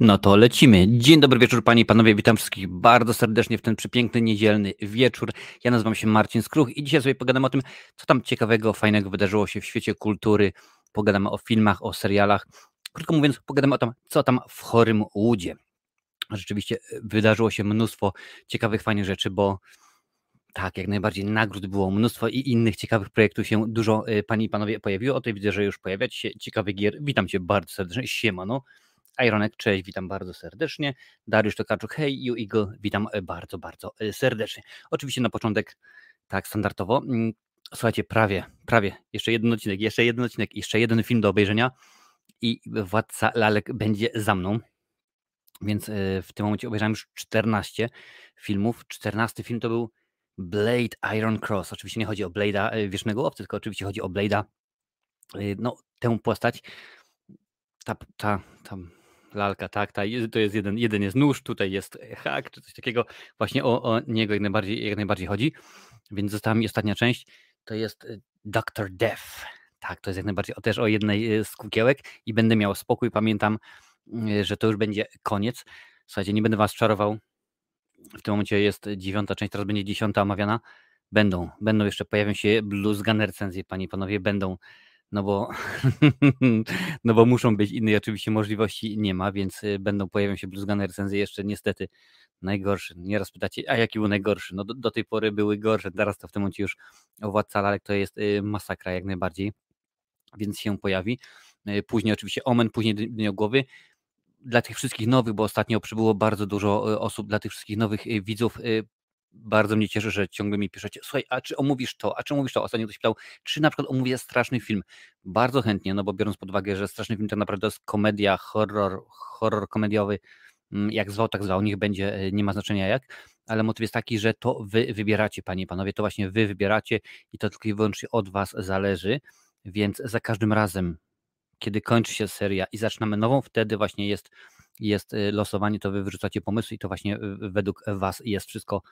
No to lecimy. Dzień dobry wieczór panie i panowie, witam wszystkich bardzo serdecznie w ten przepiękny niedzielny wieczór. Ja nazywam się Marcin Skruch i dzisiaj sobie pogadamy o tym, co tam ciekawego, fajnego wydarzyło się w świecie kultury. Pogadamy o filmach, o serialach. Krótko mówiąc, pogadamy o tym, co tam w chorym łudzie. Rzeczywiście e, wydarzyło się mnóstwo ciekawych, fajnych rzeczy, bo tak, jak najbardziej nagród było mnóstwo i innych ciekawych projektów się dużo, e, panie i panowie, pojawiło. O tej widzę, że już pojawiać się ciekawy gier. Witam cię bardzo serdecznie. Siemano. Ironek, cześć, witam bardzo serdecznie. Dariusz Tokarczuk, hej, You Eagle, witam e, bardzo, bardzo e, serdecznie. Oczywiście na początek, tak standardowo, mm, słuchajcie, prawie, prawie, jeszcze jeden odcinek, jeszcze jeden odcinek, jeszcze jeden film do obejrzenia i Władca Lalek będzie za mną. Więc e, w tym momencie obejrzałem już 14 filmów. 14 film to był Blade Iron Cross. Oczywiście nie chodzi o Blade'a Wiecznego Łowcy, tylko oczywiście chodzi o Blade'a, no tę postać, ta, ta, ta lalka, tak, ta, to jest jeden, jeden jest nóż, tutaj jest hak, czy coś takiego, właśnie o, o niego jak najbardziej, jak najbardziej chodzi, więc została mi ostatnia część, to jest y, Dr. Death, tak, to jest jak najbardziej o, też o jednej y, z kukiełek i będę miał spokój, pamiętam, y, że to już będzie koniec, słuchajcie, nie będę was czarował, w tym momencie jest dziewiąta część, teraz będzie dziesiąta omawiana, będą, będą jeszcze, pojawią się blues gun recenzje, panie i panowie, będą no bo, no bo muszą być innej oczywiście możliwości nie ma, więc y, będą pojawią się bluzgane recenzje jeszcze niestety najgorsze. Nieraz pytacie, a jaki był najgorszy? No do, do, tej pory były gorsze, teraz to w tym momencie już Władca Lalek to jest y, masakra jak najbardziej, więc się pojawi. Y, później oczywiście Omen, później Dniogłowy. Dla tych wszystkich nowych, bo ostatnio przybyło bardzo dużo osób, dla tych wszystkich nowych widzów bardzo mnie cieszy, że ciągle mi piszecie, słuchaj, a czy omówisz to, a czy omówisz to? Ostatnio ktoś pytał, czy na przykład omówię straszny film. Bardzo chętnie, no bo biorąc pod uwagę, że straszny film to naprawdę jest komedia, horror, horror komediowy, mm, jak zwał, tak zwał, niech będzie, e, nie ma znaczenia jak, ale motyw jest taki, że to wy wybieracie, panie i panowie, to właśnie wy wybieracie i to tylko i wyłącznie od was zależy, więc za każdym razem, kiedy kończy się seria i zaczynamy nową, wtedy właśnie jest, jest e, losowanie, to wy wyrzucacie pomysły i to właśnie według was jest wszystko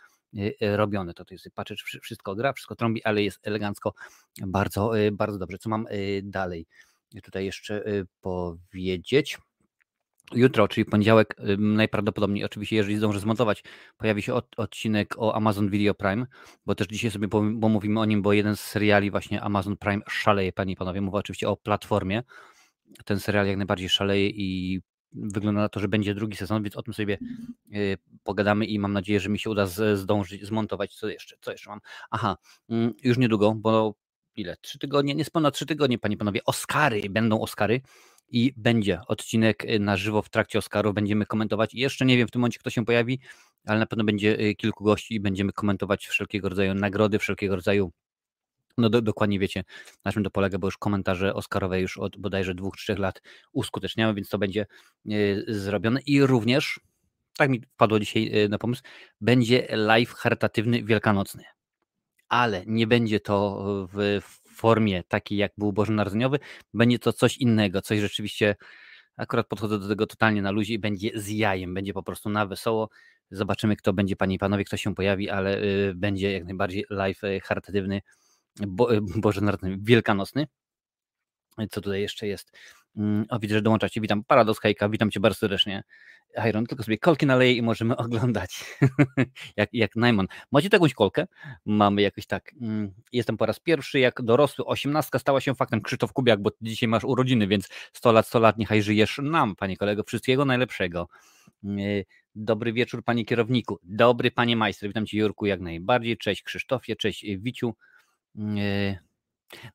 robione. To, to jest patrzeć, wszystko gra, wszystko trąbi, ale jest elegancko, bardzo, y, bardzo dobrze. Co mam dalej tutaj jeszcze powiedzieć? Jutro, czyli poniedziałek, najprawdopodobniej, oczywiście, jeżeli zdążę zmontować, pojawi się od, odcinek o Amazon Video Prime, bo też dzisiaj sobie pomówimy o nim, bo jeden z seriali właśnie Amazon Prime szaleje, panie i panowie. Mówię oczywiście o platformie. Ten serial jak najbardziej szaleje i wygląda na to, że będzie drugi sezon, więc o tym sobie y, pogadamy i mam nadzieję, że mi się uda zdążyć zmontować. Co jeszcze? Co jeszcze mam? Aha, mm, już niedługo, bo ile? Trzy tygodnie, niespełna trzy tygodnie, panie panowie. Oscary, będą Oscary i będzie odcinek y, na żywo w trakcie Oscarów. Będziemy komentować. Jeszcze nie wiem w tym momencie, kto się pojawi, ale na pewno będzie y, kilku gości i będziemy komentować wszelkiego rodzaju nagrody, wszelkiego rodzaju no do, dokładnie wiecie, na czym to polega, bo już komentarze Oscarowe już od bodajże dwóch, trzech lat uskuteczniamy, więc to będzie y, zrobione i również, tak mi wpadło dzisiaj y, na pomysł, będzie live charytatywny wielkanocny. Ale nie będzie to w formie takiej, jak był Bożonarodzeniowy, będzie to coś innego, coś rzeczywiście, akurat podchodzę do tego totalnie na luzie i będzie z jajem, będzie po prostu na wesoło. Zobaczymy, kto będzie, panie i panowie, kto się pojawi, ale y, będzie jak najbardziej live charytatywny bo, Boże Narodny, Wielkanocny. Co tutaj jeszcze jest? Mm, o, widzę, że dołączacie. Witam, Paradox Hejka, witam Cię bardzo serdecznie. Iron, tylko sobie kolki naleję i możemy oglądać. jak, jak Najmon. Macie jakąś kolkę? Mamy jakoś tak. Mm, jestem po raz pierwszy, jak dorosły. Osiemnastka stała się faktem. Krzysztof Kubiak, bo dzisiaj masz urodziny, więc 100 lat, 100 lat, niechaj żyjesz nam, panie kolego. Wszystkiego najlepszego. Mm, dobry wieczór, panie kierowniku. Dobry, panie majster. Witam cię, Jurku, jak najbardziej. Cześć, Krzysztofie. Cześć, Wiciu.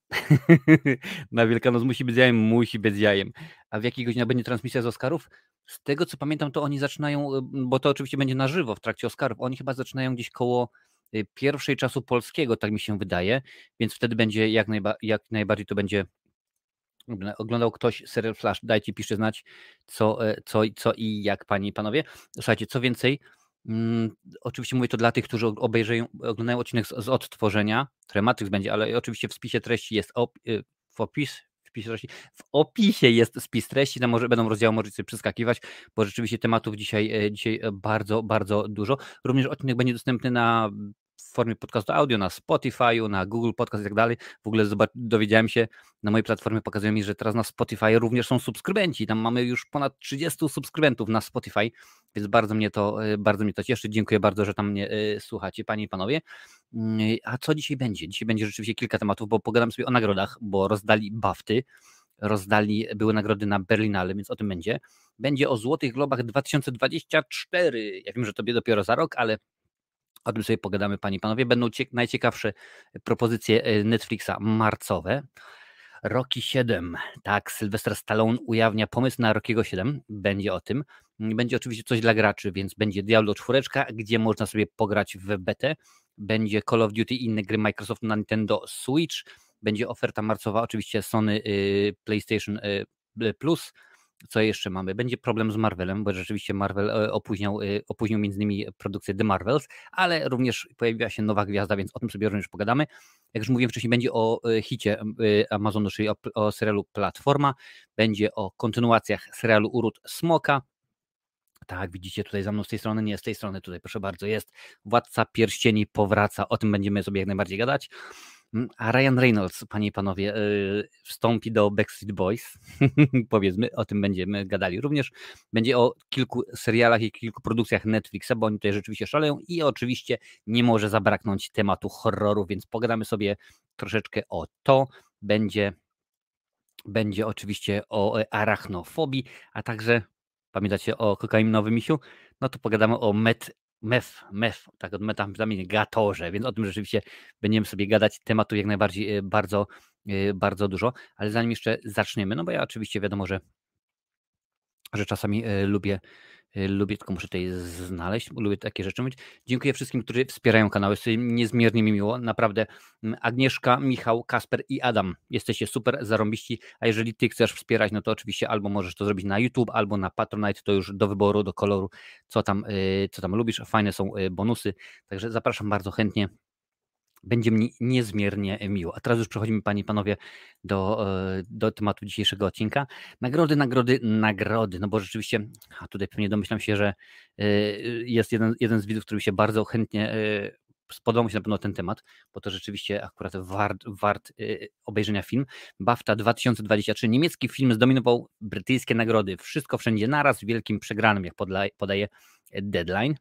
Na Wielkanoc musi być jajem, musi być jajem. A w jakiej godzinie będzie transmisja z Oscarów? Z tego co pamiętam, to oni zaczynają, y, bo to oczywiście będzie na żywo w trakcie Oscarów. Oni chyba zaczynają gdzieś koło y, pierwszej czasu polskiego, tak mi się wydaje, więc wtedy będzie jak, najba, jak najbardziej to będzie oglądał ktoś serial Flash, dajcie, piszcie znać, co, e, co, co i jak, panie i panowie. Słuchajcie, co więcej, oczywiście mówię to dla tych, którzy obejrzeją, oglądają odcinek z, z odtworzenia, które Matrix będzie, ale oczywiście w spisie treści jest op, y, w opis, w opisie jest spis treści, tam może będą rozdziały, możecie sobie przeskakiwać, bo rzeczywiście tematów dzisiaj, e, dzisiaj bardzo, bardzo dużo. Również odcinek będzie dostępny na w formie podcastu audio na Spotify, na Google Podcast i tak dalej. W ogóle dowiedziałem się, na mojej platformie pokazują mi, że teraz na Spotify również są subskrybenci. Tam mamy już ponad 30 subskrybentów na Spotify, więc bardzo mnie to, e, bardzo mnie to cieszy. Dziękuję bardzo, że tam mnie e, słuchacie, panie i panowie. Mm, a co dzisiaj będzie? Dzisiaj będzie rzeczywiście kilka tematów, bo pogadam sobie o nagrodach, bo rozdali bafty rozdali, były nagrody na Berlinale, więc o tym będzie. Będzie o Złotych Globach 2024. Ja wiem, że tobie dopiero za rok, ale o tym sobie pogadamy, panie i panowie. Będą najciekawsze propozycje e, Netflixa marcowe. Rocky 7. Tak, Sylwester Stallone ujawnia pomysł na Rockiego 7. Będzie o tym. Będzie oczywiście coś dla graczy, więc będzie Diablo 4, gdzie można sobie pograć w betę. Będzie Call of Duty i inne gry Microsoft na Nintendo Switch. Będzie oferta marcowa, oczywiście Sony y, PlayStation y, Plus co jeszcze mamy? Będzie problem z Marvelem, bo rzeczywiście Marvel e, opóźniał, e, opóźnił między innymi produkcję The Marvels, ale również pojawiła się nowa gwiazda, więc o tym sobie również pogadamy. Jak już mówiłem wcześniej, będzie o e, hicie Amazonu, czyli o, o serialu Platforma, będzie o kontynuacjach serialu Urut Smoka, tak, widzicie tutaj za mną z tej strony, nie z tej strony, tutaj proszę bardzo, jest Władca Pierścieni powraca, o tym będziemy sobie jak najbardziej gadać. Mm, a Ryan Reynolds, panie i panowie, y, wstąpi do Backstreet Boys. Powiedzmy, o tym będziemy gadali. Również będzie o kilku serialach i kilku produkcjach Netflixa, bo oni tutaj rzeczywiście szaleją i oczywiście nie może zabraknąć tematu horroru, więc pogadamy sobie troszeczkę o to. Będzie, będzie oczywiście o arachnofobii, a także pamiętacie o kokainowym misiu? No to pogadamy o met mef, mef, tak od metamfetaminy, gatorze, więc o tym rzeczywiście będziemy sobie gadać. Tematu jak najbardziej y, bardzo, y, bardzo dużo, ale zanim jeszcze zaczniemy, no bo ja oczywiście wiadomo, że, że czasami y, lubię lubię, tylko muszę tutaj znaleźć, lubię takie rzeczy mówić. Dziękuję wszystkim, którzy wspierają kanał, jest niezmiernie mi miło, naprawdę. Agnieszka, Michał, Kasper i Adam, jesteście super, zarąbiści, a jeżeli Ty chcesz wspierać, no to oczywiście albo możesz to zrobić na YouTube, albo na Patronite, to już do wyboru, do koloru, co tam, y, co tam lubisz, fajne są y, bonusy, także zapraszam bardzo chętnie będzie mi niezmiernie miło. A teraz już przechodzimy, Panie i Panowie, do, e, do tematu dzisiejszego odcinka. Nagrody, nagrody, nagrody. No bo rzeczywiście, a tutaj pewnie domyślam się, że e, jest jeden, jeden z widzów, który się bardzo chętnie e, spodobał mi się na pewno ten temat, bo to rzeczywiście akurat wart, wart obejrzenia film. BAFTA 2023. Niemiecki film zdominował brytyjskie nagrody. Wszystko wszędzie naraz, wielkim przegranym, jak podaje Deadline.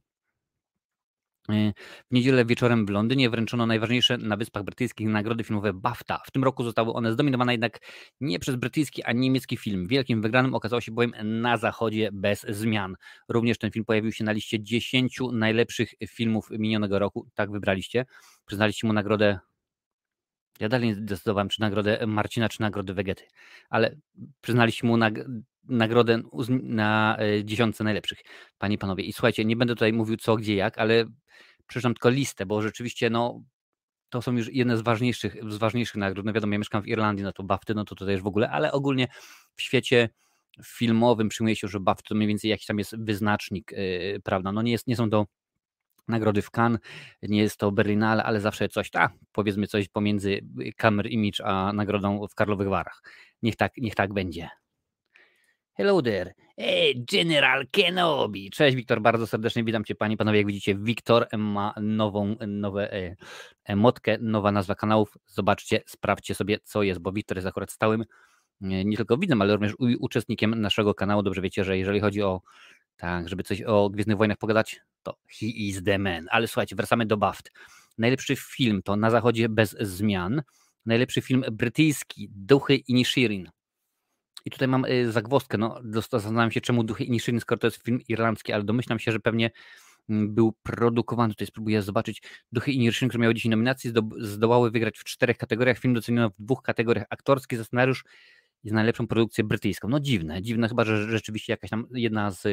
E, w niedzielę wieczorem w Londynie wręczono najważniejsze na Wyspach Brytyjskich nagrody filmowe BAFTA. W tym roku zostały one zdominowane jednak nie przez brytyjski, a niemiecki film. Wielkim wygranym okazało się bowiem Na Zachodzie bez zmian. Również ten film pojawił się na liście 10 najlepszych filmów minionego roku. Tak wybraliście. Przyznaliście mu nagrodę ja dalej nie zdecydowałem, czy nagrodę Marcina, czy nagrodę Wegety, ale przyznaliśmy mu nag nagrodę na e, dziesiątce najlepszych, panie i panowie. I słuchajcie, nie będę tutaj mówił co, gdzie, jak, ale przeczytam tylko listę, bo rzeczywiście no, to są już jedne z ważniejszych, z ważniejszych nagród. No wiadomo, ja mieszkam w Irlandii, no to BAFTY, no to tutaj już w ogóle, ale ogólnie w świecie filmowym przyjmuje się, że BAFTA to mniej więcej jakiś tam jest wyznacznik, yy, prawda? No nie, jest, nie są to nagrody w Cannes, nie jest to Berlinale, ale zawsze coś, tak, powiedzmy coś pomiędzy Camera Image a nagrodą w Karlowych Warach. Niech tak, niech tak będzie. Hello there. Hey, General Kenobi. Cześć, Wiktor, bardzo serdecznie witam Cię, Panie Panowie. Jak widzicie, Wiktor ma nową, nowe e, emotkę, nowa nazwa kanałów. Zobaczcie, sprawdźcie sobie, co jest, bo Wiktor jest akurat stałym, nie, nie tylko widzem, ale również uczestnikiem naszego kanału. Dobrze wiecie, że jeżeli chodzi o tak, żeby coś o Gwiezdnych Wojnach pogadać, to he is the man. Ale słuchajcie, wracamy do BAFT. Najlepszy film to Na Zachodzie bez zmian. Najlepszy film brytyjski Duchy i Nishirin. I tutaj mam y, zagwozdkę, no zastanawiam się czemu Duchy i Nishirin, skoro to jest film irlandzki, ale domyślam się, że pewnie mm, był produkowany, tutaj spróbuję zobaczyć, Duchy i Nishirin, które miały 10 nominacji, zdołały wygrać w czterech kategoriach, film doceniono w dwóch kategoriach, aktorski za scenariusz i za najlepszą produkcję brytyjską. No dziwne, dziwne chyba, że rzeczywiście jakaś tam jedna z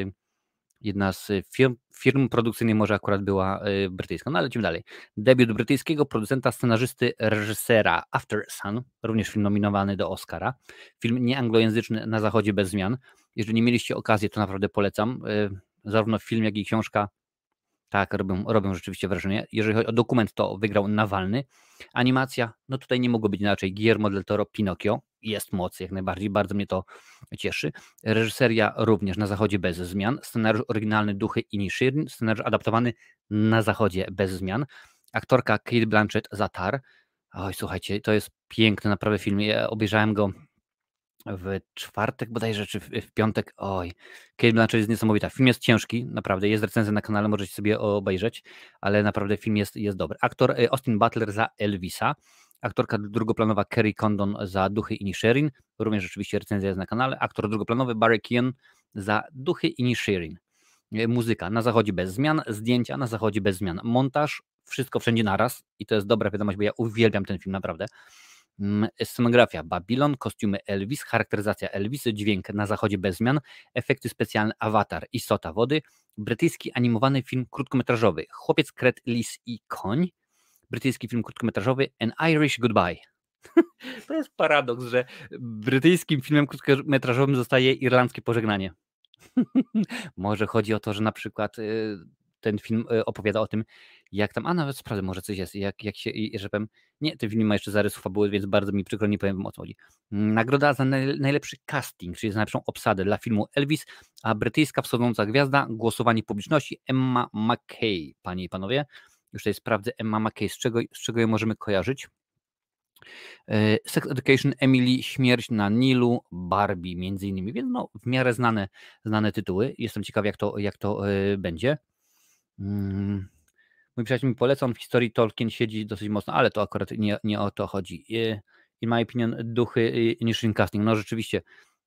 jedna z firm, firm produkcyjnych może akurat była y, brytyjska. No ale lecimy dalej. Debiut brytyjskiego producenta, scenarzysty, reżysera After Sun, również film nominowany do Oscara. Film nieanglojęzyczny na zachodzie bez zmian. Jeżeli nie mieliście okazji, to naprawdę polecam. Y, zarówno film, jak i książka tak, robią, robią rzeczywiście wrażenie. Jeżeli chodzi o dokument, to wygrał Nawalny. Animacja, no tutaj nie mogło być inaczej. Guillermo del Toro, Pinocchio. Jest moc, jak najbardziej, bardzo mnie to cieszy. Reżyseria również na zachodzie bez zmian. Scenariusz oryginalny Duchy i Nishirin. Scenariusz adaptowany na zachodzie bez zmian. aktorka Kate Blanchett za Tar. Oj, słuchajcie, to jest piękny naprawdę film. Ja obejrzałem go w czwartek bodajże, czy w, w piątek. Oj, Kate Blanchett jest niesamowita. Film jest ciężki, naprawdę. Jest recenzja na kanale, możecie sobie obejrzeć, ale naprawdę film jest, jest dobry. Aktor y, Austin Butler za Elvisa. Aktorka drugoplanowa Kerry Condon za Duchy Inisherin. Również rzeczywiście recenzja jest na kanale. Aktor drugoplanowy Barry Keon za Duchy Inisherin. Y, muzyka. Na zachodzie bez zmian, zdjęcia na zachodzie bez zmian. Montaż, wszystko wszędzie naraz. I to jest dobra wiadomość, bo ja uwielbiam ten film, naprawdę. Mm, scenografia. Babylon, kostiumy Elvis, charakteryzacja Elvisy, dźwięk na zachodzie bez zmian, efekty specjalne. Avatar, istota wody, brytyjski animowany film krótkometrażowy. Chłopiec, kret, lis i koń, brytyjski film krótkometrażowy An Irish Goodbye. to jest paradoks, że brytyjskim filmem krótkometrażowym zostaje irlandzkie pożegnanie. Może chodzi o to, że na przykład y, ten film y, opowiada o tym, jak tam, a nawet sprawdzę, może coś jest, jak, jak się, że powiem, nie, ten film ma jeszcze zarysów fabuły, więc bardzo mi przykro, nie powiem o co chodzi. Nagroda za najlepszy casting, czyli za najlepszą obsadę dla filmu Elvis, a brytyjska wschodząca gwiazda, głosowanie publiczności Emma McKay, panie i panowie. Już tutaj sprawdzę Emma McKay, z czego, z czego ją możemy kojarzyć. E, Sex Education, Emily, Śmierć na Nilu, Barbie między innymi, więc no, w miarę znane, znane tytuły. Jestem ciekaw jak to, jak to yy, będzie. Mm. Mój przyjaciel mi poleca, on w historii Tolkien siedzi dosyć mocno, ale to akurat nie, nie o to chodzi. In my opinion, duchy Initial Casting, no rzeczywiście,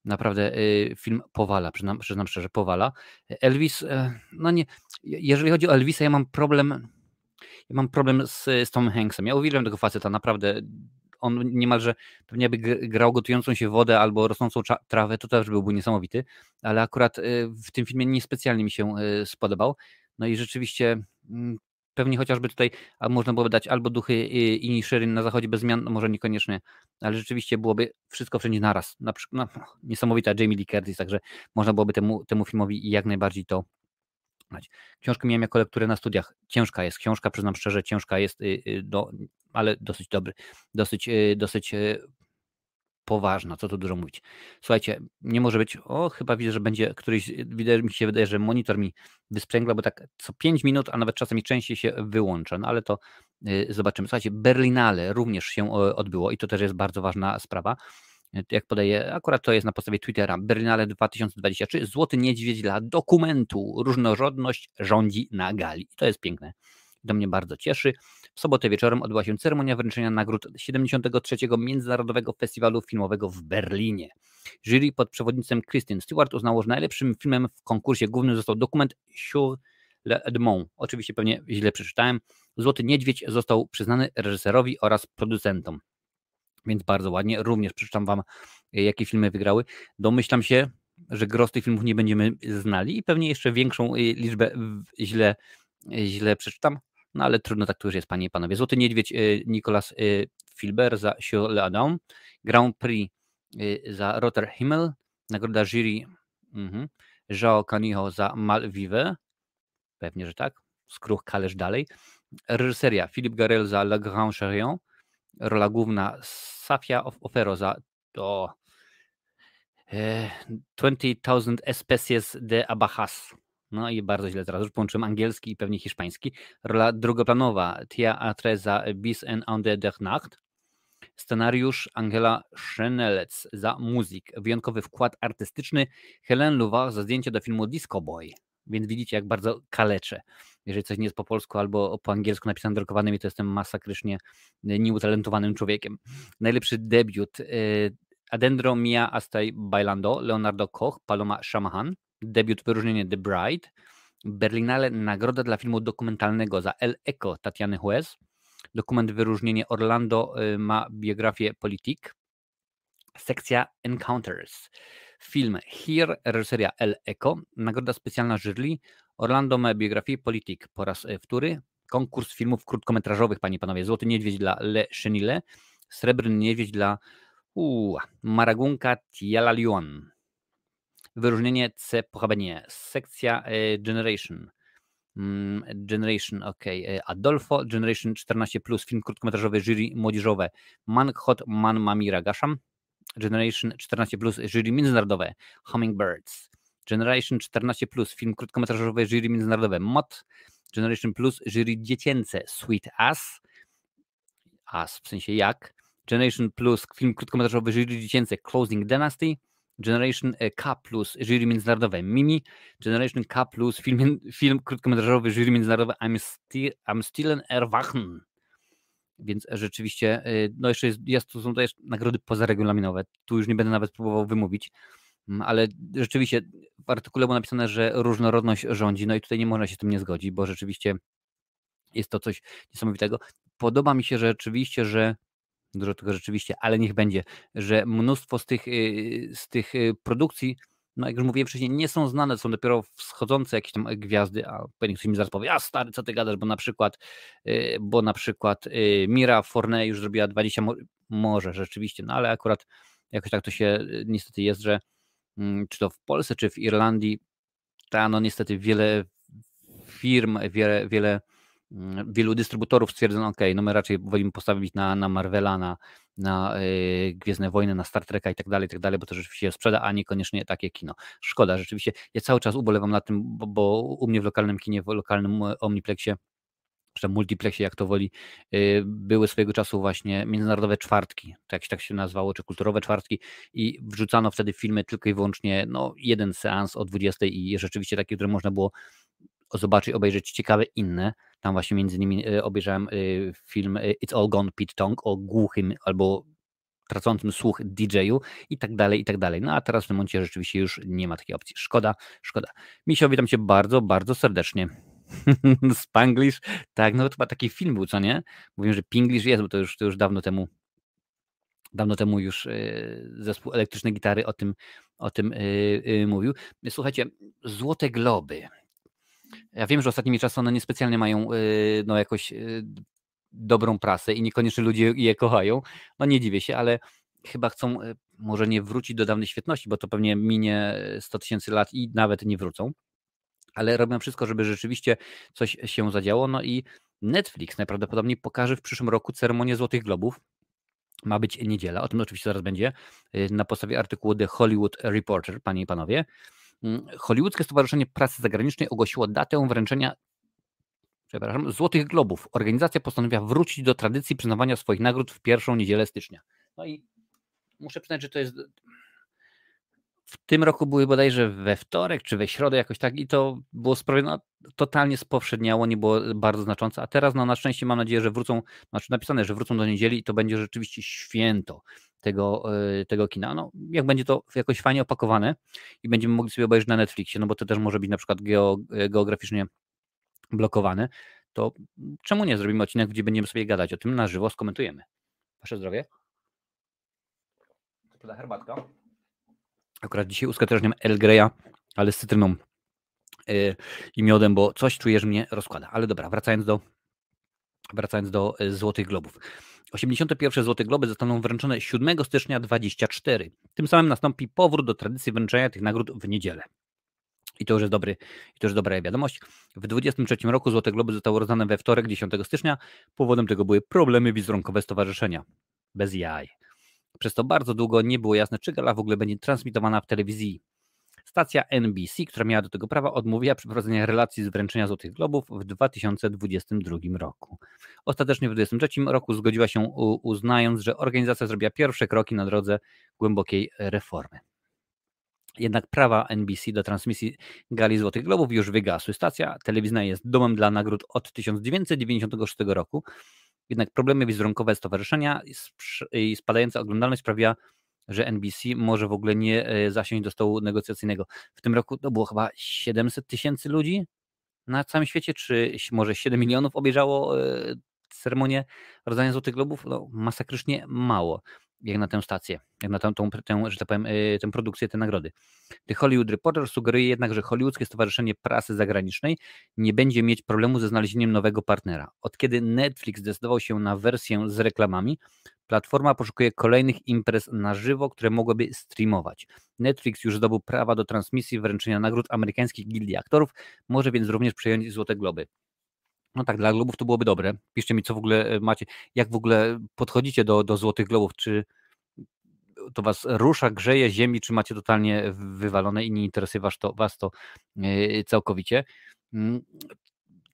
naprawdę film powala, przyznam, przyznam szczerze, powala. Elvis, e, no nie, jeżeli chodzi o Elvisa, ja mam problem, mam problem z, z Tom Hanksem. Ja uwielbiam tego faceta, naprawdę. On niemalże pewnie by grał gotującą się wodę albo rosnącą trawę, to też byłby niesamowity, ale akurat y, w tym filmie niespecjalnie mi się y, spodobał. No i rzeczywiście mm, pewnie chociażby tutaj można byłoby dać albo duchy i Shirin na zachodzie bez zmian, no może niekoniecznie, ale rzeczywiście byłoby wszystko wszędzie naraz. Na przykład no, niesamowita Jamie Lee Curtis, także można byłoby temu, temu filmowi jak najbardziej to. Książkę miałem jako lekturę na studiach. Ciężka jest książka, przyznam szczerze, ciężka jest, y, y, do, ale dosyć dobry, dosyć, y, dosyć poważna, co tu dużo mówić. Słuchajcie, nie może być, o chyba widzę, że będzie któryś, widać, mi się wydaje, że monitor mi wysprzęgla, bo tak co 5 minut, a nawet czasami częściej się wyłącza, no ale to zobaczymy. Słuchajcie, Berlinale również się odbyło i to też jest bardzo ważna sprawa. Jak podaję, akurat to jest na podstawie Twittera, Berlinale 2023, Złoty Niedźwiedź dla dokumentu, różnorodność rządzi na gali. To jest piękne. To mnie bardzo cieszy. W sobotę wieczorem odbyła się ceremonia wręczenia nagród 73. Międzynarodowego Festiwalu Filmowego w Berlinie. Jury pod przewodnictwem Kristen Stewart uznało, że najlepszym filmem w konkursie głównym został dokument Sur le Edmond. Oczywiście pewnie źle przeczytałem. Złoty Niedźwiedź został przyznany reżyserowi oraz producentom. Więc bardzo ładnie. Również przeczytam Wam, jakie filmy wygrały. Domyślam się, że gros tych filmów nie będziemy znali i pewnie jeszcze większą liczbę źle, źle przeczytam. No ale trudno, tak to już jest, panie i panowie. Złoty Niedźwiedź Nicolas Filber za Sur le Adam, Grand Prix za Rotter Himmel, nagroda jury mhm. João Canijo za Malvive, pewnie, że tak, skruch kalerz dalej, reżyseria Philippe Garel za Le Grand Chariot, rola główna Safia Ofero za to 20,000 Especies de Abajas, no i bardzo źle teraz już połączyłem angielski i pewnie hiszpański. Rola drugoplanowa Tia Atreza Bis en Ande der Nacht. Scenariusz Angela Schenelec za muzyk. Wyjątkowy wkład artystyczny Helen Louvard za zdjęcie do filmu Disco Boy. Więc widzicie, jak bardzo kaleczę. Jeżeli coś nie jest po polsku albo po angielsku napisane drukowanym, to jestem masakrycznie nieutalentowanym człowiekiem. Najlepszy debiut y, Adendro Mia Astay Bailando, Leonardo Koch, Paloma Shamahan. Debiut wyróżnienie The Bride, Berlinale nagroda dla filmu dokumentalnego za El Eco Tatiany Huez, dokument wyróżnienie Orlando y, ma biografię Politik, sekcja Encounters, film Here, reżyseria El Eco, nagroda specjalna jury, Orlando ma biografię Politik po raz y, wtóry, konkurs filmów krótkometrażowych, panie i panowie, Złoty Niedźwiedź dla Le Chenille, Srebrny Niedźwiedź dla uu, Maragunka Tialalion, Wyróżnienie C pochabenie. Sekcja e, Generation. Mm, Generation, ok. E, Adolfo, Generation 14, film krótkometrażowy, jury młodzieżowe. Man Hot Man Mamira Gasham. Generation 14, jury międzynarodowe. Hummingbirds. Generation 14, film krótkometrażowy, jury międzynarodowe. Mot. Generation Plus jury dziecięce Sweet Ass, As w sensie jak, Generation Plus film krótkometrażowy jury dziecięce Closing Dynasty, Generation e, K plus jury międzynarodowe Mimi, Generation K plus film, film krótkometrażowy jury międzynarodowe I'm, still, I'm Still Erwachen. Więc rzeczywiście, e, no jeszcze jest, jest, to są też nagrody pozaregulaminowe. Tu już nie będę nawet próbował wymówić, ale rzeczywiście w artykule było napisane, że różnorodność rządzi, no i tutaj nie można się z tym nie zgodzić, bo rzeczywiście jest to coś niesamowitego. Podoba mi się że rzeczywiście, że dużo tego rzeczywiście, ale niech będzie, że mnóstwo z tych, y, z tych y, produkcji, no jak już mówiłem wcześniej, nie są znane, są dopiero wschodzące jakieś tam gwiazdy, a pewnie ktoś mi zaraz powie, a stary, co ty gadasz, bo na przykład, y, bo na przykład Mira Forney już zrobiła 20, może rzeczywiście, no ale akurat jakoś tak to się niestety jest, że mm, czy to w Polsce, czy w Irlandii, ta no niestety wiele firm, wiele, wiele Mm, wielu dystrybutorów stwierdzono, ok, no my raczej wolimy postawić na, na Marvela, na, na yy, Gwiezdne Wojny, na Star Treka i tak dalej, i tak dalej, bo to rzeczywiście sprzeda, a niekoniecznie takie kino. Szkoda, rzeczywiście. Ja cały czas ubolewam na tym, bo, bo u mnie w lokalnym kinie, w lokalnym e, Omniplexie czy multiplexie, jak to woli, yy, były swojego czasu właśnie międzynarodowe czwartki, tak, tak się nazywało, czy kulturowe czwartki i wrzucano wtedy filmy tylko i wyłącznie no, jeden seans o 20 i rzeczywiście takie, które można było zobaczyć, obejrzeć ciekawe inne. Tam właśnie między innymi e, obejrzałem e, film It's All Gone Pete Tong o głuchym albo tracącym słuch DJ-u i tak dalej, i tak dalej. No a teraz w tym momencie rzeczywiście już nie ma takiej opcji. Szkoda, szkoda. Misio, witam Cię bardzo, bardzo serdecznie. Spanglish, tak, no to chyba taki film był, co nie? Mówię, że Pinglish jest, bo to już, to już dawno temu dawno temu już zespół elektrycznej gitary o tym, o tym mówił. Słuchajcie, Złote Globy. Ja wiem, że ostatnimi czasy one niespecjalnie mają no, jakoś dobrą prasę i niekoniecznie ludzie je kochają. No nie dziwię się, ale chyba chcą może nie wrócić do dawnej świetności, bo to pewnie minie 100 tysięcy lat i nawet nie wrócą. Ale robią wszystko, żeby rzeczywiście coś się zadziało. No i Netflix najprawdopodobniej pokaże w przyszłym roku ceremonię Złotych Globów. Ma być niedziela, o tym oczywiście zaraz będzie, na podstawie artykułu The Hollywood Reporter, panie i panowie. Mm, Hollywoodzkie Stowarzyszenie Pracy Zagranicznej ogłosiło datę wręczenia przepraszam, Złotych Globów. Organizacja postanowiła wrócić do tradycji przyznawania swoich nagród w pierwszą niedzielę stycznia. No i muszę przyznać, że to jest. W tym roku były bodajże we wtorek czy we środę jakoś tak i to było sprawione no, totalnie spowszedniało, nie było bardzo znaczące, a teraz no na szczęście mam nadzieję, że wrócą, znaczy napisane, że wrócą do niedzieli i to będzie rzeczywiście święto tego, e, tego kina. No, jak będzie to jakoś fajnie opakowane i będziemy mogli sobie obejrzeć na Netflixie, no bo to też może być na przykład geo, e, geograficznie blokowane, to czemu nie zrobimy odcinek, gdzie będziemy sobie gadać o tym na żywo, skomentujemy. Wasze zdrowie. To herbatka. Akurat dzisiaj uskateczniam El Greya, ale z cytryną yy, i miodem, bo coś czujesz mnie rozkłada. Ale dobra, wracając do wracając do Złotych Globów. 81 Złote Globy zostaną wręczone 7 stycznia 24. Tym samym nastąpi powrót do tradycji wręczania tych nagród w niedzielę. I to już jest, dobry, i to już dobra wiadomość. W 23 roku Złote Globy zostały rozdane we wtorek 10 stycznia. Powodem tego były problemy wizerunkowe stowarzyszenia. Bez jaj. Przez to bardzo długo nie było jasne, czy gala w ogóle będzie transmitowana w telewizji. Stacja NBC, która miała do tego prawa, odmówiła przeprowadzenia relacji z wręczenia Złotych Globów w 2022 roku. Ostatecznie w 2023 roku zgodziła się uznając, że organizacja zrobiła pierwsze kroki na drodze głębokiej reformy. Jednak prawa NBC do transmisji Gali Złotych Globów już wygasły. Stacja telewizyjna jest domem dla nagród od 1996 roku. Jednak problemy wizerunkowe stowarzyszenia i spadająca oglądalność sprawiła, że NBC może w ogóle nie e, zasiąść do stołu negocjacyjnego. W tym roku to było chyba 700 tysięcy ludzi na całym świecie, czy może 7 milionów obejrzało e, ceremonię rozdania Złotych Globów? No, masakrycznie mało jak na tę stację, jak na tę, tą, tę, że tak powiem, y, tę produkcję, te nagrody. The Hollywood Reporter sugeruje jednak, że Hollywoodzkie Stowarzyszenie Prasy Zagranicznej nie będzie mieć problemu ze znalezieniem nowego partnera. Od kiedy Netflix zdecydował się na wersję z reklamami, platforma poszukuje kolejnych imprez na żywo, które mogłyby streamować. Netflix już zdobył prawa do transmisji wręczenia nagród amerykańskich gildii aktorów, może więc również przejąć Złote Globy. No tak, dla globów to byłoby dobre. Piszcie mi, co w ogóle e, macie, jak w ogóle podchodzicie do, do złotych globów, czy to was rusza, grzeje ziemi, czy macie totalnie wywalone i nie interesuje was to, was to e, całkowicie.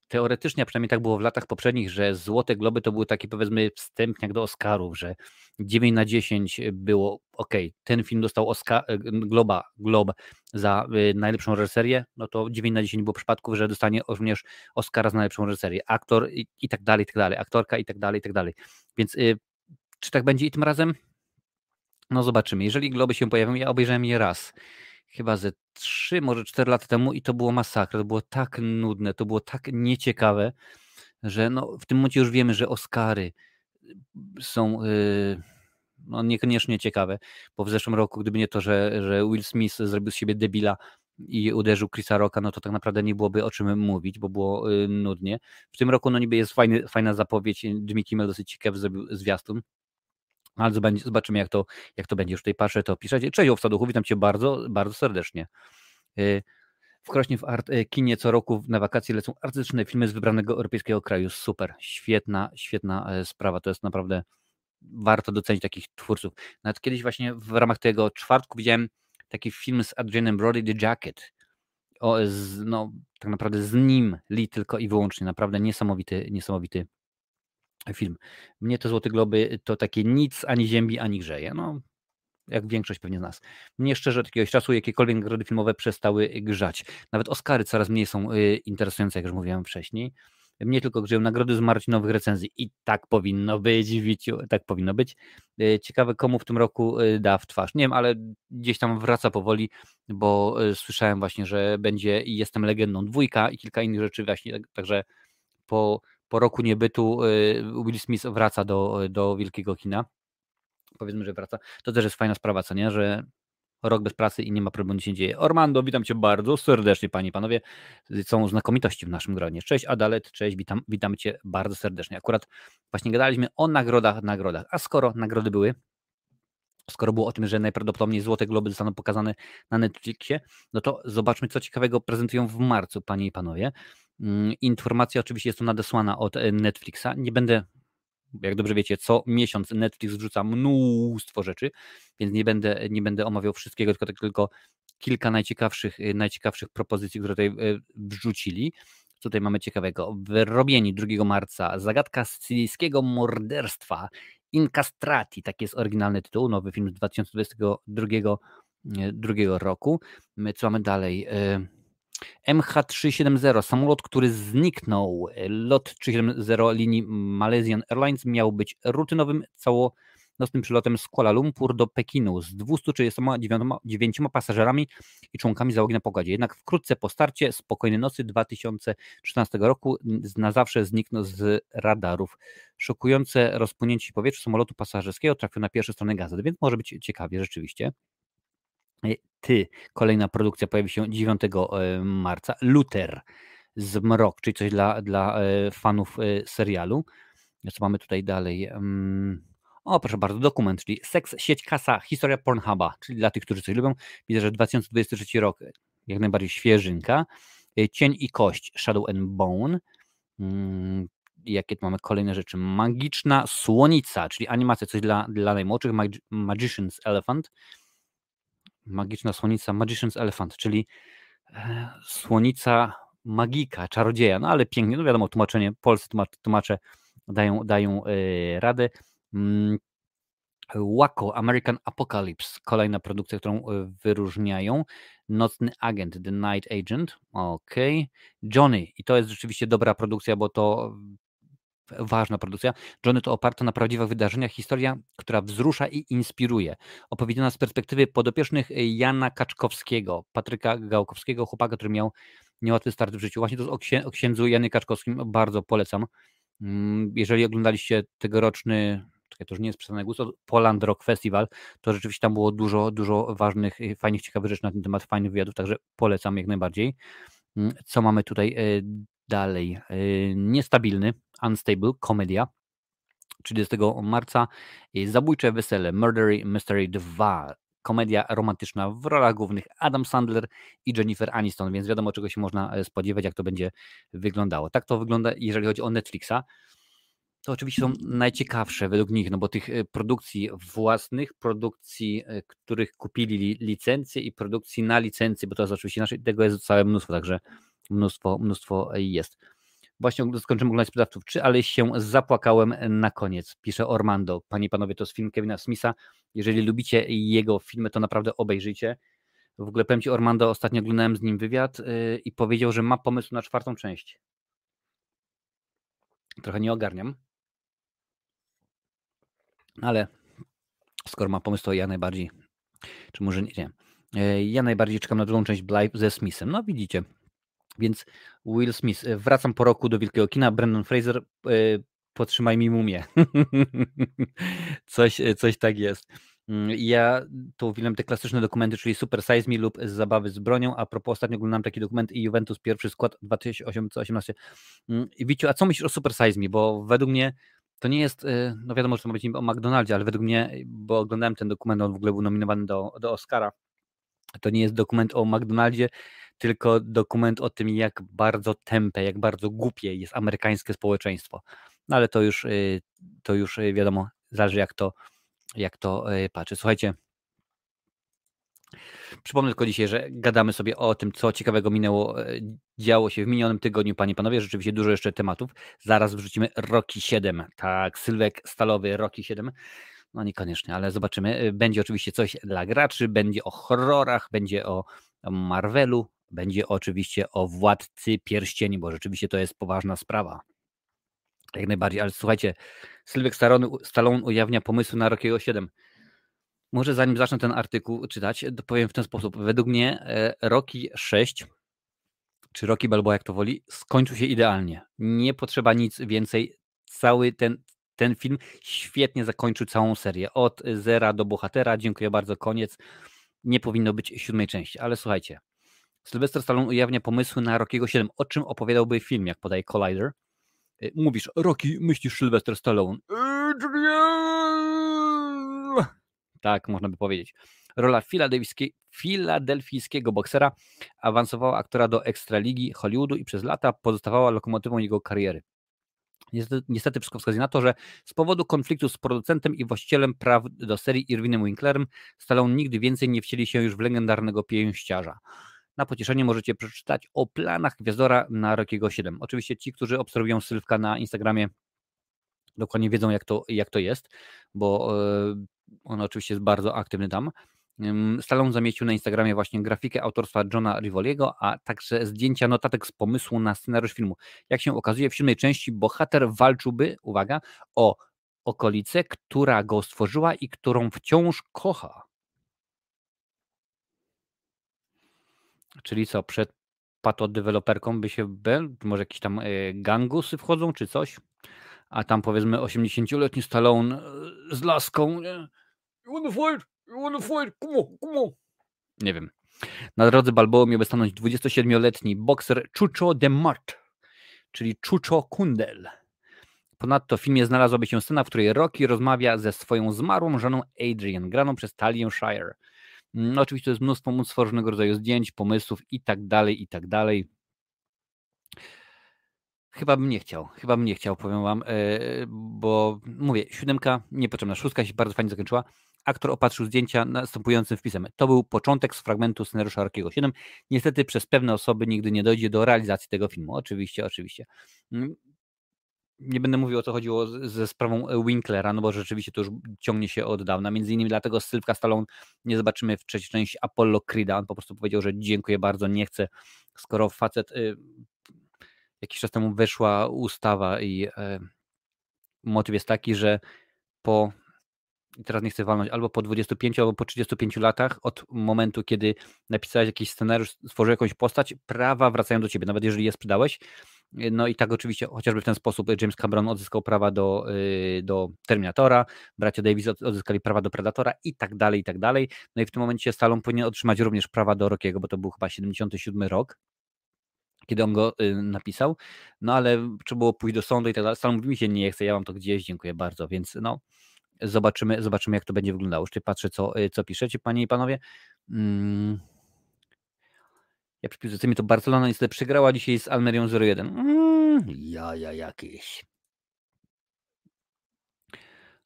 Teoretycznie, a przynajmniej tak było w latach poprzednich, że Złote Globy to były taki powiedzmy wstępniak do Oscarów, że 9 na 10 było ok, ten film dostał Oscar, e, Globa, Glob za y, najlepszą reżyserię, no to 9 na 10 było przypadków, że dostanie również Oscara za najlepszą reżyserię, aktor i, i tak dalej, i tak dalej, aktorka i tak dalej, i tak dalej. Więc y, czy tak będzie i tym razem? No zobaczymy. Jeżeli Globy się pojawią, ja obejrzałem je raz chyba ze 3, może 4 lata temu i to było masakra. To było tak nudne, to było tak nieciekawe, że no, w tym momencie już wiemy, że Oscary są yy, no, niekoniecznie ciekawe, bo w zeszłym roku, gdyby nie to, że, że Will Smith zrobił z siebie debila i uderzył Chrisa Rocka, no to tak naprawdę nie byłoby o czym mówić, bo było yy, nudnie. W tym roku no niby jest fajny, fajna zapowiedź, Jimmy Kimmel dosyć ciekawy zrobił zwiastun, ale zobaczymy, jak to, jak to będzie. Już tutaj patrzę, to piszecie. Cześć, Owca Duchu, witam Cię bardzo, bardzo serdecznie. Y, w Krośnie w art, y, kinie co roku na wakacje lecą artystyczne filmy z wybranego europejskiego kraju. Super, świetna, świetna e, sprawa. To jest naprawdę warto docenić takich twórców. Nawet kiedyś właśnie w ramach tego czwartku widziałem taki film z Adrianem Brody, The Jacket. O, z, no, tak naprawdę z nim, Lee tylko i wyłącznie. Naprawdę niesamowity, niesamowity film. Mnie to Złote Globy to takie nic, ani ziębi, ani grzeje. No, jak większość pewnie z nas. Mnie szczerze od jakiegoś czasu jakiekolwiek nagrody filmowe przestały grzać. Nawet Oscary coraz mniej są y, interesujące, jak już mówiłem wcześniej. Mnie tylko grzeją nagrody z Marcinowych recenzji i tak powinno być, Wiciu, tak powinno być. Y, ciekawe, komu w tym roku y, da w twarz. Nie wiem, ale gdzieś tam wraca powoli, bo słyszałem właśnie, że będzie i Jestem Legendą dwójka i kilka innych rzeczy właśnie, tak, także po po roku niebytu y, Will Smith wraca do, do wielkiego kina. Powiedzmy, że wraca. To też jest fajna sprawa, co nie, że rok bez pracy i nie ma problemu, nic się dzieje. Ormando, witam Cię bardzo serdecznie, Panie i Panowie. Są znakomitości w naszym gronie. Cześć Adalet, cześć, witam, witam Cię bardzo serdecznie. Akurat właśnie gadaliśmy o nagrodach, nagrodach. A skoro nagrody były, skoro było o tym, że najprawdopodobniej Złote Globy zostaną pokazane na Netflixie, no to zobaczmy, co ciekawego prezentują w marcu, Panie i Panowie. Mm, informacja oczywiście jest tu nadesłana od e, Netflixa. Nie będę, jak dobrze wiecie, co miesiąc Netflix wrzuca mnóstwo rzeczy, więc nie będę, nie będę omawiał wszystkiego, tylko, tylko kilka najciekawszych, e, najciekawszych propozycji, które tutaj e, wrzucili. Tutaj mamy ciekawego. Wyrobieni 2 marca zagadka sycylijskiego morderstwa Incastrati, taki jest oryginalny tytuł, nowy film z 2022 drugiego roku. My co mamy dalej? MH370, samolot, który zniknął. Lot 370 linii Malaysian Airlines miał być rutynowym całonocnym przylotem z Kuala Lumpur do Pekinu z 239 pasażerami i członkami załogi na pokładzie. Jednak wkrótce po starcie spokojnej nocy 2013 roku na zawsze zniknął z radarów. Szokujące rozpłynięcie powietrza samolotu pasażerskiego trafiło na pierwsze strony gazet, więc może być ciekawie rzeczywiście. E, ty, kolejna produkcja pojawi się 9 e, marca. Luther z Mrok, czyli coś dla, dla e, fanów serialu. Co mamy tutaj dalej? Mm, o, proszę bardzo, dokument, czyli Seks, sieć, kasa, historia Pornhuba, czyli dla tych, którzy coś lubią. Widzę, że 2023 rok, jak najbardziej świeżynka. Cień i kość, Shadow and Bone. Mm, jakie tu mamy kolejne rzeczy? Magiczna słonica, czyli animacja, coś dla, dla najmłodszych. Magician's Elephant magiczna słonica Magician's Elephant, czyli e, słonica magika, czarodzieja, no ale pięknie, no wiadomo, tłumaczenie, polscy tłumacze dają, dają e, radę. Mm, Waco, American Apocalypse, kolejna produkcja, którą e, wyróżniają. Nocny Agent, The Night Agent, ok. Johnny, i to jest rzeczywiście dobra produkcja, bo to ważna produkcja. Johnny to oparta na prawdziwych wydarzeniach historia, która wzrusza i inspiruje. Opowiedziana z perspektywy podopiecznych Jana Kaczkowskiego, Patryka Gałkowskiego, chłopaka, który miał niełatwy start w życiu. Właśnie to o, księ o księdzu Janie Kaczkowskim bardzo polecam. Mm, jeżeli oglądaliście tegoroczny, czekaj, to już nie jest przesadny głos, Poland Rock Festival, to rzeczywiście tam było dużo, dużo ważnych, fajnych, ciekawych rzeczy na ten temat, fajnych wywiadów, także polecam jak najbardziej. Mm, co mamy tutaj e, Dalej, y, niestabilny, unstable, komedia. 30 marca Zabójcze Wesele, Murdery Mystery 2, komedia romantyczna w rolach głównych Adam Sandler i Jennifer Aniston, więc wiadomo czego się można e, spodziewać, jak to będzie wyglądało. Tak to wygląda, jeżeli chodzi o Netflixa. To oczywiście są najciekawsze według nich, no bo tych e, produkcji własnych, produkcji, e, których kupili licencje i produkcji na licencji, bo to jest oczywiście nasze, tego jest całe mnóstwo, także mnóstwo, mnóstwo jest. Właśnie skończymy oglądać Sprzedawców 3, ale się zapłakałem na koniec, pisze Ormando. Panie i panowie, to jest film Kevina Smitha. Jeżeli lubicie jego filmy, to naprawdę obejrzyjcie. W ogóle powiem Ci, Ormando, ostatnio oglądałem z nim wywiad yy, i powiedział, że ma pomysł na czwartą część. Trochę nie ogarniam. Ale skoro ma pomysł, to ja najbardziej, czy może nie, yy, ja najbardziej czekam na drugą część Blythe ze Smithem. No widzicie, więc Will Smith, e, wracam po roku do wielkiego kina, Brandon Fraser, yy, potrzymaj mi mumię. coś, coś tak jest. Mm, ja to uwielbiam te klasyczne dokumenty, czyli Super Size Me lub Zabawy z bronią. A propos, ostatnio oglądałem taki dokument i Juventus pierwszy skład 2018. Mm, Wiciu, a co myślisz o Super Size Me? Bo według mnie to nie jest, no wiadomo, że to ma być o McDonaldzie, ale według mnie, bo oglądałem ten dokument, on w ogóle był nominowany do, do Oscara, to nie jest dokument o McDonaldzie, tylko dokument o tym, jak bardzo tempe, jak bardzo głupie jest amerykańskie społeczeństwo. No ale to już, y, to już y, wiadomo, zależy jak to, jak to e, patrzy. Słuchajcie, Przypomnę tylko dzisiaj, że gadamy sobie o tym, co ciekawego minęło, działo się w minionym tygodniu, panie i panowie. Rzeczywiście dużo jeszcze tematów. Zaraz wrzucimy Rocky 7. Tak, Sylwek Stalowy Rocky 7. No niekoniecznie, ale zobaczymy. Będzie oczywiście coś dla graczy, będzie o horrorach, będzie o Marvelu, będzie oczywiście o Władcy Pierścieni, bo rzeczywiście to jest poważna sprawa. Jak najbardziej, ale słuchajcie, Sylwek Stallone ujawnia pomysły na Rockiego 7. Może zanim zacznę ten artykuł czytać, powiem w ten sposób. Według mnie e, Rocky 6, czy Rocky Balboa, jak to woli, skończył się idealnie. Nie potrzeba nic więcej. Cały ten, ten film świetnie zakończył całą serię. Od zera do bohatera. Dziękuję bardzo, koniec. Nie powinno być siódmej części, ale słuchajcie. Sylwester Stallone ujawnia pomysły na Rockiego 7. O czym opowiadałby film, jak podaje Collider? Y, mówisz, Rocky, myślisz Sylwester Stallone. Tak, można by powiedzieć. Rola filadelfijskiego boksera awansowała aktora do ekstraligi Hollywoodu i przez lata pozostawała lokomotywą jego kariery. Niestety, niestety wszystko wskazuje na to, że z powodu konfliktu z producentem i właścicielem praw do serii Irwinem Winklerem Stallone nigdy więcej nie wcieli się już w legendarnego pięściarza. Na pocieszenie możecie przeczytać o planach Gwiazdora na Rockiego 7. Oczywiście ci, którzy obserwują Sylwka na Instagramie dokładnie wiedzą jak to, jak to jest, bo e, on oczywiście jest bardzo aktywny tam. Stallone zamieścił na Instagramie właśnie grafikę autorstwa Johna Rivoliego, a także zdjęcia notatek z pomysłu na scenariusz filmu. Jak się okazuje, w siódmej części bohater walczyłby, uwaga, o okolicę, która go stworzyła i którą wciąż kocha. Czyli co, przed patodeweloperką by się, może jakieś tam e, gangusy wchodzą, czy coś? A tam powiedzmy 80-letni Stallone e, z laską? You wanna fight? You wanna fight? Come on, come on. Nie wiem. Na drodze Balboa miałby stanąć 27-letni bokser Chucho de Mart, czyli Chucho Kundel. Ponadto w filmie znalazłaby się scena, w której Rocky rozmawia ze swoją zmarłą żoną Adrian, graną przez Talię Shire. No, oczywiście jest mnóstwo mnóstwo różnego rodzaju zdjęć, pomysłów i tak dalej, i tak dalej. Chyba bym nie chciał, chyba bym nie chciał, powiem wam, e, bo mówię, siódemka niepotrzebna, szóstka się bardzo fajnie zakończyła. Aktor opatrzył zdjęcia następującym wpisem. To był początek z fragmentu scenariusza Rockiego 7. Niestety przez pewne osoby nigdy nie dojdzie do realizacji tego filmu. Oczywiście, oczywiście. Nie będę mówił o co chodziło ze sprawą Winklera, no bo rzeczywiście to już ciągnie się od dawna. Między innymi dlatego Sylwka Stallone nie zobaczymy w trzeciej części Apollo Creed'a. On po prostu powiedział, że dziękuję bardzo, nie chcę, skoro facet y, jakiś czas temu wyszła ustawa i y, motyw jest taki, że po teraz nie chcę walnąć, albo po 25, albo po 35 latach od momentu, kiedy napisałeś jakiś scenariusz, stworzyłeś jakąś postać, prawa wracają do ciebie, nawet jeżeli je sprzedałeś, no i tak oczywiście, chociażby w ten sposób James Cameron odzyskał prawa do, y, do Terminatora, bracia Davis odzyskali prawa do Predatora i tak dalej, i tak dalej. No i w tym momencie Stallone powinien otrzymać również prawa do Rockiego, bo to był chyba 77 rok, kiedy on go y, napisał, no ale trzeba było pójść do sądu i tak dalej. Stallone mówi, mi się nie chce, ja mam to gdzieś, dziękuję bardzo, więc no zobaczymy, zobaczymy jak to będzie wyglądało. Jeszcze patrzę, co, y, co piszecie, panie i panowie. Hmm. Ja przypisuję mi to Barcelona niestety przegrała dzisiaj z Almerią 0-1. Mm, jaja jakieś.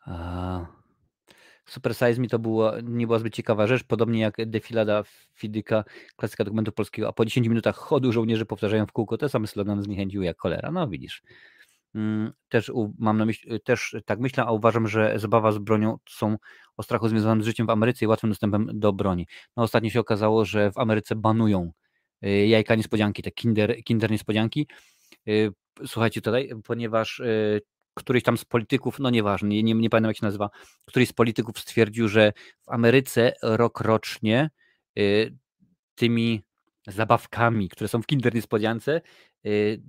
A, Super Size Me to było, nie była zbyt ciekawa rzecz, podobnie jak defilada Fidyka, klasyka dokumentu polskiego, a po 10 minutach chodu żołnierze powtarzają w kółko te same slogany zniechęciły jak cholera. No widzisz. Mm, też mam na myśli, też tak myślę, a uważam, że zabawa z bronią są o strachu związanym z życiem w Ameryce i łatwym dostępem do broni. No ostatnio się okazało, że w Ameryce banują jajka niespodzianki, te kinder, kinder niespodzianki. Y, słuchajcie tutaj, ponieważ y, któryś tam z polityków, no nieważne, nie, nie, pamiętam jak się nazywa, któryś z polityków stwierdził, że w Ameryce rok rocznie y, tymi zabawkami, które są w Kinder Niespodziance, y,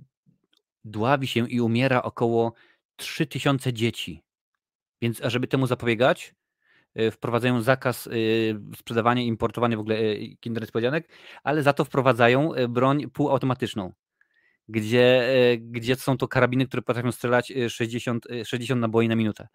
dławi się i umiera około 3000 dzieci. Więc żeby temu zapobiegać, y, wprowadzają zakaz y, sprzedawania importowania w ogóle y, Kinder Niespodzianek, ale za to wprowadzają broń półautomatyczną gdzie, gdzie są to karabiny, które potrafią strzelać 60, e, 60 e, naboi na minutę.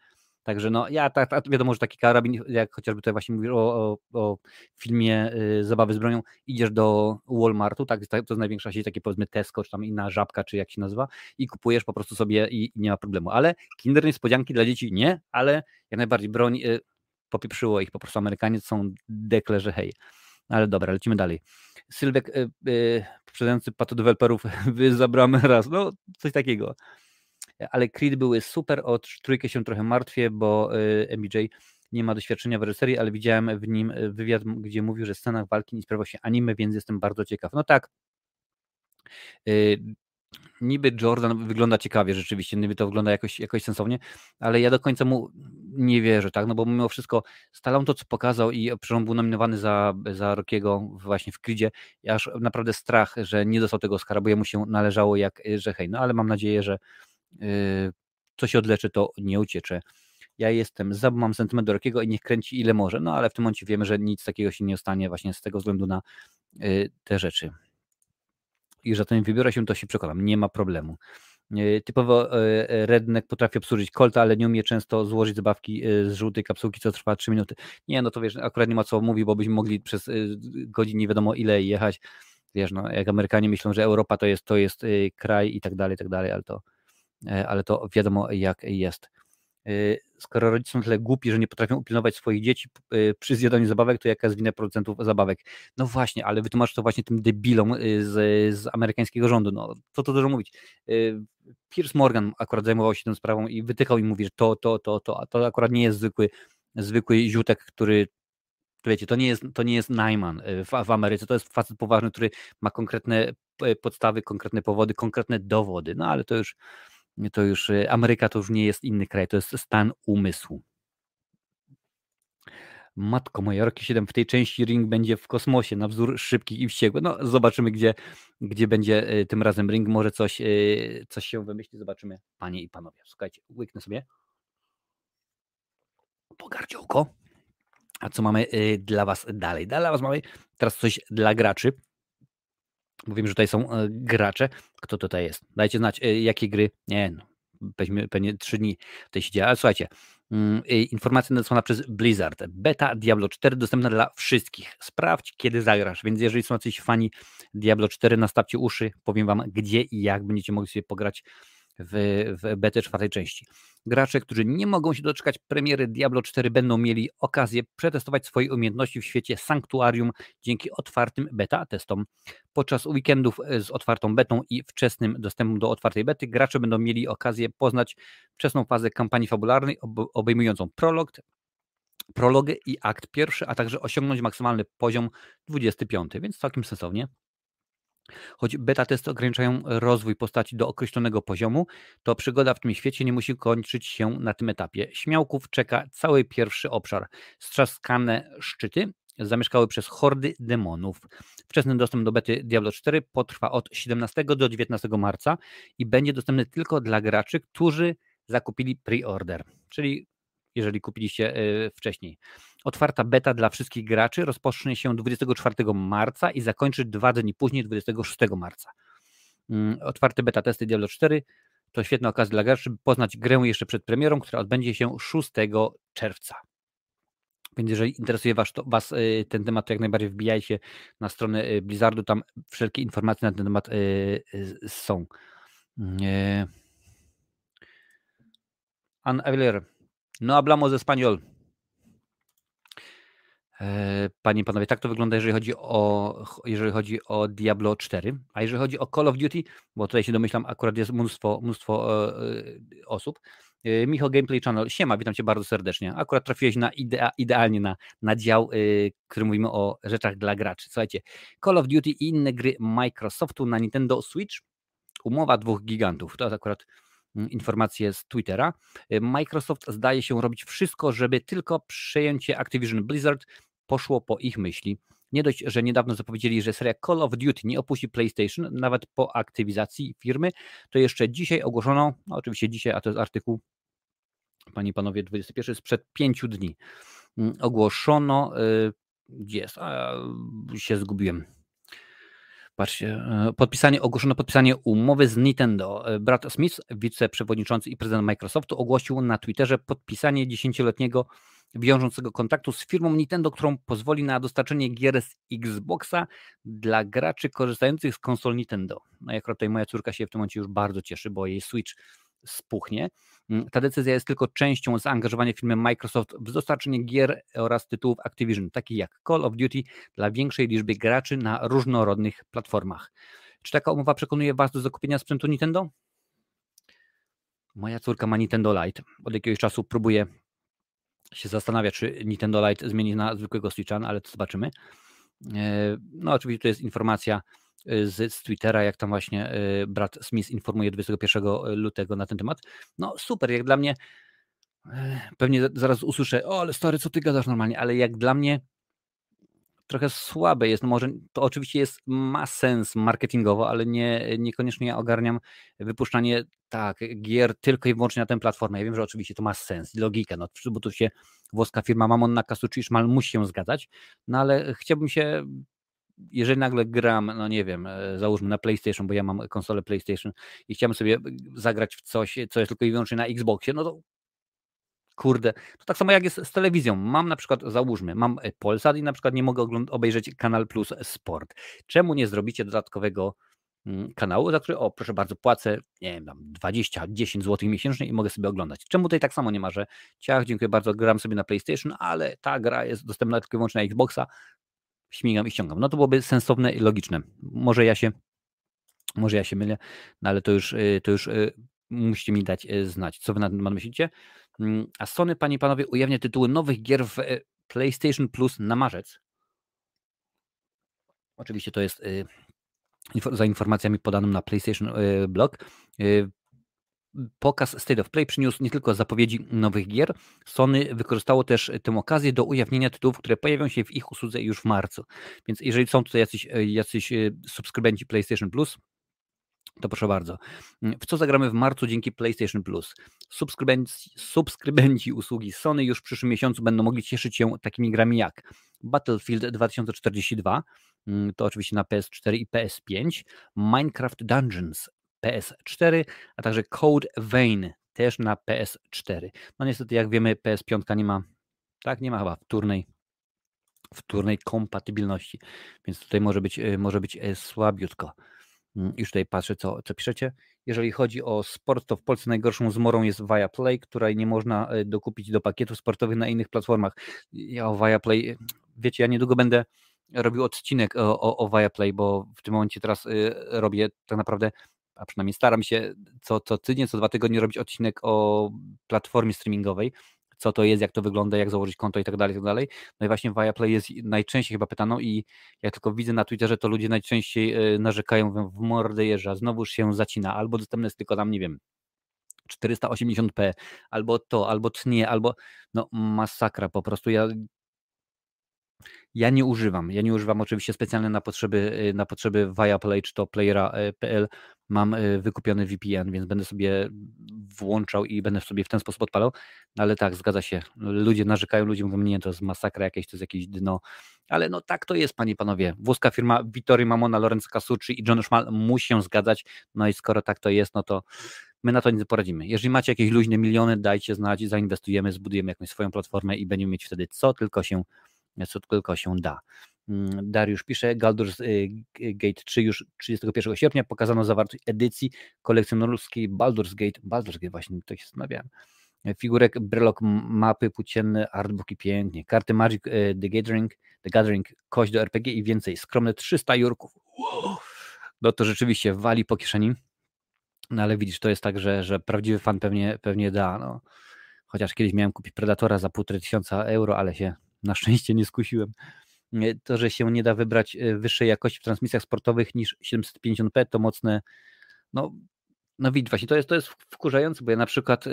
Także no, ja tak, tak, wiadomo, że taki karabin, jak chociażby tutaj właśnie mówisz o, o, o filmie y, Zabawy z bronią, idziesz do Walmartu, tak, to jest największa sieć, takie powiedzmy Tesco, czy tam inna żabka, czy jak się nazywa, i kupujesz po prostu sobie i, i nie ma problemu. Ale Kinder niespodzianki dla dzieci nie, ale jak najbardziej broń y, popieprzyło ich, po prostu Amerykanie są dekle, że hej. Ale dobra, lecimy dalej. Sylwek, y, y, poprzedzający patodeweloperów zabramy raz, no coś takiego. Ale Creed były super, o trójkę się trochę martwię, bo y, MJ nie ma doświadczenia w reżyserii, ale widziałem w nim wywiad, gdzie mówił, że w scenach walki nie sprawiał się anime, więc jestem bardzo ciekaw. No tak, niby Jordan wygląda ciekawie rzeczywiście, niby to wygląda jakoś, jakoś sensownie, ale ja do końca mu nie wierzę, tak, no bo mimo wszystko Stallone to, co pokazał i przecież był nominowany za, za Rockiego właśnie w Creedzie, aż naprawdę strach, że nie dostał tego Oscara, bo jemu się należało jak, że hej, no ale mam nadzieję, że yy, co się odleczy, to nie uciecze. Ja jestem za, mam sentyment do Rockiego i niech kręci ile może, no ale w tym momencie wiemy, że nic takiego się nie stanie właśnie z tego względu na yy, te rzeczy i że ten wybiorę się, to się przekonam, nie ma problemu. E, typowo e, e, Redneck potrafi obsłużyć kolta, ale nie umie często złożyć zabawki z żółtej kapsułki, co trwa 3 minuty. Nie, no to wiesz, akurat nie ma co mówić, bo byśmy mogli przez godzin nie wiadomo ile jechać. Wiesz, no, jak Amerykanie myślą, że Europa to jest, to jest kraj i tak dalej, i tak dalej, ale to, ale to wiadomo jak jest. Y, skoro rodzice są tyle głupi, że nie potrafią upilnować swoich dzieci y, przy zjadaniu zabawek, to jaka jest wina producentów zabawek? No właśnie, ale wytłumacz to właśnie tym debilom y, z, z amerykańskiego rządu. No, co to dużo mówić. Piers Morgan akurat zajmował się tą sprawą i wytykał i mówi, że to, to, to, to, a to akurat nie jest zwykły, zwykły ziutek, który wiecie, to nie jest, to nie jest Najman w, w Ameryce, to jest facet poważny, który ma konkretne podstawy, konkretne powody, konkretne dowody, no ale to już to już y, Ameryka to już nie jest inny kraj, to jest stan umysłu. Matko moja, Rocky 7 w tej części ring będzie w kosmosie, na wzór szybkich i wściekłych. No zobaczymy, gdzie, gdzie będzie y, tym razem ring. Może coś, y, coś się wymyśli, zobaczymy. Panie i panowie, słuchajcie, łyknę sobie. Pogardziołko. A co mamy dla was dalej? Dla was mamy teraz coś dla graczy. Mówimy, że tutaj są e, gracze. Kto tutaj jest? Dajcie znać, e, jakie gry. Nie, no, weźmy pewnie trzy dni tutaj się dzieje. Ale słuchajcie, mm, informacja nadesłana przez Blizzard. Beta Diablo 4 dostępna dla wszystkich. Sprawdź, kiedy zagrasz. Więc jeżeli są jacyś fani Diablo 4, nastawcie uszy. Powiem wam, gdzie i jak będziecie mogli sobie pograć w, w betę czwartej części. Gracze, którzy nie mogą się doczekać premiery Diablo 4 będą mieli okazję przetestować swoje umiejętności w świecie Sanktuarium dzięki otwartym beta testom. Podczas weekendów z otwartą betą i wczesnym dostępem do otwartej bety gracze będą mieli okazję poznać wczesną fazę kampanii fabularnej obejmującą prolog, prologę i akt pierwszy, a także osiągnąć maksymalny poziom 25, więc całkiem sensownie. Choć beta testy ograniczają rozwój postaci do określonego poziomu, to przygoda w tym świecie nie musi kończyć się na tym etapie. Śmiałków czeka cały pierwszy obszar. Strzaskane szczyty zamieszkały przez hordy demonów. Wczesny dostęp do bety Diablo 4 potrwa od 17 do 19 marca i będzie dostępny tylko dla graczy, którzy zakupili pre-order, czyli jeżeli kupiliście y, wcześniej. Otwarta beta dla wszystkich graczy rozpocznie się 24 marca i zakończy dwa dni później, 26 marca. Mm, otwarte beta testy Diablo 4 to świetna okazja dla graczy, by poznać grę jeszcze przed premierą, która odbędzie się 6 czerwca. Więc jeżeli interesuje was, to, was y, ten temat, to jak najbardziej wbijajcie na stronę y, Blizzardu, tam wszelkie informacje na ten temat są. Mm, Ann Aviler, no hablamos español. E, panie i panowie, tak to wygląda, jeżeli chodzi o, jeżeli chodzi o Diablo 4. A jeżeli chodzi o Call of Duty, bo tutaj się domyślam, akurat jest mnóstwo, mnóstwo e, e, osób. Michał Gameplay Channel, siema, witam Cię bardzo serdecznie. Akurat trafiłeś na idea, idealnie na, na dział, yy, który mówimy o rzeczach dla graczy. Słuchajcie, Call of Duty i inne gry Microsoftu na Nintendo Switch. Umowa dwóch gigantów. To jest akurat mm, informacje z Twittera. Microsoft zdaje się robić wszystko, żeby tylko przejęcie Activision Blizzard poszło po ich myśli. Nie dość, że niedawno zapowiedzieli, że seria Call of Duty nie opuści PlayStation, nawet po aktywizacji firmy, to jeszcze dzisiaj ogłoszono, no oczywiście dzisiaj, a to jest artykuł, panie i panowie, 21 sprzed pięciu dni, mm, ogłoszono, y, gdzie jest, a, się zgubiłem, Patrzcie, e, podpisanie, ogłoszono podpisanie umowy z Nintendo. E, Brad Smith, wiceprzewodniczący i prezydent Microsoftu, ogłosił na Twitterze podpisanie dziesięcioletniego wiążącego kontaktu z firmą Nintendo, którą pozwoli na dostarczenie gier z Xboxa dla graczy korzystających z konsol Nintendo. No akurat tutaj moja córka się w tym momencie już bardzo cieszy, bo jej Switch spuchnie. Mm, ta decyzja jest tylko częścią zaangażowania firmy Microsoft w dostarczenie gier oraz tytułów Activision, takich jak Call of Duty dla większej liczby graczy na różnorodnych platformach. Czy taka umowa przekonuje Was do zakupienia sprzętu Nintendo? Moja córka ma Nintendo Lite. Od jakiegoś czasu próbuje się zastanawia, czy Nintendo Lite zmieni na zwykłego Switcha, no ale to zobaczymy. E, no oczywiście to jest informacja e, z, z Twittera, jak tam właśnie e, brat Smith informuje 21 lutego na ten temat. No super, jak dla mnie, pewnie zaraz usłyszę, o ale stary, co ty gadasz normalnie, ale jak dla mnie trochę słabe jest. No może to oczywiście jest, ma sens marketingowo, ale nie, niekoniecznie ja ogarniam wypuszczanie tak, gier tylko i wyłącznie na tę platformę. Ja wiem, że oczywiście to ma sens logikę, no, bo tu się włoska firma Mamon na Kasuchi Szmal musi się zgadzać, no ale chciałbym się jeżeli nagle gram, no nie wiem, e, załóżmy na PlayStation, bo ja mam konsolę PlayStation i chciałbym sobie zagrać w coś, co jest tylko i wyłącznie na Xboxie, no to kurde, to tak samo jak jest z telewizją. Mam na przykład, załóżmy, mam e, Polsat i na przykład nie mogę obejrzeć Kanal Plus Sport. Czemu nie zrobicie dodatkowego mm, kanału, za który, o proszę bardzo, płacę, nie wiem, tam 20, 10 zł miesięcznie i mogę sobie oglądać. Czemu tutaj tak samo nie ma, że ciach, dziękuję bardzo, gram sobie na PlayStation, ale ta gra jest dostępna tylko i wyłącznie na Xboxa, śmigam i ściągam. No to byłoby sensowne i logiczne. Może ja się, może ja się mylę, no ale to już, y, to już y, musicie mi dać y, znać, co wy na ten temat myślicie. Mm, a Sony, panie i panowie, ujawnia tytuły nowych gier w e, PlayStation Plus na marzec. Oczywiście to jest y, za informacjami podanym na PlayStation y, Blog. Y, pokaz State of Play przyniósł nie tylko zapowiedzi nowych gier, Sony wykorzystało też tę okazję do ujawnienia tytułów, które pojawią się w ich usłudze już w marcu. Więc jeżeli są tutaj jacyś, jacyś subskrybenci PlayStation Plus, to proszę bardzo. W co zagramy w marcu dzięki PlayStation Plus? Subskrybenci, subskrybenci usługi Sony już w przyszłym miesiącu będą mogli cieszyć się takimi grami jak Battlefield 2042, mm, to oczywiście na PS4 i PS5, Minecraft Dungeons PS4, a także Code Vein też na PS4. No niestety, jak wiemy, PS5 nie ma, tak, nie ma chyba wtórnej wtórnej kompatybilności, więc tutaj może być, y, może być y, słabiutko. Mm, już tutaj patrzę, co, co piszecie. Jeżeli chodzi o sport, to w Polsce najgorszą zmorą jest Viaplay, której nie można e, dokupić do pakietów sportowych na innych platformach. Ja o Viaplay, wiecie, ja niedługo będę robił odcinek o, o, o Viaplay, bo w tym momencie teraz y, robię tak naprawdę, a przynajmniej staram się co, co tydzień, co dwa tygodnie robić odcinek o platformie streamingowej, co to jest, jak to wygląda, jak założyć konto i tak dalej, i tak dalej. No i właśnie Viaplay jest najczęściej chyba pytano i jak tylko widzę na Twitterze, to ludzie najczęściej e, narzekają, mówią, w mordę jeżdża, znowuż się zacina, albo dostępne jest tylko tam, nie wiem, 480p, albo to, albo tnie, albo no masakra po prostu. Ja ja nie używam. Ja nie używam oczywiście specjalnie na potrzeby, y, na potrzeby Viaplay czy to playera.pl. Mam y, wykupiony VPN, więc będę sobie włączał i będę sobie w ten sposób odpalał. No ale tak, zgadza się. Ludzie narzekają, ludzie mówią, nie, to jest masakra jakieś, to jest jakieś dno. Ale no tak to jest, panie i panowie. Włoska firma Vittorio Mamona, Lorenzo Casucci i John Schmal musi się zgadzać. No i skoro tak to jest, no to my na to nie poradzimy. Jeżeli macie jakieś luźne miliony, dajcie znać, zainwestujemy, zbudujemy jakąś swoją platformę i będziemy mieć wtedy co tylko się co tylko się da. Mm, Dariusz pisze, Galdur's y, Gate 3 już 31 sierpnia pokazano zawartość edycji kolekcjonerskiej Baldur's Gate, Baldur's Gate właśnie, to się zastanawiałem, figurek, brelok, mapy płócienne, artbooki pięknie, karty Magic, The Gathering, The Gathering, kość do RPG i więcej, skromne 300 jurków. No to rzeczywiście wali po kieszeni, no ale widzisz, to jest tak, że, że prawdziwy fan pewnie, pewnie da, no. Chociaż kiedyś miałem kupić Predatora za półtorej tysiąca euro, ale się na szczęście nie skusiłem. To, że się nie da wybrać wyższej jakości w transmisjach sportowych niż 750p, to mocne, no, no widzisz, właśnie to jest, to jest wkurzające, bo ja na przykład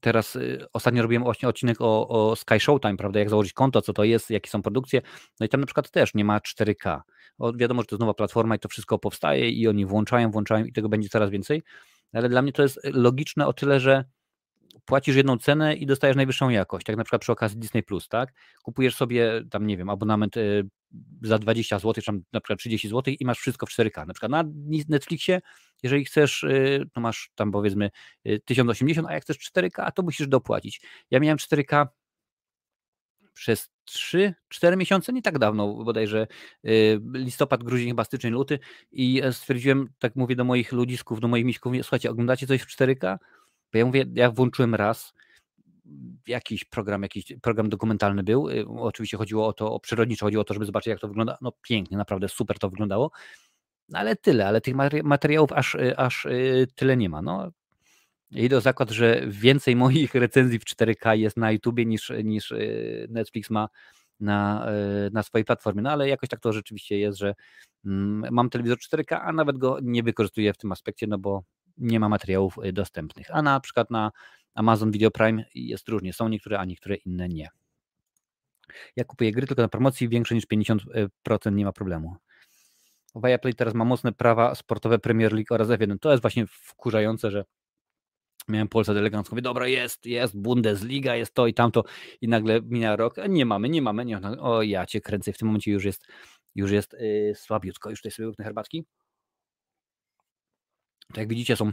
teraz ostatnio robiłem właśnie odcinek o, o Sky Showtime, prawda, jak założyć konto, co to jest, jakie są produkcje, no i tam na przykład też nie ma 4K. O, wiadomo, że to jest nowa platforma i to wszystko powstaje i oni włączają, włączają i tego będzie coraz więcej, ale dla mnie to jest logiczne o tyle, że płacisz jedną cenę i dostajesz najwyższą jakość, tak na przykład przy okazji Disney+, Plus, tak? Kupujesz sobie tam, nie wiem, abonament y, za 20 zł, czy tam na przykład 30 zł i masz wszystko w 4K. Na przykład na Netflixie, jeżeli chcesz, to masz tam powiedzmy 1080, y, a jak chcesz 4K, to musisz dopłacić. Ja miałem 4K przez 3-4 miesiące, nie tak dawno, bodajże listopad, grudzień, chyba styczeń, luty i e, stwierdziłem, tak mówię do moich ludzisków, do moich miśków, słuchajcie, oglądacie coś w 4K? Bo ja mówię, ja włączyłem raz, jakiś program, jakiś program dokumentalny był. Y, oczywiście chodziło o to, o przyrodniczo chodziło o to, żeby zobaczyć, jak to wygląda. No pięknie, naprawdę super to wyglądało. No, ale tyle, ale tych materiałów aż, y, aż y, tyle nie ma. No, idę zakład, że więcej moich recenzji w 4K jest na YouTubie niż, niż Netflix ma na, na swojej platformie. No ale jakoś tak to rzeczywiście jest, że mm, mam telewizor 4K, a nawet go nie wykorzystuję w tym aspekcie, no bo nie ma materiałów y, dostępnych. A na przykład na Amazon Video Prime jest różnie, są niektóre, a niektóre inne nie. Ja kupuję gry tylko na promocji, większe niż 50% nie ma problemu. Viaplay teraz ma mocne prawa sportowe Premier League oraz F1. To jest właśnie wkurzające, że miałem Polskę delegancką, mówię, dobra, jest, jest Bundesliga, jest to i tamto i nagle mija rok, nie mamy, nie mamy, nie, o ja cię kręcę, w tym momencie już jest, już jest yy, słabiutko, już tutaj sobie łyknę herbatki. To jak widzicie są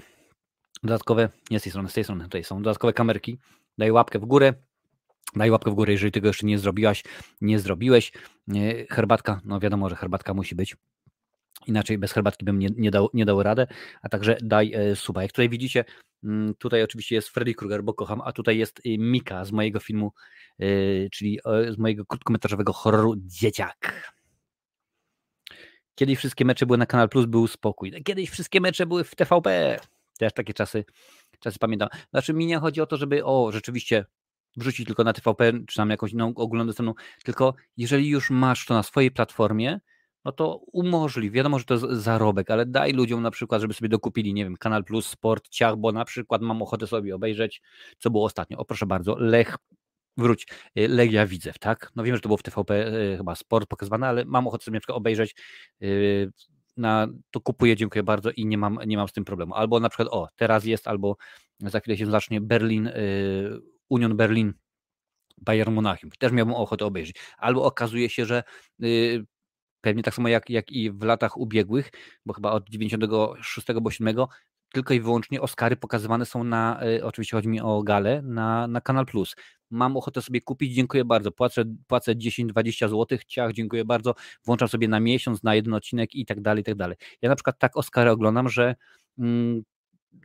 dodatkowe, nie z tej strony, z tej strony, tutaj są dodatkowe kamerki. Daj łapkę w górę, daj łapkę w górę, jeżeli tego jeszcze nie zrobiłaś, nie zrobiłeś. Herbatka, no wiadomo, że herbatka musi być. Inaczej bez herbatki bym nie, nie, dał, nie dał radę, a także daj e, suba. Jak tutaj widzicie, mm, tutaj oczywiście jest Freddy Krueger, bo kocham, a tutaj jest y, Mika z mojego filmu, y, czyli z mojego krótkometrażowego horroru Dzieciak. Kiedyś wszystkie mecze były na Kanal Plus, był spokój. Kiedyś wszystkie mecze były w TVP. Też takie czasy, czasy pamiętam. Znaczy mi nie chodzi o to, żeby o, rzeczywiście wrzucić tylko na TVP, czy tam jakąś inną ogólnodostępną, tylko jeżeli już masz to na swojej platformie, no to umożliw, wiadomo, że to jest zarobek, ale daj ludziom na przykład, żeby sobie dokupili, nie wiem, Kanal Plus, Sport, Ciach, bo na przykład mam ochotę sobie obejrzeć, co było ostatnio. O proszę bardzo, Lech wróć, y, Legia Widzew, tak? No wiem, że to było w TVP y, chyba sport pokazywane, ale mam ochotę sobie na obejrzeć y, na, to kupuję, dziękuję bardzo i nie mam, nie mam z tym problemu. Albo na przykład, o, teraz jest, albo za chwilę się zacznie Berlin, Union Berlin, Bayern Monachium. Też miałbym ochotę obejrzeć. Albo okazuje się, że pewnie tak samo jak, jak i w latach ubiegłych, bo chyba od 96 bo 7 tylko i wyłącznie Oscary pokazywane są na, oczywiście chodzi mi o galę, na, na Kanal Plus mam ochotę sobie kupić, dziękuję bardzo, płacę, płacę 10-20 zł, ciach, dziękuję bardzo, włączam sobie na miesiąc, na jeden odcinek i tak dalej, i tak dalej. Ja na przykład tak Oscary oglądam, że mm,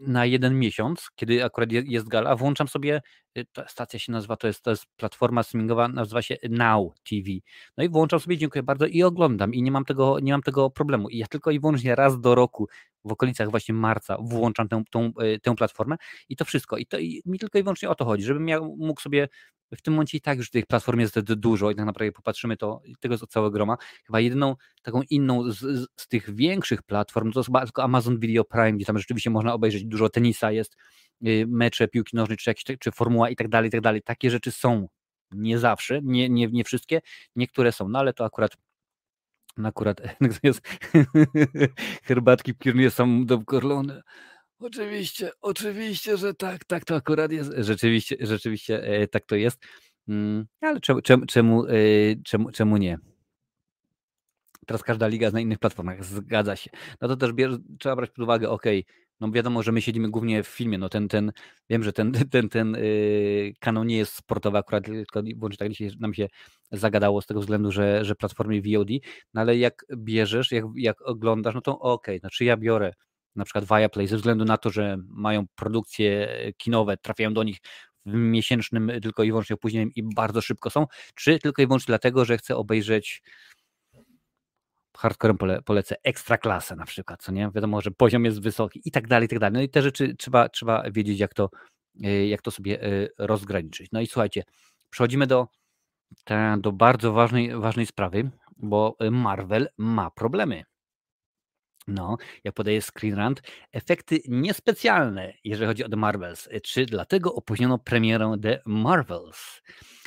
na jeden miesiąc, kiedy akurat jest gala, włączam sobie, y, ta stacja się nazywa, to jest, to jest platforma streamingowa, nazywa się Now TV. No i włączam sobie, dziękuję bardzo i oglądam i nie mam tego, nie mam tego problemu. I ja tylko i wyłącznie raz do roku, w okolicach właśnie marca, włączam tę, tą, y, tę platformę i to wszystko. I to i mi tylko i wyłącznie o to chodzi, żebym ja mógł sobie w tym momencie i tak już tych platform jest dużo i tak naprawdę popatrzymy to, tego jest całe groma. Chyba jedyną taką inną z, z, tych większych platform to jest chyba tylko Amazon Video Prime, gdzie tam rzeczywiście można obejrzeć dużo tenisa, jest y, mecze piłki nożnej, czy, jakieś, czy formuła i tak dalej, i tak dalej. Takie rzeczy są. Nie zawsze, nie, nie, nie wszystkie, niektóre są, no ale to akurat akurat jest herbatki pirnie są dokorlone. Oczywiście, oczywiście, że tak, tak to akurat jest. Rzeczywiście, rzeczywiście e, tak to jest. Mm, ale czemu, czemu, czemu, e, czemu, czemu nie? Teraz każda liga jest na innych platformach, zgadza się. No to też trzeba brać pod uwagę, ok, no wiadomo, że my siedzimy głównie w filmie, no ten, ten, wiem, że ten, ten, ten yy, kanał nie jest sportowy akurat, tylko włącznie tak dzisiaj nam się zagadało z tego względu, że, że platformy VOD, no ale jak bierzesz, jak, jak oglądasz, no to ok, znaczy ja biorę na przykład Viaplay ze względu na to, że mają produkcje kinowe, trafiają do nich miesięcznym tylko i wyłącznie opóźnieniem i bardzo szybko są, czy tylko i wyłącznie dlatego, że chcę obejrzeć hardcorem pole, polecę ekstra klasę na przykład, co nie? Wiadomo, że poziom jest wysoki i tak dalej, i tak dalej. No i te rzeczy trzeba, trzeba wiedzieć, jak to, e, jak to sobie e, rozgraniczyć. No i słuchajcie, przechodzimy do, do bardzo ważnej, ważnej sprawy, bo Marvel ma problemy. No, jak podaje Screen Rant, efekty niespecjalne, jeżeli chodzi o The Marvels. Czy dlatego opóźniono premierę The Marvels?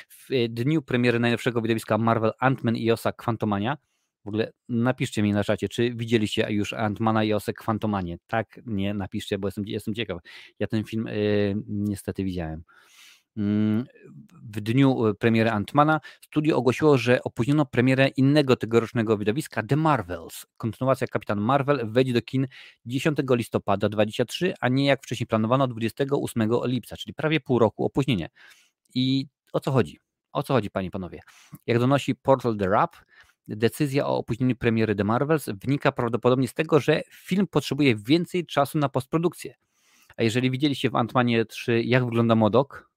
W dniu premiery najnowszego widowiska Marvel Ant-Man i Osa Quantumania w ogóle napiszcie mi na czacie, czy widzieliście już Antmana i Osek Fantomanie? Tak, nie, napiszcie, bo jestem, jestem ciekaw. Ja ten film y, niestety widziałem. Mm, w dniu y, premiery Antmana studio ogłosiło, że opóźniono premierę innego tegorocznego widowiska The Marvels. Kontynuacja Kapitan Marvel wejdzie do kin 10 listopada 23, a nie jak wcześniej planowano 28 lipca, czyli prawie pół roku opóźnienie. I o co chodzi? O co chodzi, panie i panowie? Jak donosi Portal The Rap, decyzja o opóźnieniu premiery The Marvels wynika prawdopodobnie z tego, że film potrzebuje więcej czasu na postprodukcję. A jeżeli widzieliście w Ant-Manie 3, jak wygląda Modok,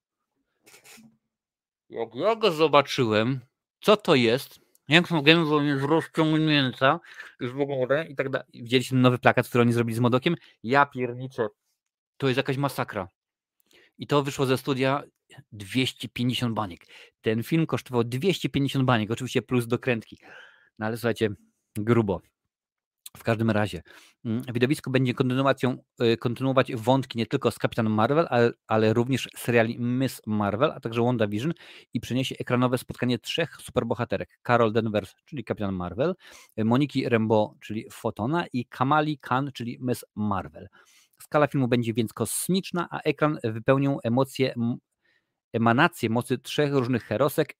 jak ja go zobaczyłem, co to jest, jak są gęba jest rozciągnięta, już w ogóle i tak dalej. Widzieliście nowy plakat, który oni zrobili z Modokiem? Ja pierniczę. To jest jakaś masakra. I to wyszło ze studia 250 baniek. Ten film kosztował 250 baniek, oczywiście plus dokrętki. No ale słuchajcie, grubo. W każdym razie, mm, widowisko będzie kontynuacją, y, kontynuować wątki nie tylko z Kapitan Marvel, ale, ale również seriali Miss Marvel, a także WandaVision i przyniesie ekranowe spotkanie trzech superbohaterek. Carol Danvers, czyli Kapitan Marvel, Moniki Rembo, czyli Fotona i Kamali Khan, czyli Miss Marvel. Skala filmu będzie więc kosmiczna, a ekran wypełnią emocje, emanacje mocy trzech różnych herosek.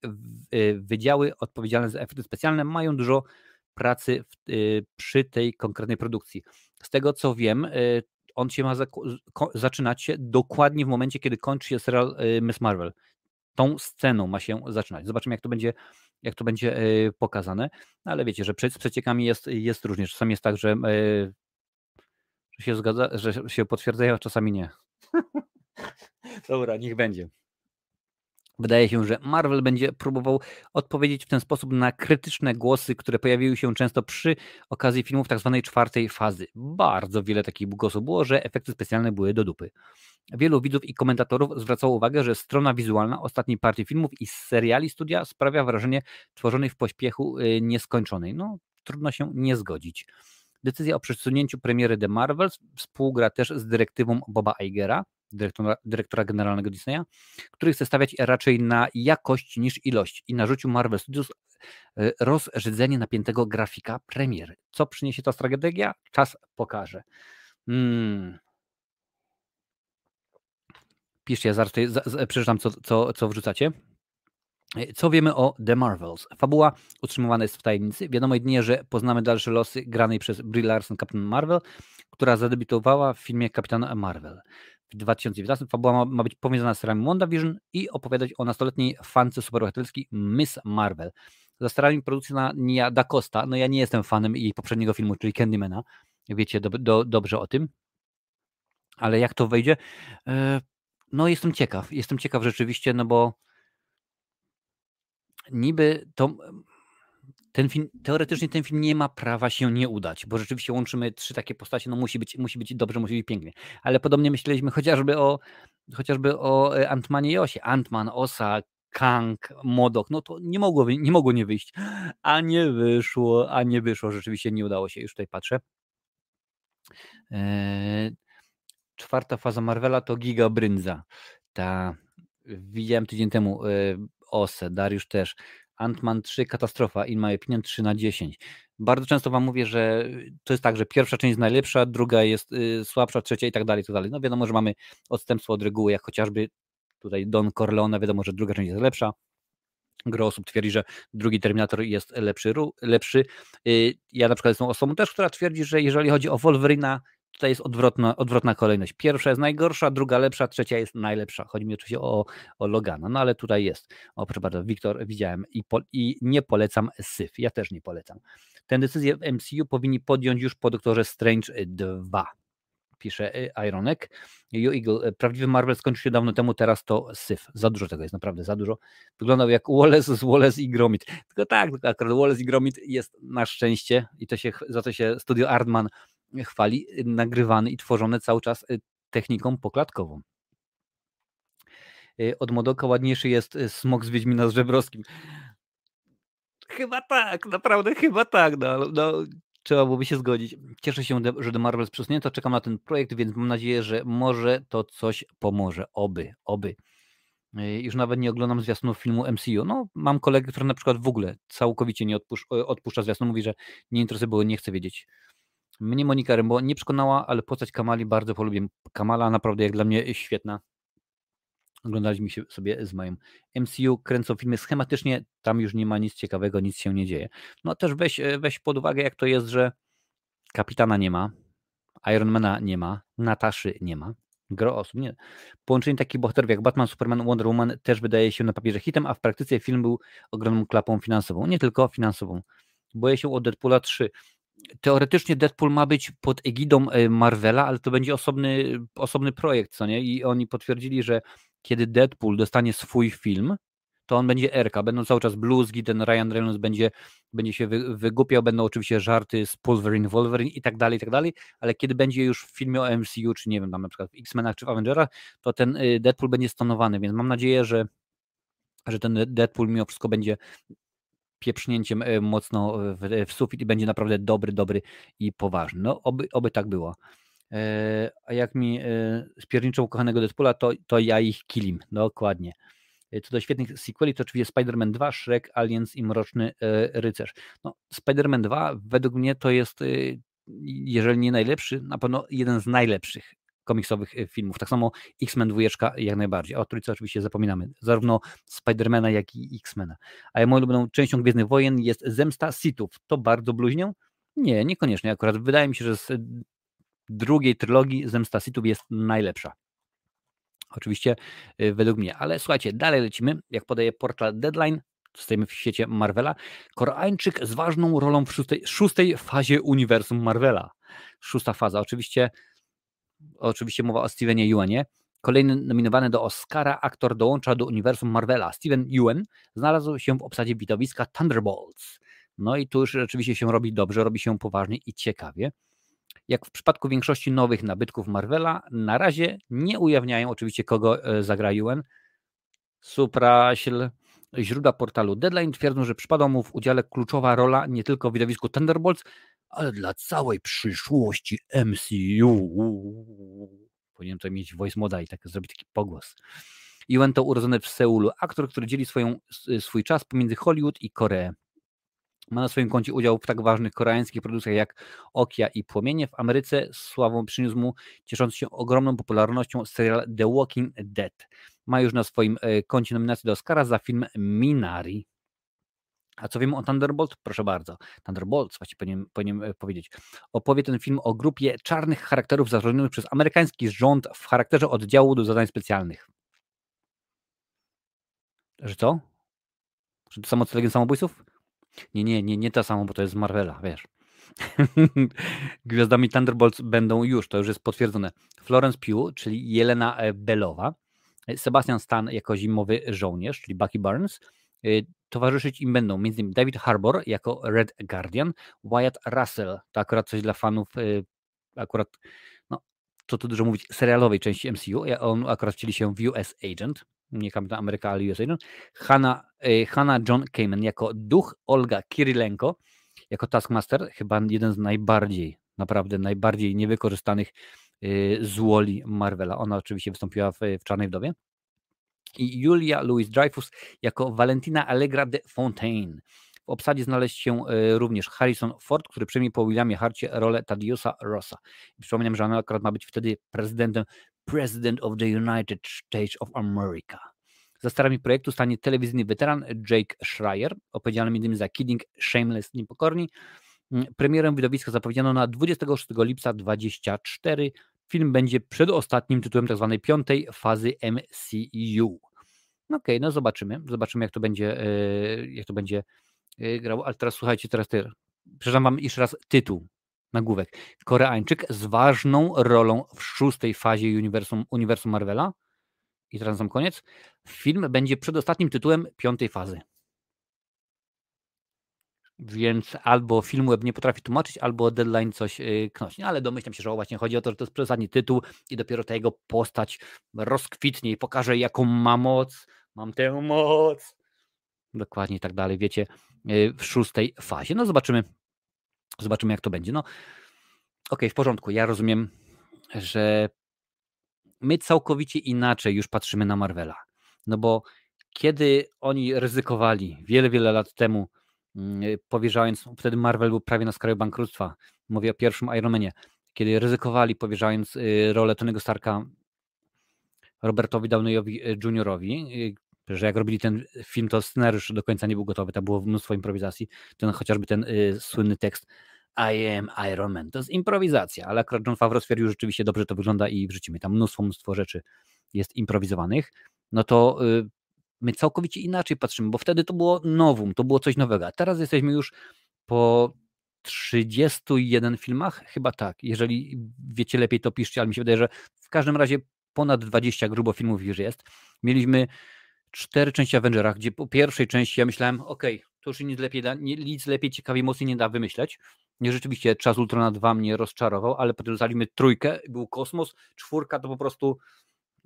Y, wydziały odpowiedzialne za efekty specjalne mają dużo pracy w, y, przy tej konkretnej produkcji. Z tego co wiem, y, on się ma zaczynać dokładnie w momencie, kiedy kończy się serial Miss Marvel. Tą sceną ma się zaczynać. Zobaczymy, jak to będzie, jak to będzie pokazane. Ale wiecie, że z przeciekami jest, jest różnie. Czasami jest tak, że że się zgadza, że się potwierdzają, a czasami nie. Dobra, niech będzie. Wydaje się, że Marvel będzie próbował odpowiedzieć w ten sposób na krytyczne głosy, które pojawiły się często przy okazji filmów tzw. Tak czwartej fazy. Bardzo wiele takich głosów było, że efekty specjalne były do dupy. Wielu widzów i komentatorów zwracało uwagę, że strona wizualna ostatniej partii filmów i seriali studia sprawia wrażenie tworzonej w pośpiechu y, nieskończonej. No, trudno się nie zgodzić. Decyzja o przesunięciu premiery The Marvels współgra też z dyrektywą Boba Eigera, dyrektora, dyrektora generalnego Disneya, który chce stawiać raczej na jakość niż ilość i narzucił Marvel Studios e, rozrzedzenie napiętego grafika premiery. Co przyniesie ta strategia? Czas pokaże. Hmm. Piszcie, ja zaraz tutaj przeczytam, co, co, co wrzucacie. Co wiemy o The Marvels? Fabuła utrzymywana jest w tajemnicy. Wiadomo jedynie, że poznamy dalsze losy granej przez Brie Larson Captain Marvel, która zadebiutowała w filmie Kapitan Marvel. W 2019 fabuła ma, ma być powiązana z serialem WandaVision i opowiadać o nastoletniej fance superbohaterskiej Miss Marvel. Za starami produkcja Nia Da Costa, no ja nie jestem fanem jej poprzedniego filmu, czyli Candymana, wiecie do, do, dobrze o tym, ale jak to wejdzie? E, no jestem ciekaw, jestem ciekaw rzeczywiście, no bo niby to ten film, teoretycznie ten film nie ma prawa się nie udać, bo rzeczywiście łączymy trzy takie postacie, no musi być, musi być dobrze, musi być pięknie. Ale podobnie myśleliśmy chociażby o chociażby o e, Antmanie i Osie. Antman, Osa, Kang, Modok, no to nie mogło, nie mogło nie wyjść. A nie wyszło, a nie wyszło, rzeczywiście nie udało się, już tutaj patrzę. Eee, czwarta faza Marvela to Giga Brynza. Ta, widziałem tydzień temu e, Osę, Dariusz też. Ant-Man 3 katastrofa, in my opinion 3 na 10. Bardzo często wam mówię, że to jest tak, że pierwsza część jest najlepsza, druga jest y, słabsza, trzecia i tak dalej, i tak dalej. No wiadomo, że mamy odstępstwo od reguły, jak chociażby tutaj Don Corleone, wiadomo, że druga część jest lepsza. Gro osób twierdzi, że drugi Terminator jest lepszy. lepszy. Y, ja na przykład jestem osobą też, która twierdzi, że jeżeli chodzi o Wolverina, Tutaj jest odwrotna, odwrotna kolejność. Pierwsza jest najgorsza, druga lepsza, trzecia jest najlepsza. Chodzi mi oczywiście o, o Logana, no ale tutaj jest. O, proszę bardzo, Wiktor, widziałem i, po, i nie polecam Syf. Ja też nie polecam. Tę decyzję w MCU powinni podjąć już po doktorze Strange 2. pisze Ironek. You Eagle, prawdziwy Marvel skończył się dawno temu, teraz to syf. Za dużo tego jest, naprawdę za dużo. Wyglądał jak Wallace z Wallace i Gromit. Tylko tak, tylko akurat Wallace i Gromit jest na szczęście i to się, za to się studio Artman chwali, nagrywany i tworzony cały czas techniką poklatkową. Od Modoka ładniejszy jest smok z Wiedźmina z Żebrowskim. Chyba tak, naprawdę chyba tak. No, no, trzeba byłoby się zgodzić. Cieszę się, że The Marvels przesunięto, czekam na ten projekt, więc mam nadzieję, że może to coś pomoże. Oby, oby. Y, już nawet nie oglądam zwiastunów filmu MCU. No, mam kolegę, który na przykład w ogóle całkowicie nie odpuszcza, odpuszcza zwiastun, mówi, że nie interesuje, bo nie chce wiedzieć. Mnie Monika Rembo nie przekonała, ale postać Kamali bardzo polubię. Kamala naprawdę jak dla mnie świetna. Oglądaliśmy się sobie z moim MCU, kręcą filmy schematycznie, tam już nie ma nic ciekawego, nic się nie dzieje. No też weź, e, weź pod uwagę, jak to jest, że kapitana nie ma, Ironmana nie ma, Nataszy nie ma, gro osób nie. Połączenie takich bohaterów jak Batman, Superman, Wonder Woman też wydaje się na papierze hitem, a w praktyce film był ogromną klapą finansową. Nie tylko finansową. Boję się o Deadpoola 3 teoretycznie Deadpool ma być pod egidą e, Marvela, ale to będzie osobny, osobny projekt, co nie? I oni potwierdzili, że kiedy Deadpool dostanie swój film, to on będzie Erka, będą cały czas bluzgi, ten Ryan Reynolds będzie, będzie się wy, będą oczywiście żarty z Wolverine, Wolverine i tak dalej, i tak dalej, ale kiedy będzie już w filmie o MCU, czy nie wiem, tam na przykład w X-Menach, czy w Avengerach, to ten y, Deadpool będzie stonowany, więc mam nadzieję, że że ten Deadpool mimo wszystko będzie pieprznięciem e, mocno w, w sufit i będzie naprawdę dobry, dobry i poważny. No, oby, oby tak było. E, a jak mi e, spierniczą ukochanego Deadpoola, to, to ja ich kilim, dokładnie. Co do świetnych sequeli, to oczywiście Spider-Man 2, Shrek, Aliens i Mroczny Rycerz. No, Spider-Man 2 według mnie to jest, jeżeli nie najlepszy, na pewno jeden z najlepszych komiksowych e, filmów. Tak samo X-Men dwójeczka jak najbardziej. O trójce oczywiście zapominamy. Zarówno Spidermana, jak i X-Mena. A moją ulubioną częścią Gwiezdnych Wojen jest Zemsta Sithów. To bardzo bluźnią? Nie, niekoniecznie akurat. Wydaje mi się, że z drugiej trylogii Zemsta Sithów jest najlepsza. Oczywiście e, według mnie. Ale słuchajcie, dalej lecimy. Jak podaje portal Deadline, stoimy w świecie Marvela. Koreańczyk z ważną rolą w szóstej, szóstej fazie uniwersum Marvela. Szósta faza. Oczywiście oczywiście mowa o Stevenie Yuanie. Kolejny nominowany do Oscara aktor dołącza do uniwersum Marvela. Steven Yeun znalazł się w obsadzie widowiska Thunderbolts. No i tu już rzeczywiście się robi dobrze, robi się poważnie i ciekawie. Jak w przypadku większości nowych nabytków Marvela, na razie nie ujawniają oczywiście kogo e, zagra Yuen. Supraśl. Źródła portalu Deadline twierdzą, że przypadła mu w udziale kluczowa rola nie tylko w widowisku Thunderbolts, ale dla całej przyszłości MCU. Powinienem to mieć voice moda i tak zrobić taki pogłos. Iwan to urodzony w Seulu, aktor, który dzieli swoją, swój czas pomiędzy Hollywood i Koreę. Ma na swoim koncie udział w tak ważnych koreańskich produkcjach jak Okia i Płomienie. W Ameryce sławą przyniósł mu cieszący się ogromną popularnością serial The Walking Dead. Ma już na swoim e, koncie nominację do Oscara za film Minari. A co wiemy o Thunderbolt? Proszę bardzo. Thunderbolt, właściwie powinienem, powinienem powiedzieć. Opowie ten film o grupie czarnych charakterów zatrudnionych przez amerykański rząd w charakterze oddziału do zadań specjalnych. Że co? Że to samo co Legend Samobójców? Nie, nie, nie, nie ta samo, bo to jest Marvela, wiesz. Gwiazdami Thunderbolts będą już, to już jest potwierdzone. Florence Pugh, czyli Jelena e, Belowa, Sebastian Stan jako zimowy żołnierz, czyli Bucky Barnes, Towarzyszyć im będą m.in. David Harbour jako Red Guardian, Wyatt Russell, to akurat coś dla fanów, y, akurat, no, co tu dużo mówić, serialowej części MCU, on akurat wcieli się w US Agent, nie Kapitan Ameryka, ale US Agent, Hanna, y, Hanna John Kamen jako duch, Olga Kirilenko jako Taskmaster, chyba jeden z najbardziej, naprawdę najbardziej niewykorzystanych y, złoli Marvela. Ona oczywiście wystąpiła w, w Czarnej Wdowie i Julia Louis-Dreyfus jako Valentina Allegra de Fontaine. W obsadzie znaleźć się e, również Harrison Ford, który przyjmie po Williamie Harcie rolę Tadiusa Rossa. Przypominam, że on akurat ma być wtedy prezydentem President of the United States of America. Za starami projektu stanie telewizyjny weteran Jake Schreier, odpowiedzialny m.in. za Kidding, Shameless, Niepokorni. Mm, premierę widowiska zapowiedziano na 26 lipca 2024 Film będzie przedostatnim tytułem tzw. Tak piątej fazy MCU. No okej, okay, no zobaczymy. Zobaczymy, jak to będzie, e, jak to będzie e, grało. Ale teraz słuchajcie, teraz ty. Przepraszam wam jeszcze raz tytuł. nagłówek. Koreańczyk z ważną rolą w szóstej fazie uniwersum, uniwersum Marvela. I teraz sam koniec. Film będzie przedostatnim tytułem piątej fazy. Więc albo Filmweb nie potrafi tłumaczyć, albo Deadline coś knoć. No, ale domyślam się, że właśnie chodzi o to, że to jest przedostatni tytuł i dopiero ta jego postać rozkwitnie i pokaże, jaką ma moc. Mam tę moc. Dokładnie i tak dalej, wiecie, yy, w szóstej fazie. No zobaczymy, zobaczymy jak to będzie. No okej, okay, w porządku. Ja rozumiem, że my całkowicie inaczej już patrzymy na Marvela. No bo kiedy oni ryzykowali wiele, wiele lat temu, powierzając, wtedy Marvel był prawie na skraju bankructwa, mówię o pierwszym Ironmanie, kiedy ryzykowali powierzając y, rolę Tonego Starka Robertowi Downeyowi y, Juniorowi, y, że jak robili ten film, to scenariusz do końca nie był gotowy, tam było mnóstwo improwizacji, ten chociażby ten y, słynny tekst i am Iron Man. To jest improwizacja, ale akurat John Favreau stwierdził, że rzeczywiście dobrze to wygląda i wrzucimy. Tam mnóstwo, mnóstwo rzeczy jest improwizowanych, no to y, my całkowicie inaczej patrzymy, bo wtedy to było nowum, to było coś nowego, a teraz jesteśmy już po 31 filmach, chyba tak, jeżeli wiecie lepiej to piszcie, ale mi się wydaje, że w każdym razie ponad 20 grubo filmów już jest. Mieliśmy cztery części Avengerach, gdzie po pierwszej części ja myślałem, ok, to już nic lepiej, nic lepiej, ciekawiej, mocniej nie da wymyśleć. Nie, rzeczywiście czas Ultrona 2 mnie rozczarował, ale potem trójkę, był kosmos, czwórka to po prostu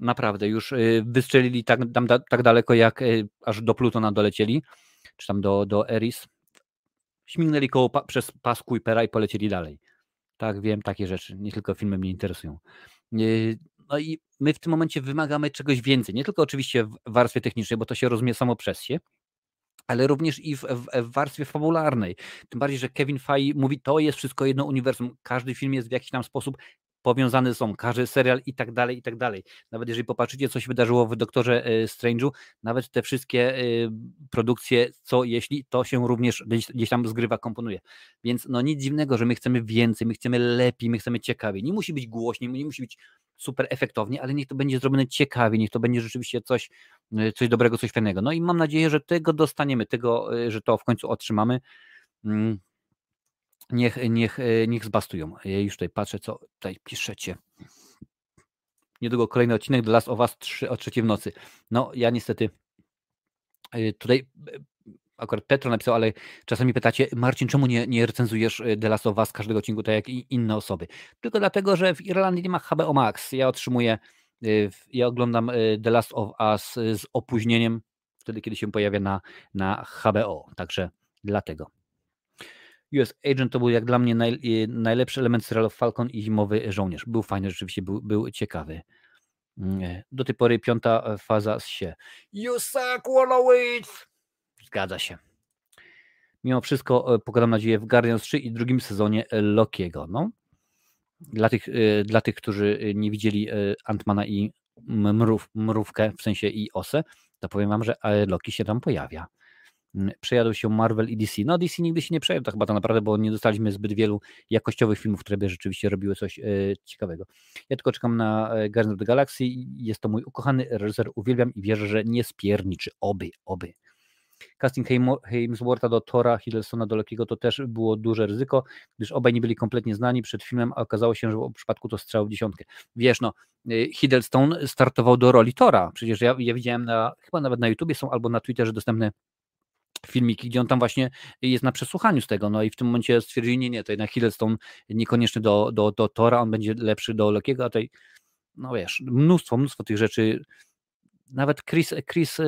naprawdę już y, wystrzelili tak, tam, tak daleko, jak y, aż do Plutona dolecieli, czy tam do, do Eris. Śmignęli koło pa, przez pas Kuipera i polecieli dalej. Tak, wiem, takie rzeczy, nie tylko filmy mnie interesują. Y, no i my w tym momencie wymagamy czegoś więcej, nie tylko oczywiście w warstwie technicznej, bo to się rozumie samo przez się, ale również i w, w, w, warstwie fabularnej. Tym bardziej, że Kevin Feige mówi, to jest wszystko jedno uniwersum, każdy film jest w jakiś tam sposób powiązany są, każdy serial i tak dalej, i tak dalej. Nawet jeżeli popatrzycie, co się wydarzyło w Doktorze e, Strange'u, nawet te wszystkie e, produkcje, co jeśli, to się również gdzieś, gdzieś tam zgrywa, komponuje. Więc no nic dziwnego, że my chcemy więcej, my chcemy lepiej, my chcemy ciekawiej. Nie musi być głośniej, nie musi być super efektownie, ale niech to będzie zrobione ciekawie, niech to będzie rzeczywiście coś, e, coś dobrego, coś fajnego. No i mam nadzieję, że tego dostaniemy, tego, że to w końcu otrzymamy. Niech, niech, e, niech zbastują. Ja już tutaj patrzę, co tutaj piszecie. Niedługo kolejny odcinek do Last of Us 3 o trzeciej w nocy. No, ja niestety e, tutaj e, akurat Petro napisał, ale czasami pytacie, Marcin, czemu nie, nie recenzujesz The Last of Us każdego odcinku, tak jak i inne osoby? Tylko dlatego, że w Irlandii nie ma HBO Max. Ja otrzymuję, ja oglądam The Last of Us z opóźnieniem, wtedy, kiedy się pojawia na, na HBO. Także dlatego. US Agent to był jak dla mnie naj, y, najlepszy element serialu Falcon i Zimowy Żołnierz. Był fajny, rzeczywiście był, był ciekawy. Mm, do tej pory piąta e, faza się. You suck, Wallowitz! Zgadza się. Mimo wszystko e, pokładam nadzieję w Guardians 3 i drugim sezonie Lokiego. No. Dla, tych, e, dla tych, którzy nie widzieli Antmana i mrów, mrówkę, w sensie i osę, to powiem wam, że Loki się tam pojawia. Przejadł się Marvel i DC. No DC nigdy się nie przejadł tak chyba tak naprawdę, bo nie dostaliśmy zbyt wielu jakościowych filmów, które by rzeczywiście robiły coś e, ciekawego. Ja tylko czekam na e, Guardians of the Galaxy. Jest to mój ukochany reżyser, uwielbiam i wierzę, że nie spierniczy. Oby, oby. Casting Hemswortha do Tora, Hiddlestona do Lokiego to też było duże ryzyko, gdyż obaj nie byli kompletnie znani przed filmem, a okazało się, że w przypadku to strzał w dziesiątkę. Wiesz, no, e, Hiddleston startował do roli Tora, przecież ja, ja widziałem na, chyba nawet na YouTubie są albo na Twitterze dostępne filmiki, gdzie on tam właśnie jest na przesłuchaniu z tego, no i w tym momencie stwierdzili, nie, nie, to jednak Hiddleston niekoniecznie do, do, do Tora, on będzie lepszy do Lokiego, a tutaj, no wiesz, mnóstwo, mnóstwo tych rzeczy, nawet Chris, Chris e,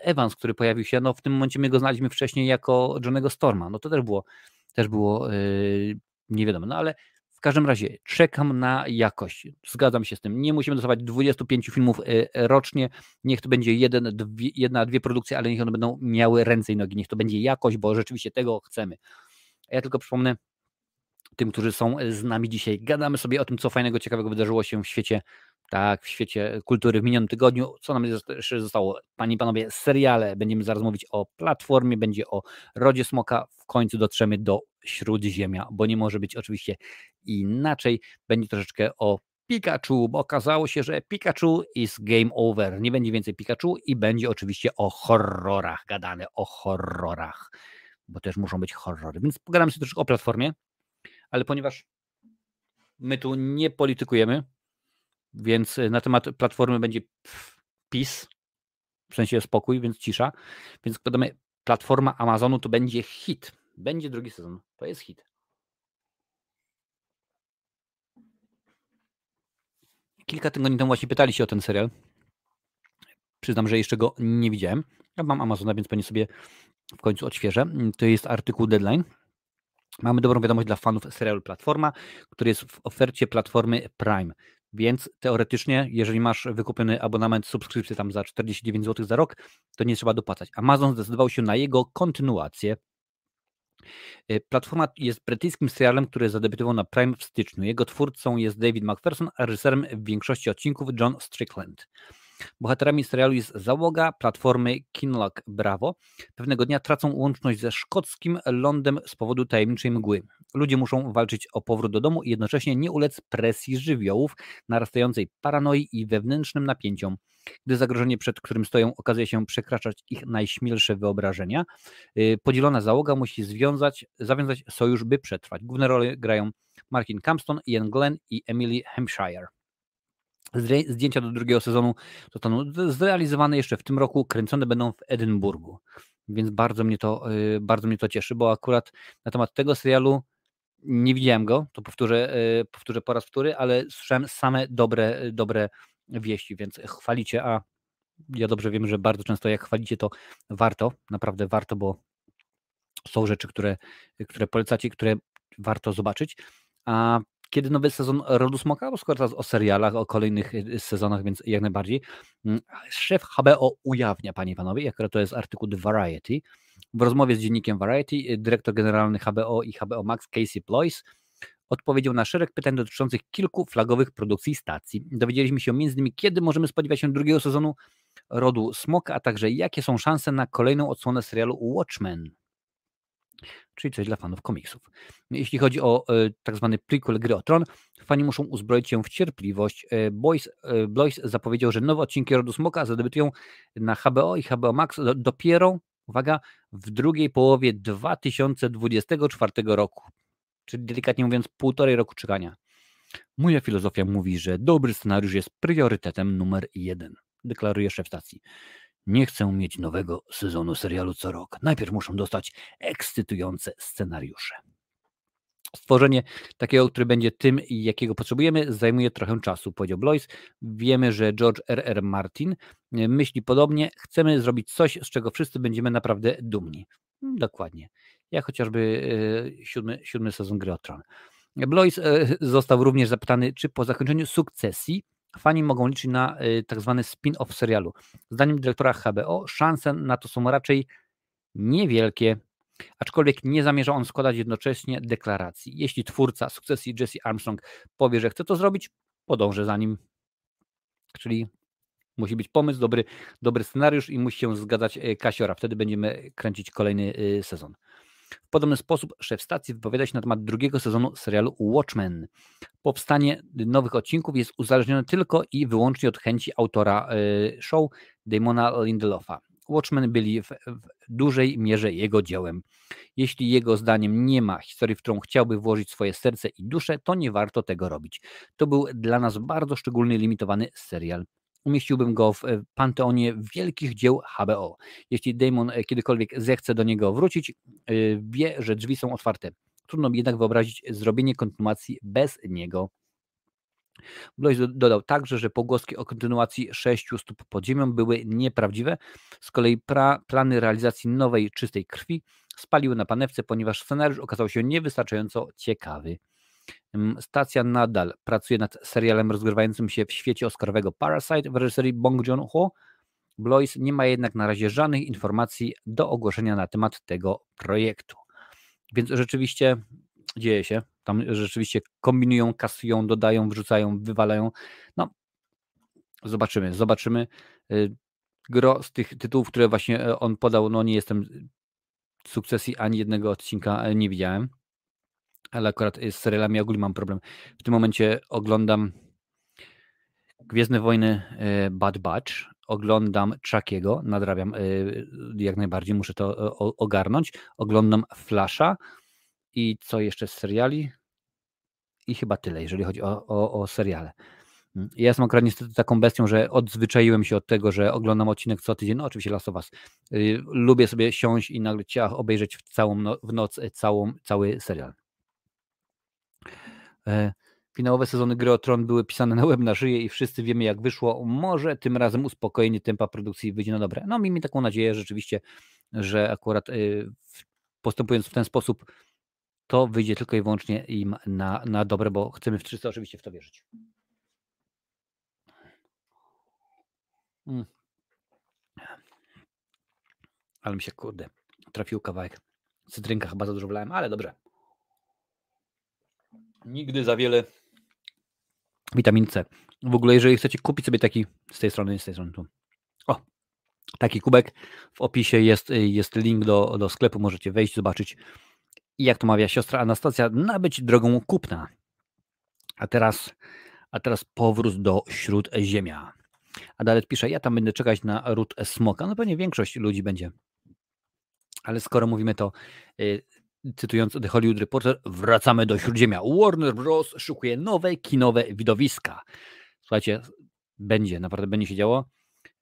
Evans, który pojawił się, no w tym momencie my go znaliśmy wcześniej jako Johnego Storma, no to też było, też było yy, nie wiadomo, no ale w każdym razie czekam na jakość. Zgadzam się z tym. Nie musimy dostawać 25 filmów e, rocznie. Niech to będzie jeden, dwie, jedna, dwie produkcje, ale niech one będą miały ręce i nogi. Niech to będzie jakość, bo rzeczywiście tego chcemy. Ja tylko przypomnę tym, którzy są z nami dzisiaj. Gadamy sobie o tym, co fajnego, ciekawego wydarzyło się w świecie, tak, w świecie kultury w minionym tygodniu. Co nam jeszcze zostało? Panie i panowie, seriale. Będziemy zaraz mówić o platformie, będzie o Rodzie Smoka. W końcu dotrzemy do Śródziemia, bo nie może być oczywiście inaczej. Będzie troszeczkę o Pikachu, bo okazało się, że Pikachu is game over. Nie będzie więcej Pikachu i będzie oczywiście o horrorach gadane, o horrorach, bo też muszą być horrory. Więc pogadam sobie troszkę o platformie, ale ponieważ My tu nie politykujemy, więc na temat platformy będzie PiS, w sensie spokój, więc cisza. Więc podamy platforma Amazonu to będzie hit. Będzie drugi sezon. To jest hit. Kilka tygodni temu właśnie pytali się o ten serial. Przyznam, że jeszcze go nie widziałem. Ja mam Amazona, więc pewnie sobie w końcu odświeżę. To jest artykuł Deadline. Mamy dobrą wiadomość dla fanów serialu Platforma, który jest w ofercie platformy Prime. Więc teoretycznie, jeżeli masz wykupiony abonament, subskrypcję tam za 49 zł za rok, to nie trzeba dopłacać. Amazon zdecydował się na jego kontynuację. Y, platforma jest brytyjskim serialem, który zadebiutował na Prime w styczniu. Jego twórcą jest David McPherson, a reżyserem w większości odcinków John Strickland. Bohaterami serialu jest załoga platformy Kinlock Bravo. Pewnego dnia tracą łączność ze szkockim lądem z powodu tajemniczej mgły. Ludzie muszą walczyć o powrót do domu i jednocześnie nie ulec presji żywiołów, narastającej paranoi i wewnętrznym napięciom. Gdy zagrożenie, przed którym stoją, okazuje się przekraczać ich najśmielsze wyobrażenia, y, podzielona załoga musi związać, zawiązać sojusz, by przetrwać. Główne role grają Martin Campston, Ian Glenn i Emily Hampshire. Zdjęcia do drugiego sezonu zostaną zrealizowane jeszcze w tym roku, kręcone będą w Edynburgu. Więc bardzo mnie to, y, bardzo mnie to cieszy, bo akurat na temat tego serialu nie widziałem go, to powtórzę, y, powtórzę po raz wtóry, ale słyszałem same dobre, dobre wieści, więc chwalicie, a ja dobrze wiem, że bardzo często jak chwalicie, to warto, naprawdę warto, bo są rzeczy, które, które polecacie, które warto zobaczyć. A kiedy nowy sezon Rodu Smoka, bo skoro teraz o serialach, o kolejnych y, sezonach, więc jak najbardziej. Mm, szef HBO ujawnia, panie i panowie, jak to jest artykuł The Variety, w rozmowie z dziennikiem Variety, y, dyrektor generalny HBO i HBO Max Casey Ployce odpowiedział na szereg pytań dotyczących kilku flagowych produkcji stacji. Dowiedzieliśmy się m.in. kiedy możemy spodziewać się drugiego sezonu Rodu Smoka, a także jakie są szanse na kolejną odsłonę serialu Watchmen czyli coś dla fanów komiksów. Jeśli chodzi o e, tak zwany prequel gry o tron, fani muszą uzbroić się w cierpliwość. E, Boyce, e, Blois zapowiedział, że nowe odcinki Rodu Smoka zadebiutują na HBO i HBO Max dopiero, uwaga, w drugiej połowie 2024 roku, czyli delikatnie mówiąc półtorej roku czekania. Moja filozofia mówi, że dobry scenariusz jest priorytetem numer jeden, deklaruje szef stacji. Nie chcę mieć nowego sezonu serialu co rok. Najpierw muszą dostać ekscytujące scenariusze. Stworzenie takiego, który będzie tym, jakiego potrzebujemy, zajmuje trochę czasu, powiedział Blois. Wiemy, że George R.R. R. Martin e, myśli podobnie. Chcemy zrobić coś, z czego wszyscy będziemy naprawdę dumni. Hmm, dokładnie. Jak chociażby e, siódmy, siódmy sezon Gry o Tron. Blois e, został również zapytany, czy po zakończeniu sukcesji fani mogą liczyć na y, tak zwany spin-off serialu. Zdaniem dyrektora HBO szanse na to są raczej niewielkie, aczkolwiek nie zamierza on składać jednocześnie deklaracji. Jeśli twórca sukcesji Jesse Armstrong powie, że chce to zrobić, podążę za nim. Czyli musi być pomysł, dobry, dobry scenariusz i musi się zgadzać y, Kasiora. Wtedy będziemy kręcić kolejny y, sezon. W podobny sposób szef stacji wypowiada się na temat drugiego sezonu serialu Watchmen. Powstanie nowych odcinków jest uzależnione tylko i wyłącznie od chęci autora y, show Damona Lindelofa. Watchmen byli w, w, dużej mierze jego dziełem. Jeśli jego zdaniem nie ma historii, w którą chciałby włożyć swoje serce i duszę, to nie warto tego robić. To był dla nas bardzo szczególny, limitowany serial umieściłbym go w panteonie wielkich dzieł HBO. Jeśli Damon e, kiedykolwiek zechce do niego wrócić, e, wie, że drzwi są otwarte. Trudno mi jednak wyobrazić zrobienie kontynuacji bez niego. Blois dodał także, że pogłoski o kontynuacji sześciu stóp pod ziemią były nieprawdziwe. Z kolei pra, plany realizacji nowej czystej krwi spaliły na panewce, ponieważ scenariusz okazał się niewystarczająco ciekawy. Stacja nadal pracuje nad serialem rozgrywającym się w świecie oscarowego Parasite w reżyserii Bong Joon-ho. Blois nie ma jednak na razie żadnych informacji do ogłoszenia na temat tego projektu. Więc rzeczywiście dzieje się. Tam rzeczywiście kombinują, kasują, dodają, wrzucają, wywalają. No, zobaczymy, zobaczymy. Y, gro z tych tytułów, które właśnie e, on podał, no nie jestem sukcesji ani jednego odcinka e, nie widziałem ale akurat z serialami ogólnie mam problem. W tym momencie oglądam Gwiezdne Wojny e, Bad Batch, oglądam Chuckiego, nadrabiam e, jak najbardziej, muszę to ogarnąć. Oglądam Flasha i co jeszcze z seriali? I chyba tyle, jeżeli chodzi o, o, o seriale. Mm, ja jestem akurat niestety taką bestią, że odzwyczaiłem się od tego, że oglądam odcinek co tydzień. No oczywiście Last of. Y, lubię sobie siąść i nagle ciach obejrzeć w całą no, w noc całą, cały serial. E, finałowe sezony Gry o Tron były pisane na łeb na szyję i wszyscy wiemy jak wyszło. Może tym razem uspokojenie tempa produkcji wyjdzie na dobre. No miejmy taką nadzieję rzeczywiście, że akurat y, postępując w ten sposób to wyjdzie tylko i wyłącznie im na, na dobre, bo chcemy wszyscy oczywiście w to wierzyć. Mm. Ale mi się, kurde, trafił kawałek. Cytrynka chyba za dużo wlałem, ale dobrze. Nigdy za wiele witamin C. W ogóle, jeżeli chcecie kupić sobie taki z tej strony, z tej strony tu. O, taki kubek. W opisie jest, jest link do, do sklepu. Możecie wejść, zobaczyć. I jak to mawia siostra Anastazja, nabyć drogą kupna. A teraz, a teraz powrót do Śródziemia. Adalet pisze, ja tam będę czekać na ród smoka. No pewnie większość ludzi będzie. Ale skoro mówimy to, yy, cytując The Hollywood Reporter, wracamy do Śródziemia. Warner Bros. szukuje nowe kinowe widowiska. Słuchajcie, będzie, naprawdę będzie się działo.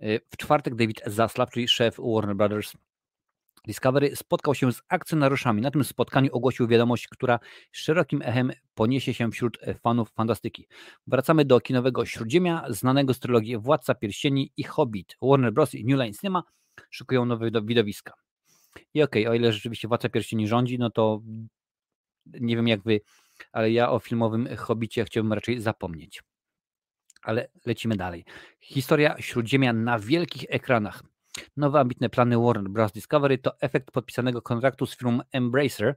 Y, w czwartek David Zaslav, czyli szef Warner Brothers Discovery, spotkał się z akcjonariuszami. Na tym spotkaniu ogłosił wiadomość, która szerokim echem poniesie się wśród fanów fantastyki. Wracamy do kinowego Śródziemia, znanego z trylogii Władca Pierścieni i Hobbit. Warner Bros. i New Line Cinema szykują nowe widowiska. I okej, okay, o ile rzeczywiście Władca Pierścieni rządzi, no to nie wiem jak wy, ale ja o filmowym Hobbicie chciałbym raczej zapomnieć. Ale lecimy dalej. Historia Śródziemia na wielkich ekranach. Nowe ambitne plany Warner Bros. Discovery to efekt podpisanego kontraktu z firmą Embracer,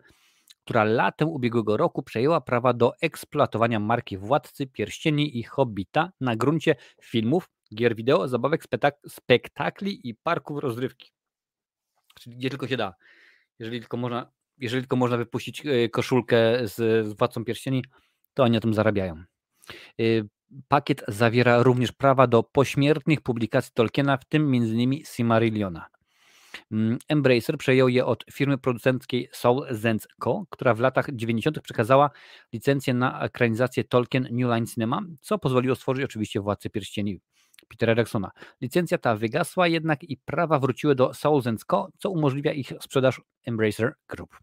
która latem ubiegłego roku przejęła prawa do eksploatowania marki Władcy Pierścieni i Hobbita na gruncie filmów, gier wideo, zabawek, spektakli i parków rozrywki. Czyli gdzie tylko się da. Jeżeli tylko można, jeżeli tylko można wypuścić e, koszulkę z, Władcą Pierścieni, to oni na tym zarabiają. E, pakiet zawiera również prawa do pośmiertnych publikacji Tolkiena, w tym m.in. Silmarilliona. Mm, Embracer przejął je od firmy producenckiej Soul Zenz Co., która w latach 90. przekazała licencję na ekranizację Tolkien New Line Cinema, co pozwoliło stworzyć oczywiście Władcę Pierścieni Petera Jacksona. Licencja ta wygasła jednak i prawa wróciły do Soul Zenz Co., co umożliwia ich sprzedaż Embracer Group.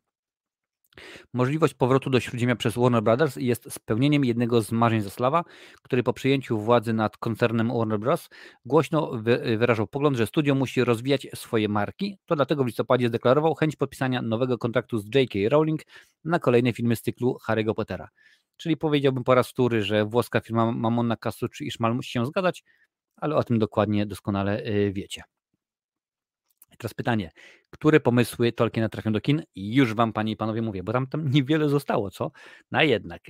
Możliwość powrotu do Śródziemia przez Warner Brothers jest spełnieniem jednego z marzeń Zaslawa, który po przejęciu władzy nad koncernem Warner Bros. głośno wyrażał pogląd, że studio musi rozwijać swoje marki. To dlatego w listopadzie zdeklarował chęć podpisania nowego kontraktu z J.K. Rowling na kolejne filmy z cyklu Harry'ego Pottera. Czyli powiedziałbym po raz wtóry, że włoska firma Mamona Casucci i Szmal musi się zgadać, ale o tym dokładnie, doskonale y, wiecie. Teraz pytanie, które pomysły Tolkiena trafią do kin? Już wam, panie i panowie, mówię, bo tam, tam niewiele zostało, co? Na jednak.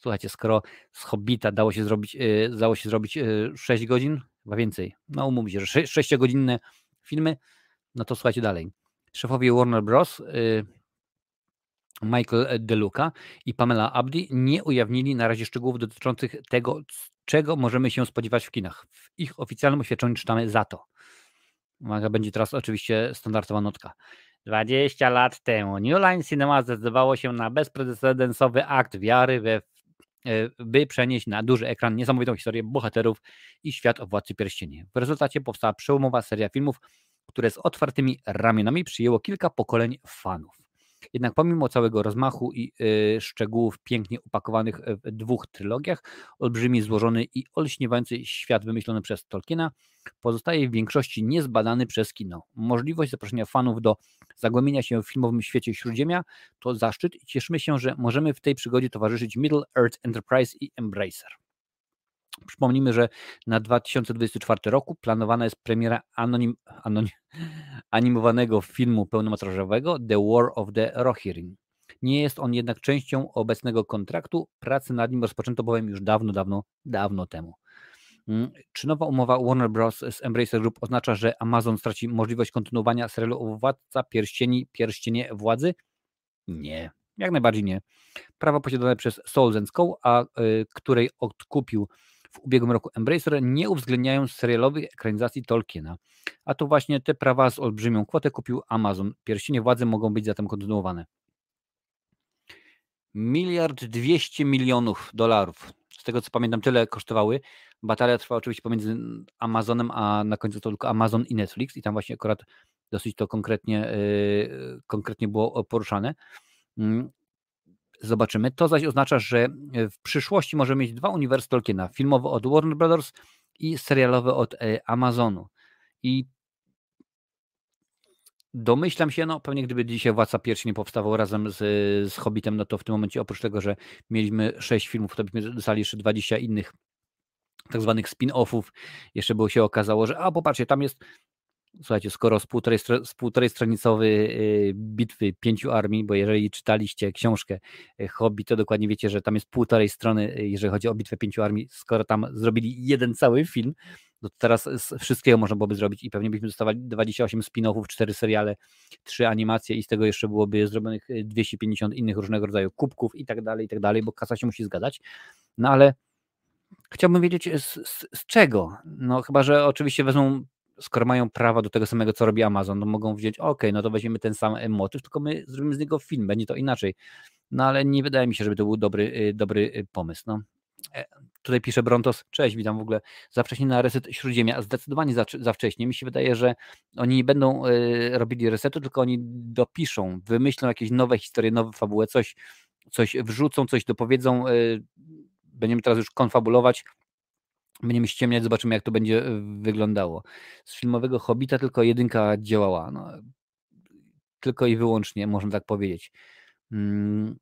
Słuchajcie, skoro z Hobbita dało się zrobić, yy, dało się zrobić yy, 6 godzin, chyba więcej, no umówmy się, że 6-godzinne filmy, no to słuchajcie dalej. Szefowie Warner Bros., Michael DeLuca i Pamela Abdi nie ujawnili na razie szczegółów dotyczących tego, czego możemy się spodziewać w kinach. W ich oficjalnym oświadczeniu czytamy za to. Uwaga, będzie teraz oczywiście standardowa notka. 20 lat temu New Line Cinema zdecydowało się na bezprecedensowy akt wiary, we, e, by przenieść na duży ekran niesamowitą historię bohaterów i świat o Władcy Pierścieni. W rezultacie powstała przełomowa seria filmów, które z otwartymi ramionami przyjęło kilka pokoleń fanów. Jednak pomimo całego rozmachu i y, szczegółów pięknie upakowanych w dwóch trylogiach, olbrzymi, złożony i olśniewający świat wymyślony przez Tolkiena pozostaje w większości niezbadany przez kino. Możliwość zaproszenia fanów do zagłębienia się w filmowym świecie Śródziemia to zaszczyt i cieszymy się, że możemy w tej przygodzie towarzyszyć Middle Earth Enterprise i Embracer. Przypomnijmy, że na 2024 roku planowana jest premiera anonim, anonim, animowanego filmu pełnometrażowego The War of the Rohirrim. Nie jest on jednak częścią obecnego kontraktu. Pracę nad nim rozpoczęto bowiem już dawno, dawno, dawno temu. Mm, czy nowa umowa Warner Bros. z Embracer Group oznacza, że Amazon straci możliwość kontynuowania serialu Władca Pierścieni, Pierścienie Władzy? Nie, jak najbardziej nie. Prawa posiadane przez Soul Co., a y, której odkupił w ubiegłym roku Embracer nie uwzględniają serialowych ekranizacji Tolkiena. A to właśnie te prawa z olbrzymią kwotę kupił Amazon. Pierścienie władzy mogą być zatem kontynuowane. miliard dwieście milionów dolarów. Z tego co pamiętam, tyle kosztowały. Batalia trwa oczywiście pomiędzy Amazonem, a na końcu to tylko Amazon i Netflix i tam właśnie akurat dosyć to konkretnie, yy, konkretnie było poruszane. Zobaczymy. To zaś oznacza, że w przyszłości możemy mieć dwa uniwersy Tolkiena, filmowe od Warner Brothers i serialowe od e, Amazonu. I domyślam się, no pewnie gdyby dzisiaj Władca Piersi nie powstawał razem z, z Hobbitem, no to w tym momencie oprócz tego, że mieliśmy sześć filmów, to byśmy dostali jeszcze 20 innych tak zwanych spin-offów. Jeszcze było się okazało, że a popatrzcie, tam jest Słuchajcie, skoro z półtorej, z półtorej stronicowy y, bitwy pięciu armii, bo jeżeli czytaliście książkę y, Hobby, to dokładnie wiecie, że tam jest półtorej strony, y, jeżeli chodzi o bitwę pięciu armii, skoro tam zrobili jeden cały film, to teraz z wszystkiego można byłoby zrobić i pewnie byśmy dostawali 28 spin-offów, 4 seriale, 3 animacje i z tego jeszcze byłoby zrobionych 250 innych różnego rodzaju kubków i tak dalej, i tak dalej, bo kasa się musi zgadzać. No ale chciałbym wiedzieć z, z, z czego? No chyba, że oczywiście wezmą skoro mają prawo do tego samego, co robi Amazon, to mogą wziąć, ok, no to weźmiemy ten sam motyw, tylko my zrobimy z niego film, będzie to inaczej. No ale nie wydaje mi się, żeby to był dobry, y, dobry y, pomysł. No. E, tutaj pisze Brontos, cześć, witam w ogóle, za wcześnie na reset Śródziemia, zdecydowanie za, za wcześnie. Mi się wydaje, że oni nie będą y, robili resetu, tylko oni dopiszą, wymyślą jakieś nowe historie, nowe fabuły, coś, coś wrzucą, coś dopowiedzą, będziemy teraz już konfabulować, Będziemy ściemniać, zobaczymy, jak to będzie e, wyglądało. Z filmowego Hobita tylko jedynka działała. No, tylko i wyłącznie, można tak powiedzieć. Hmm.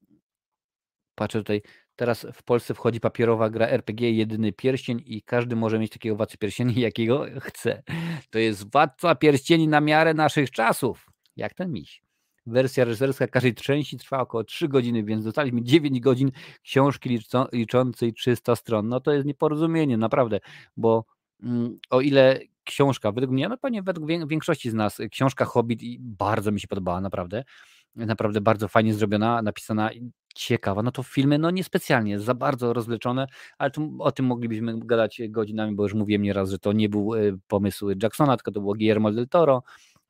Patrzę tutaj. Teraz w Polsce wchodzi papierowa gra RPG, jedyny pierścień i każdy może mieć takiego władcy pierścieni, jakiego chce. To jest władca pierścieni na miarę naszych czasów. Jak ten miś. Wersja reżyserska każdej części trwa około 3 godziny, więc dostaliśmy 9 godzin książki liczącej 300 stron. No to jest nieporozumienie, naprawdę, bo mm, o ile książka, według mnie, no pewnie według większości z nas, książka Hobbit bardzo mi się podobała, naprawdę, naprawdę bardzo fajnie zrobiona, napisana, ciekawa, no to filmy, no niespecjalnie, za bardzo rozleczone, ale tu, o tym moglibyśmy gadać godzinami, bo już mówiłem nieraz, że to nie był e, pomysł Jacksona, tylko to było Guillermo del Toro,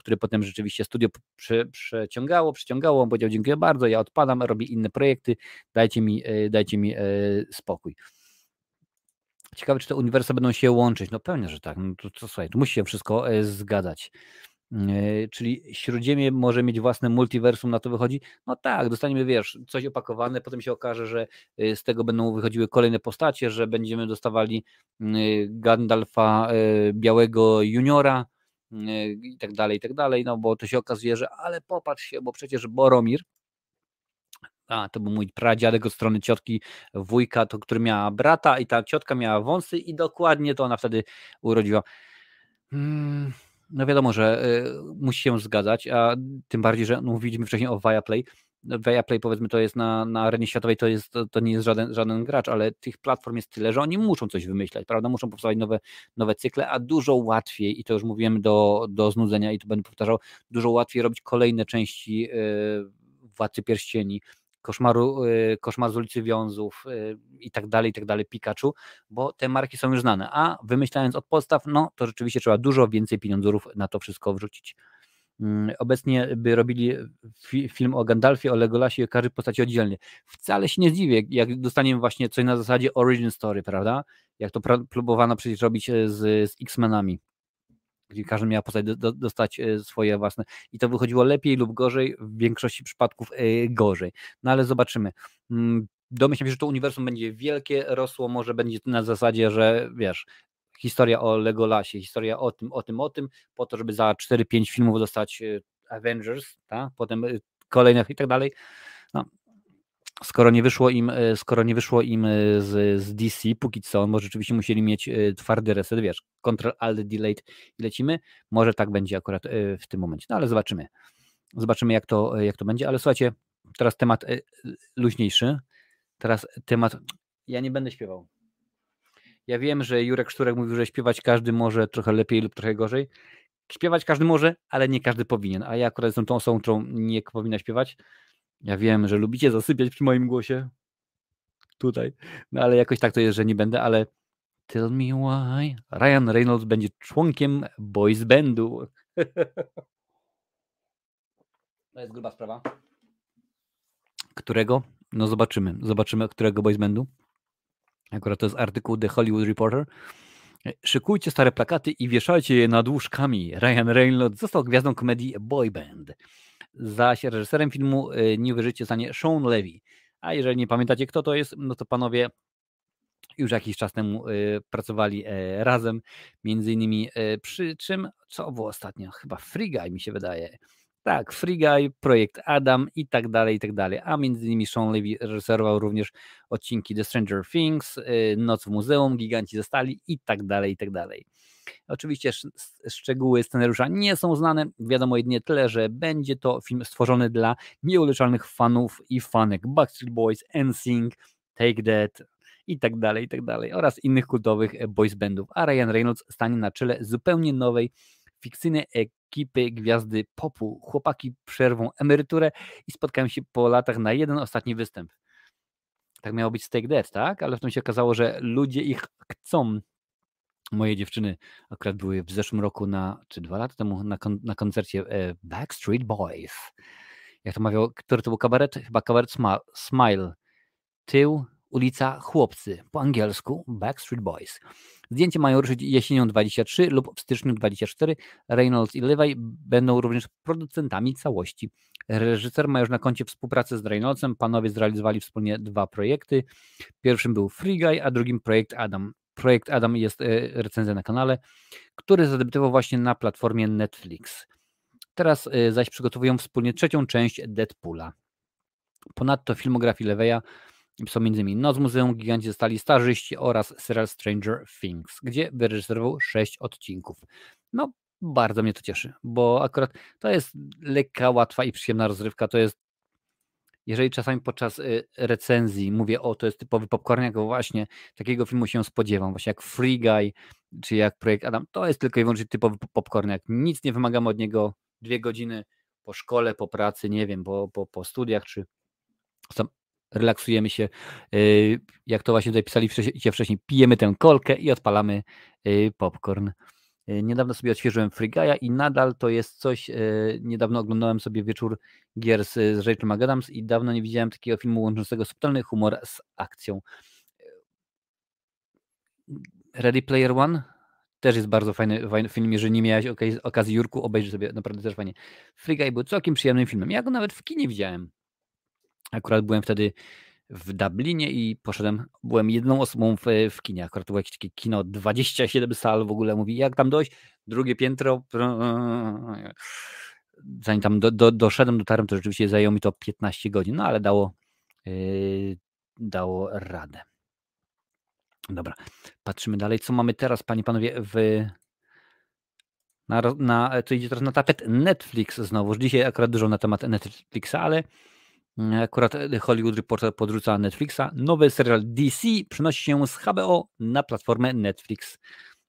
które potem rzeczywiście studio prze, przeciągało, przyciągało. On powiedział: Dziękuję bardzo, ja odpadam, robię inne projekty, dajcie mi, e, dajcie mi e, spokój. Ciekawe, czy te uniwersa będą się łączyć. No pewnie, że tak. No to, to słuchaj, tu musi się wszystko e, zgadzać. Czyli Śródziemie może mieć własne multiversum, na to wychodzi? No tak, dostaniemy, wiesz, coś opakowane, potem się okaże, że z tego będą wychodziły kolejne postacie, że będziemy dostawali Gandalfa Białego Juniora, i tak dalej, i tak dalej, no bo to się okazuje, że ale popatrz się, bo przecież Boromir, a to był mój pradziadek od strony ciotki, wujka, to, który miała brata i ta ciotka miała wąsy i dokładnie to ona wtedy urodziła. Hmm, no wiadomo, że y, musi się zgadzać, a tym bardziej, że no, mówiliśmy wcześniej o Viaplay, Viaplay powiedzmy to jest na, na arenie światowej, to, jest, to, to, nie jest żaden, żaden gracz, ale tych platform jest tyle, że oni muszą coś wymyślać, prawda? Muszą powstawać nowe, nowe cykle, a dużo łatwiej, i to już mówiłem do, do znudzenia i to będę powtarzał, dużo łatwiej robić kolejne części yy, Władcy Pierścieni, koszmaru, yy, koszmar z ulicy Wiązów yy, i tak dalej, i tak dalej, Pikachu, bo te marki są już znane, a wymyślając od podstaw, no to rzeczywiście trzeba dużo więcej pieniądzów na to wszystko wrzucić. Mm, obecnie by robili film o Gandalfie, o Legolasie o każdej postaci oddzielnie. Wcale się nie zdziwię, jak dostaniemy właśnie coś na zasadzie origin story, prawda? Jak to próbowano przecież robić e, z, z X-Menami gdzie każdy miał postać do, dostać e, swoje własne. I to wychodziło lepiej lub gorzej, w większości przypadków e, gorzej. No ale zobaczymy. Mm, domyślam się, że to uniwersum będzie wielkie, rosło, może będzie na zasadzie, że wiesz, historia o Legolasie, historia o tym, o tym, o tym, po to, żeby za 4-5 filmów dostać e, Avengers, tak? potem e, kolejnych i tak dalej. No, skoro nie wyszło im, e, skoro nie wyszło im z, z DC póki co, bo rzeczywiście musieli mieć twardy reset, wiesz, Ctrl Alt Delete i lecimy, może tak będzie akurat w tym momencie, no ale zobaczymy. Zobaczymy jak to, jak to będzie, ale słuchajcie, teraz temat luźniejszy, teraz temat, ja nie będę śpiewał, ja wiem, że Jurek Szturek mówił, że śpiewać każdy może trochę lepiej lub trochę gorzej. Śpiewać każdy może, ale nie każdy powinien. A ja akurat jestem tą osobą, którą nie powinna śpiewać. Ja wiem, że lubicie zasypiać przy moim głosie. Tutaj. No ale jakoś tak to jest, że nie będę, ale Tell me why Ryan Reynolds będzie członkiem boys bandu. To jest gruba sprawa. Którego No zobaczymy. Zobaczymy, którego boys bandu. Akurat to jest artykuł The Hollywood Reporter. Szykujcie stare plakaty i wieszajcie je nad łóżkami. Ryan Reynolds został gwiazdą komedii Boy Band. Zaś reżyserem filmu y, Niby Życie stanie Sean Levy. A jeżeli nie pamiętacie, kto to jest, no to panowie już jakiś czas temu y, pracowali e, razem, między innymi e, przy czym, co było ostatnio? Chyba Free Guy mi się wydaje. Tak, Free Guy, projekt Adam i tak dalej, i tak dalej. A między innymi Sean Levy reżyserował również odcinki The Stranger Things, y, Noc w Muzeum, Giganci ze Stali i tak dalej, i tak dalej. Oczywiście szczegóły scenariusza nie są znane. Wiadomo jedynie tyle, że będzie to film stworzony dla nieuleczalnych fanów i fanek Backstreet Boys, NSYNC, Take That i tak dalej, i tak dalej oraz innych kultowych boys bandów. A Ryan Reynolds stanie na czele zupełnie nowej fikcyjnej ekipy gwiazdy popu. Chłopaki przerwą emeryturę i spotkają się po latach na jeden ostatni występ. Tak miało być Take That, tak? Ale w tym się okazało, że ludzie ich chcą moje dziewczyny akurat były w zeszłym roku na, czy dwa lata temu na, kon, na koncercie e, Backstreet Boys. Jak to mawiał, który to był kabaret? Chyba kabaret Smile. Tył, ulica Chłopcy, po angielsku Backstreet Boys. Zdjęcie mają ruszyć jesienią 23 lub w styczniu 24. Reynolds i Levi będą również producentami całości. Reżyser ma już na koncie współpracę z Reynoldsem. Panowie zrealizowali wspólnie dwa projekty. Pierwszym był Free Guy, a drugim projekt Adam. Projekt Adam jest e, recenzja na kanale, który zadebiutował właśnie na platformie Netflix. Teraz e, zaś przygotowują wspólnie trzecią część Deadpoola. Ponadto filmografii Są m.in. Noc Muzeum, Giganci zostali starzyści oraz serial Stranger Things, gdzie wyreżyserował sześć odcinków. No, bardzo mnie to cieszy, bo akurat to jest lekka, łatwa i przyjemna rozrywka. To jest jeżeli czasami podczas y, recenzji mówię, o to jest typowy popcorn, bo właśnie takiego filmu się spodziewam, właśnie jak Free Guy, czy jak Projekt Adam, to jest tylko i wyłącznie typowy popcorn, jak nic nie wymagamy od niego, dwie godziny po szkole, po pracy, nie wiem, po, po, po studiach, czy relaksujemy się, y, jak to właśnie tutaj pisali wcześniej, pijemy tę kolkę i odpalamy y, popcorn. E, niedawno sobie odświeżyłem Free i nadal to jest coś, niedawno oglądałem sobie wieczór gier z, z Rachel McAdams i dawno nie widziałem takiego filmu łączącego subtelny humor z akcją. Ready Player One też jest bardzo fajny, fajny film, jeżeli nie miałeś okazji, okazji Jurku, obejrzyj sobie, naprawdę też fajnie. Free był całkiem przyjemnym filmem. Ja go nawet w kinie widziałem. Akurat byłem wtedy w Dublinie i poszedłem, byłem jedną osobą w, w kinie, akurat to było jakieś takie kino, 27 sal w ogóle, mówi jak tam dojść, drugie piętro, zanim tam do, do, doszedłem, dotarłem, to rzeczywiście zajęło mi to 15 godzin, no ale dało, yy, dało radę. Dobra, patrzymy dalej, co mamy teraz, panie panowie, w na, na, to idzie teraz na tapet Netflix znowu. Dzisiaj akurat dużo na temat Netflixa, ale Akurat e, Hollywood Reporter podrzuca Netflixa. Nowy serial DC przenosi się z HBO na platformę Netflix.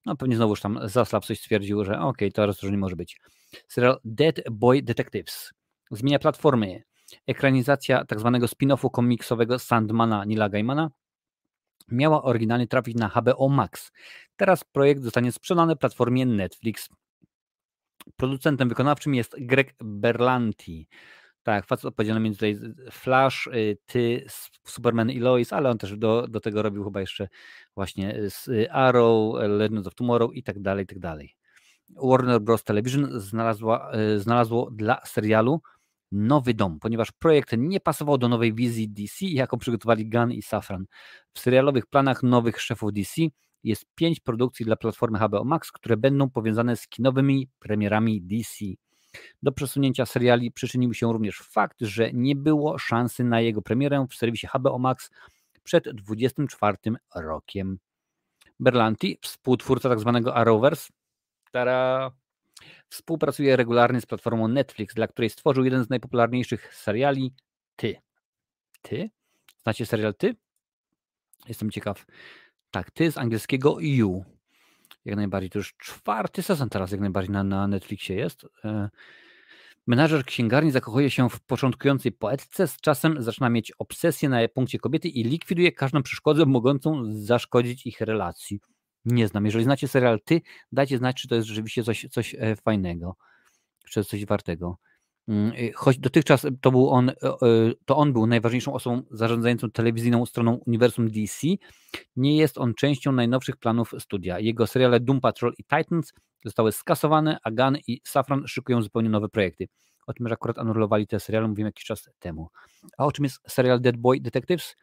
No pewnie znowuż tam Zaslav coś stwierdził, że ok, to rozróżnienie może być. Serial Dead Boy Detectives zmienia platformy. Ekranizacja tak zwanego spin-offu komiksowego Sandmana Nila Gaimana miała oryginalnie trafić na HBO Max. Teraz projekt zostanie sprzedany platformie Netflix. Producentem wykonawczym jest Greg Berlanti. Tak, facet odpowiedzialny między tutaj Flash, y, ty, Superman i Lois, ale on też do, do tego robił chyba jeszcze właśnie z y, Arrow, Legends of Tomorrow i tak dalej, i tak dalej. Warner Bros. Television znalazła, y, znalazło dla serialu nowy dom, ponieważ projekt nie pasował do nowej wizji DC, jaką przygotowali Gunn i Safran. W serialowych planach nowych szefów DC jest pięć produkcji dla platformy HBO Max, które będą powiązane z kinowymi premierami DC. Do przesunięcia seriali przyczynił się również fakt, że nie było szansy na jego premierę w serwisie HBO Max przed 24 rokiem. Berlanti, współtwórca tzw. Tak Arrowverse, która współpracuje regularnie z platformą Netflix, dla której stworzył jeden z najpopularniejszych seriali Ty. Ty? Znacie serial Ty? Jestem ciekaw. Tak, Ty z angielskiego You jak najbardziej. To już czwarty sezon teraz jak najbardziej na, na Netflixie jest. E, Menażer księgarni zakochuje się w początkującej poetce, z czasem zaczyna mieć obsesję na punkcie kobiety i likwiduje każdą przeszkodę mogącą zaszkodzić ich relacji. Nie znam. Jeżeli znacie serial Ty, dajcie znać, czy to jest rzeczywiście coś, coś e, fajnego, czy coś wartego. Mm, y, choć dotychczas to był on, y, to on był najważniejszą osobą zarządzającą telewizyjną stroną uniwersum DC, nie jest on częścią najnowszych planów studia. Jego seriale Doom Patrol i Titans zostały skasowane, a Gunn i Safran szykują zupełnie nowe projekty. O tym, że akurat anulowali te seriale, mówiłem jakiś czas temu. A o czym jest serial Dead Boy Detectives?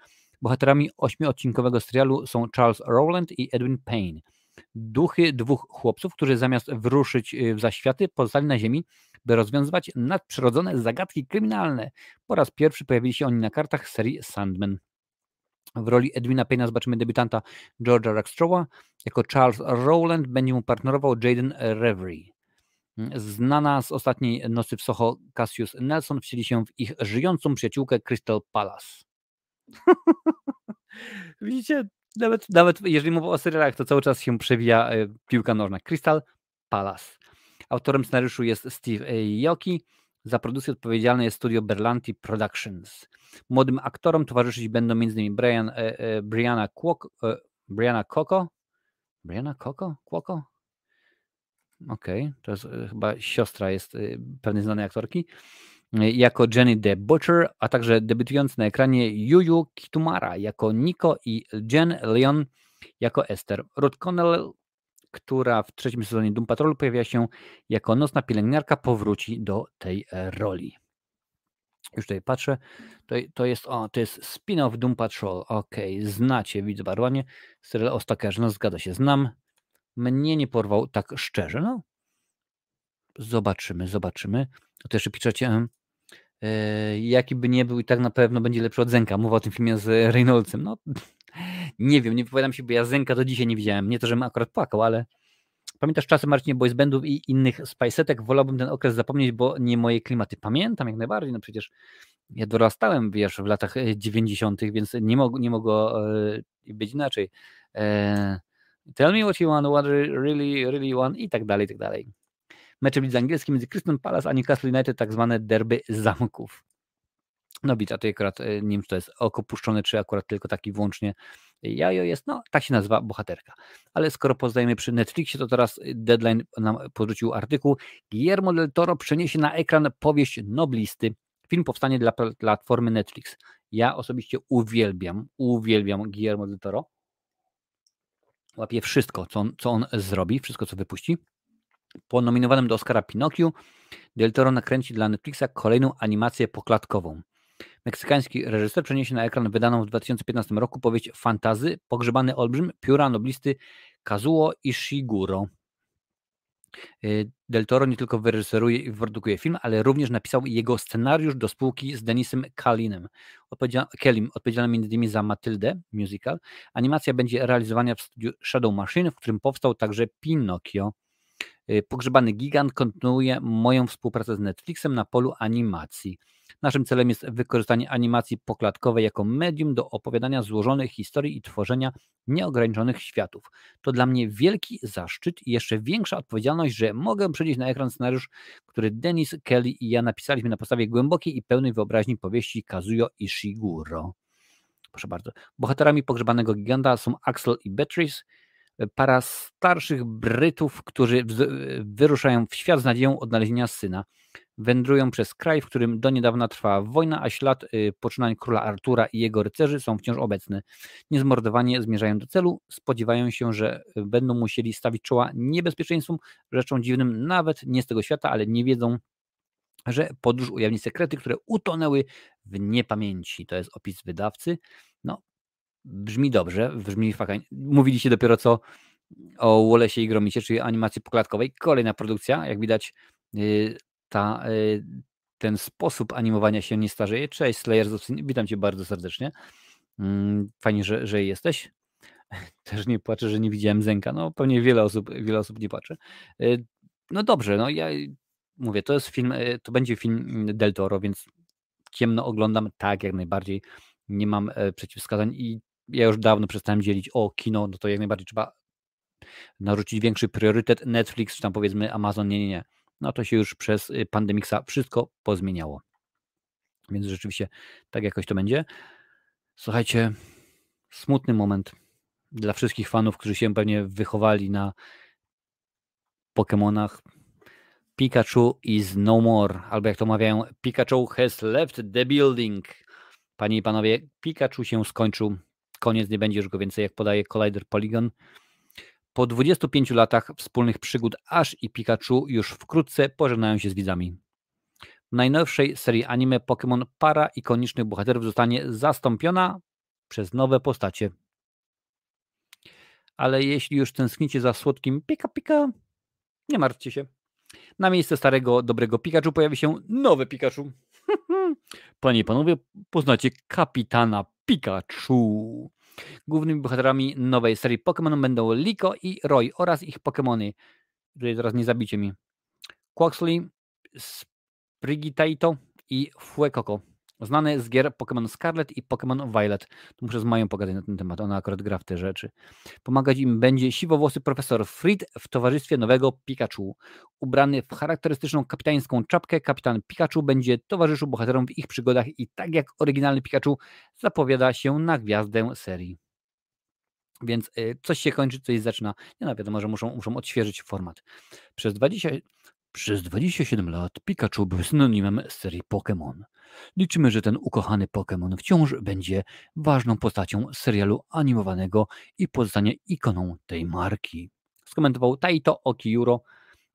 Bohaterami ośmiodcinkowego serialu są Charles Rowland i Edwin Payne. Duchy dwóch chłopców, którzy zamiast wyruszyć y, w zaświaty, pozostali na ziemi, by rozwiązywać nadprzyrodzone zagadki kryminalne. Po raz pierwszy pojawili się oni na kartach serii Sandman. W roli Edwina Payna zobaczymy debiutanta George'a Rackstrowa. Jako Charles Rowland będzie mu partnerował Jaden Reverie. Znana z ostatniej nocy w Soho Cassius Nelson wcieli się w ich żyjącą przyjaciółkę Crystal Palace. Widzicie, nawet, nawet jeżeli mowa o serialach, to cały czas się przewija e, piłka nożna. Crystal Palace. Autorem scenariuszu jest Steve Yoki. Za produkcję odpowiedzialne jest studio Berlanti Productions. Młodym aktorom towarzyszyć będą m.in. Brian, e, e, Brianna, Kwok, e, Brianna Coco. Brianna Coco? Kwoko? Okej, okay. to jest e, chyba siostra jest e, pewnej znanej aktorki. Jako Jenny the Butcher, a także debiutujący na ekranie Yuyu Kitumara jako Nico i Jen Leon jako Esther. Ruth Connell która w trzecim sezonie Doom Patrolu pojawia się jako nocna pielęgniarka, powróci do tej roli. Już tutaj patrzę. To, to jest, o, to jest spin-off Doom Patrol. Ok, znacie, widzę barwanie. Serial o Stalkerze, no zgadza się, znam. Mnie nie porwał tak szczerze, no. Zobaczymy, zobaczymy. To jeszcze piszecie, jaki by nie był i tak na pewno będzie lepszy od Zenka. Mowa o tym filmie z Reynoldsem. No, nie wiem, nie wypowiadam się, bo ja Zenka do dzisiaj nie widziałem. Nie to, żebym akurat płakał, ale pamiętasz czasy Marcinie Boys Bandów i innych spajsetek? Wolałbym ten okres zapomnieć, bo nie moje klimaty. Pamiętam jak najbardziej, no przecież ja dorastałem, wiesz, w latach 90., e, więc nie, mog, nie mogło e, być inaczej. E, tell me what you want, what really, really want i tak dalej, i tak dalej. Mecze w lidze angielskiej między Crystal Palace a Newcastle United, tak zwane derby zamków. No a to akurat nie wiem, czy to jest oko puszczone, czy akurat tylko taki włącznie Jajo jest, no tak się nazywa bohaterka. Ale skoro poznajemy przy Netflixie, to teraz Deadline nam porzucił artykuł. Guillermo del Toro przeniesie na ekran powieść Noblisty. Film powstanie dla platformy Netflix. Ja osobiście uwielbiam, uwielbiam Guillermo del Toro. Łapię wszystko, co on, co on zrobi, wszystko, co wypuści. Po nominowanym do Oscara Pinocchio, Del Toro nakręci dla Netflixa kolejną animację poklatkową. Meksykański reżyser przeniesie na ekran wydaną w 2015 roku powieść fantazy Pogrzebany olbrzym pióra noblisty Kazuo Ishiguro. Y, Del Toro nie tylko wyreżyseruje i wyprodukuje film, ale również napisał jego scenariusz do spółki z Denisem Kalinem, Kellim, odpowiedzialnym m.in. za Matyldę musical. Animacja będzie realizowana w studiu Shadow Machine, w którym powstał także Pinocchio. Y, Pogrzebany Gigant kontynuuje moją współpracę z Netflixem na polu animacji. Naszym celem jest wykorzystanie animacji poklatkowej jako medium do opowiadania złożonych historii i tworzenia nieograniczonych światów. To dla mnie wielki zaszczyt i jeszcze większa odpowiedzialność, że mogę przenieść na ekran scenariusz, który Denis, Kelly i ja napisaliśmy na podstawie głębokiej i pełnej wyobraźni powieści Kazuyo Ishiguro. Proszę bardzo. Bohaterami pogrzebanego giganta są Axel i Beatrice, para starszych Brytów, którzy wyruszają w świat z nadzieją odnalezienia syna wędrują przez kraj, w którym do niedawna trwała wojna, a ślad y, poczynań króla Artura i jego rycerzy są wciąż obecne. Niezmordowanie zmierzają do celu, spodziewają się, że y, będą musieli stawić czoła niebezpieczeństwom, rzeczą dziwnym nawet nie z tego świata, ale nie wiedzą, że podróż ujawni sekrety, które utonęły w niepamięci. To jest opis wydawcy. No, brzmi dobrze, brzmi fajnie. Mówiliście dopiero co o Wallace'ie i Gromicie, czyli animacji poklatkowej. Kolejna produkcja, jak widać, y, ta, y, ten sposób animowania się nie starzeje. Cześć Slayer, witam Cię bardzo serdecznie. Mm, fajnie, że, że jesteś. Też nie płaczę, że nie widziałem Zenka. No pewnie wiele osób, wiele osób nie płacze. Y, no dobrze, no ja mówię, to jest film, to będzie film Del Toro, więc ciemno oglądam, tak, jak najbardziej. Nie mam e, przeciwwskazań i ja już dawno przestałem dzielić o kino, no to jak najbardziej trzeba narzucić większy priorytet Netflix, czy tam powiedzmy Amazon, nie, nie, nie no to się już przez y, pandemiksa wszystko pozmieniało. Więc rzeczywiście tak jakoś to będzie. Słuchajcie, smutny moment dla wszystkich fanów, którzy się pewnie wychowali na Pokémonach. Pikachu is no more, albo jak to mawiają, Pikachu has left the building. Panie i panowie, Pikachu się skończył. Koniec, nie będzie już go więcej, jak podaje Collider Polygon. Po 25 latach wspólnych przygód Ash i Pikachu już wkrótce pożegnają się z widzami. W najnowszej serii anime Pokémon para ikonicznych bohaterów zostanie zastąpiona przez nowe postacie. Ale jeśli już tęsknicie za słodkim Pika Pika, nie martwcie się. Na miejsce starego, dobrego Pikachu pojawi się nowe Pikachu. Panie i panowie, poznacie kapitana Pikachu. Głównymi bohaterami nowej serii Pokémon będą Liko i Roy oraz ich Pokémony. Tutaj teraz nie zabicie mi. Quaxley, Sprigitato i Fuecoco. Znane z gier Pokémon Scarlet i Pokémon Violet. Tu muszę z Mają pogadać na ten temat, ona akurat gra w te rzeczy. Pomagać im będzie siwowłosy profesor Fried w towarzystwie nowego Pikachu. Ubrany w charakterystyczną kapitańską czapkę, kapitan Pikachu będzie towarzyszył bohaterom w ich przygodach i tak jak oryginalny Pikachu zapowiada się na gwiazdę serii. Więc y, coś się kończy, coś zaczyna. Nie no, wiadomo, że muszą, muszą odświeżyć format. Przez 20, przez 27 lat Pikachu był synonimem serii Pokémon. Liczymy, że ten ukochany Pokémon wciąż będzie ważną postacią serialu animowanego i pozostanie ikoną tej marki. Skomentował Taito Okiyuro,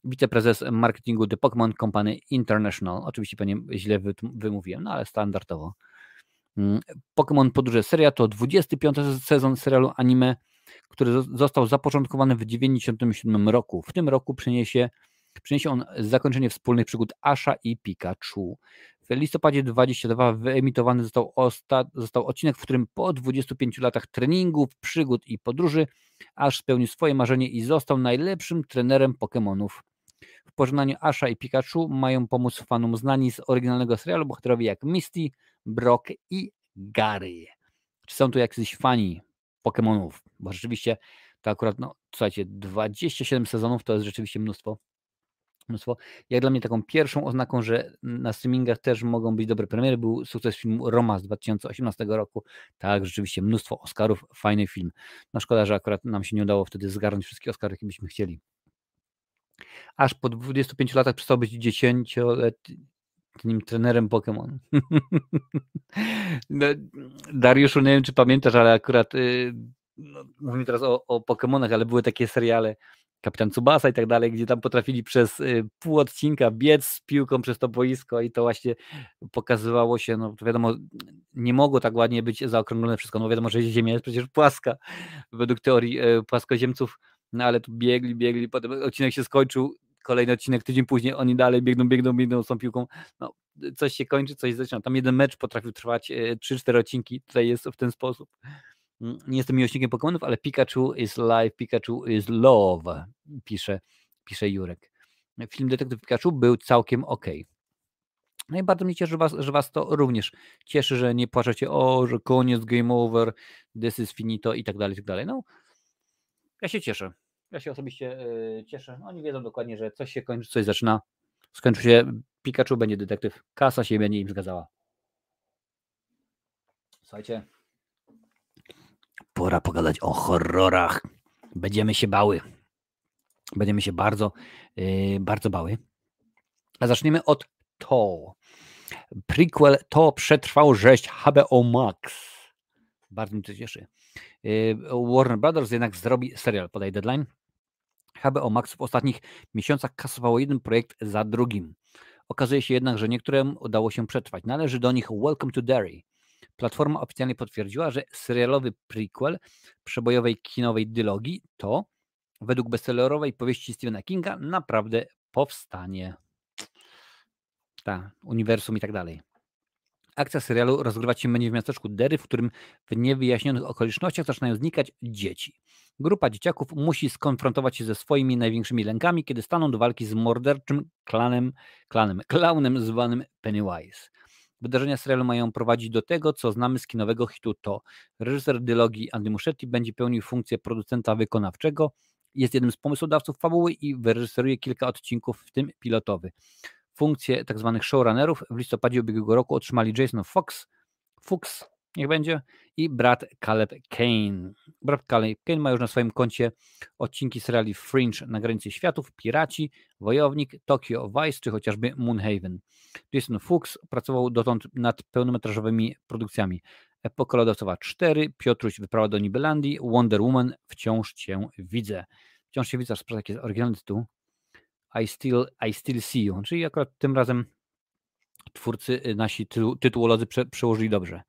wiceprezes marketingu The Pokémon Company International. Oczywiście pewnie źle wymówiłem, no ale standardowo. Mm, Pokémon Podróże Seria to 25 sezon serialu anime, który został zapoczątkowany w 1997 roku. W tym roku przyniesie Przyniesie on zakończenie wspólnych przygód Asha i Pikachu. W listopadzie 22 wyemitowany został, osta- został odcinek, w którym po 25 latach treningów, przygód i podróży Ash spełnił swoje marzenie i został najlepszym trenerem Pokémonów. W pożegnaniu Asha i Pikachu mają pomóc fanom znani z oryginalnego serialu bohaterowie jak Misty, Brock i Gary. Czy są tu jacyś fani Pokémonów? Bo rzeczywiście to akurat, no słuchajcie, 27 sezonów to jest rzeczywiście mnóstwo mnóstwo. Jak dla mnie taką pierwszą oznaką, że na streamingach też mogą być dobre premiery, był sukces filmu Roma z 2018 roku. Tak, rzeczywiście mnóstwo Oscarów, fajny film. No szkoda, że akurat nam się nie udało wtedy zgarnąć wszystkie Oscary, jakie byśmy chcieli. Aż po 25 latach przestał być 10-letnim trenerem Pokémon. no, Dariuszu, nie wiem czy pamiętasz, ale akurat yy, no, mówimy teraz o, o Pokémonach, ale były takie seriale kapitan Tsubasa i tak dalej, gdzie tam potrafili przez y, pół odcinka biec z piłką przez to boisko i to właśnie pokazywało się, no wiadomo, nie mogło tak ładnie być zaokrąglone wszystko, no wiadomo, że Ziemia jest przecież płaska, według teorii y, płaskoziemców, no ale tu biegli, biegli, potem odcinek się skończył, kolejny odcinek tydzień później, oni dalej biegną, biegną, biegną z tą piłką, no coś się kończy, coś zaczyna, tam jeden mecz potrafił trwać 3-4 y, odcinki, tutaj jest w ten sposób. Nie jestem miłośnikiem Pokémonów, ale Pikachu is life, Pikachu is love, pisze, pisze Jurek. Film Detektyw Pikachu był całkiem ok. No i bardzo mnie cieszy, że was, że was to również cieszy, że nie płaczecie, o, że koniec, game over, this is finito i tak dalej, i tak dalej. No, ja się cieszę. Ja się osobiście yy, cieszę. Oni wiedzą dokładnie, że coś się kończy, coś zaczyna. Skończy się, Pikachu będzie detektyw, kasa się będzie im zgadzała. Słuchajcie, Pora pogadać o horrorach. Będziemy się bały. Będziemy się bardzo, yy, bardzo bały. A zaczniemy od to. Prequel to przetrwał rzeź HBO Max. Bardzo mnie to cieszy. Yy, Warner Brothers jednak zrobi serial, podaj deadline. HBO Max w ostatnich miesiącach kasowało jeden projekt za drugim. Okazuje się jednak, że niektórym udało się przetrwać. Należy do nich Welcome to Derry, Platforma oficjalnie potwierdziła, że serialowy prequel przebojowej kinowej dylogii to, według bestsellerowej powieści Stephena Kinga, naprawdę powstanie. Ta, uniwersum i tak dalej. Akcja serialu rozgrywać się będzie w miasteczku Derry, w którym w niewyjaśnionych okolicznościach zaczynają znikać dzieci. Grupa dzieciaków musi skonfrontować się ze swoimi największymi lękami, kiedy staną do walki z morderczym klanem, klanem, klaunem zwanym Pennywise. Wydarzenia serialu mają prowadzić do tego, co znamy z kinowego hitu to. Reżyser dylogii Andy Muschietti będzie pełnił funkcję producenta wykonawczego, jest jednym z pomysłodawców fabuły i wyreżyseruje kilka odcinków, w tym pilotowy. Funkcję tzw. Tak showrunnerów w listopadzie ubiegłego roku otrzymali Jason Fox, Fuchs niech będzie, i brat Caleb Kane. Brat Caleb Kane ma już na swoim koncie odcinki seriali Fringe na granicy światów, Piraci, Wojownik, Tokyo Vice czy chociażby Moonhaven. Jason Fuchs pracował dotąd nad pełnometrażowymi produkcjami. Epoka Lodowcowa 4, Piotruś Wyprawa do Nibelandii, Wonder Woman, Wciąż Cię Widzę. Wciąż Cię Widzę, jaki jest oryginalny tytuł. I Still, I Still See You, czyli akurat tym razem twórcy, y, nasi tytułolodzy prze, przełożyli dobrze.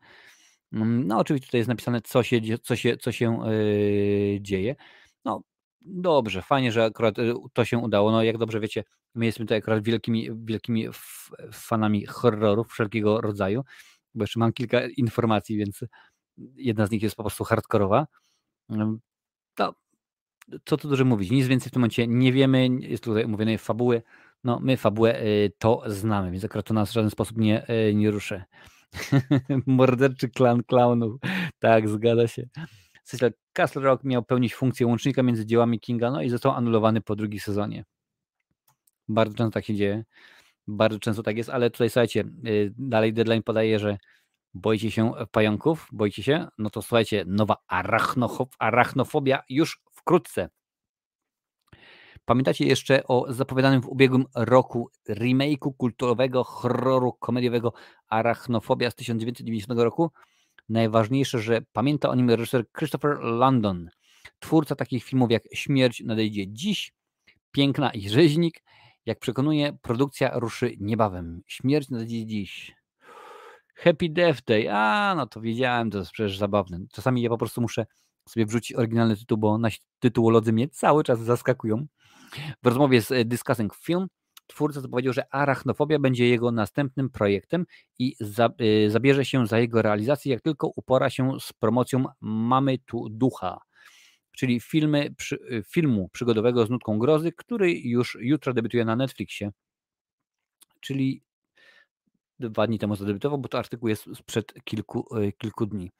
Mm, no oczywiście tutaj jest napisane, co się, co się, co się yy, dzieje. No dobrze, fajnie, że akurat y, to się udało. No jak dobrze wiecie, my jesteśmy tutaj akurat wielkimi, wielkimi fanami horrorów wszelkiego rodzaju, bo jeszcze mam kilka informacji, więc jedna z nich jest po prostu hardkorowa. Mm, no, co tu dużo mówić, nic więcej w tym momencie nie wiemy, jest tutaj omówione fabuły, no my fabułę y, to znamy, więc akurat to nas w żaden sposób nie, nie ruszy. Morderczy klan klaunów. Tak, zgadza się. Castle Rock miał pełnić funkcję łącznika między dziełami Kinga, no i został anulowany po drugim sezonie. Bardzo często tak się dzieje. Bardzo często tak jest, ale tutaj słuchajcie, y, dalej deadline podaje, że boicie się pająków, boicie się, no to słuchajcie, nowa arachnofobia już wkrótce. Pamiętacie jeszcze o zapowiadanym w ubiegłym roku remake'u kulturowego horroru komediowego Arachnofobia z 1990 roku? Najważniejsze, że pamięta o nim reżyser Christopher London, twórca takich filmów jak Śmierć nadejdzie dziś, Piękna i Rzeźnik. Jak przekonuje, produkcja ruszy niebawem. Śmierć nadejdzie dziś. Happy Death Day. A, no to wiedziałem, to jest przecież zabawne. Czasami ja po prostu muszę sobie wrzucić oryginalny tytuł, bo nasi tytułolodzy mnie cały czas zaskakują. W rozmowie z e, Discussing Film twórca zapowiedział, że arachnofobia będzie jego następnym projektem i za, y, zabierze się za jego realizację, jak tylko upora się z promocją Mamy tu ducha, czyli filmy, przy, e, filmu przygodowego z nutką grozy, który już jutro debiutuje na Netflixie. Czyli dwa dni temu zadebiutował, bo to artykuł jest sprzed kilku, kilku dni.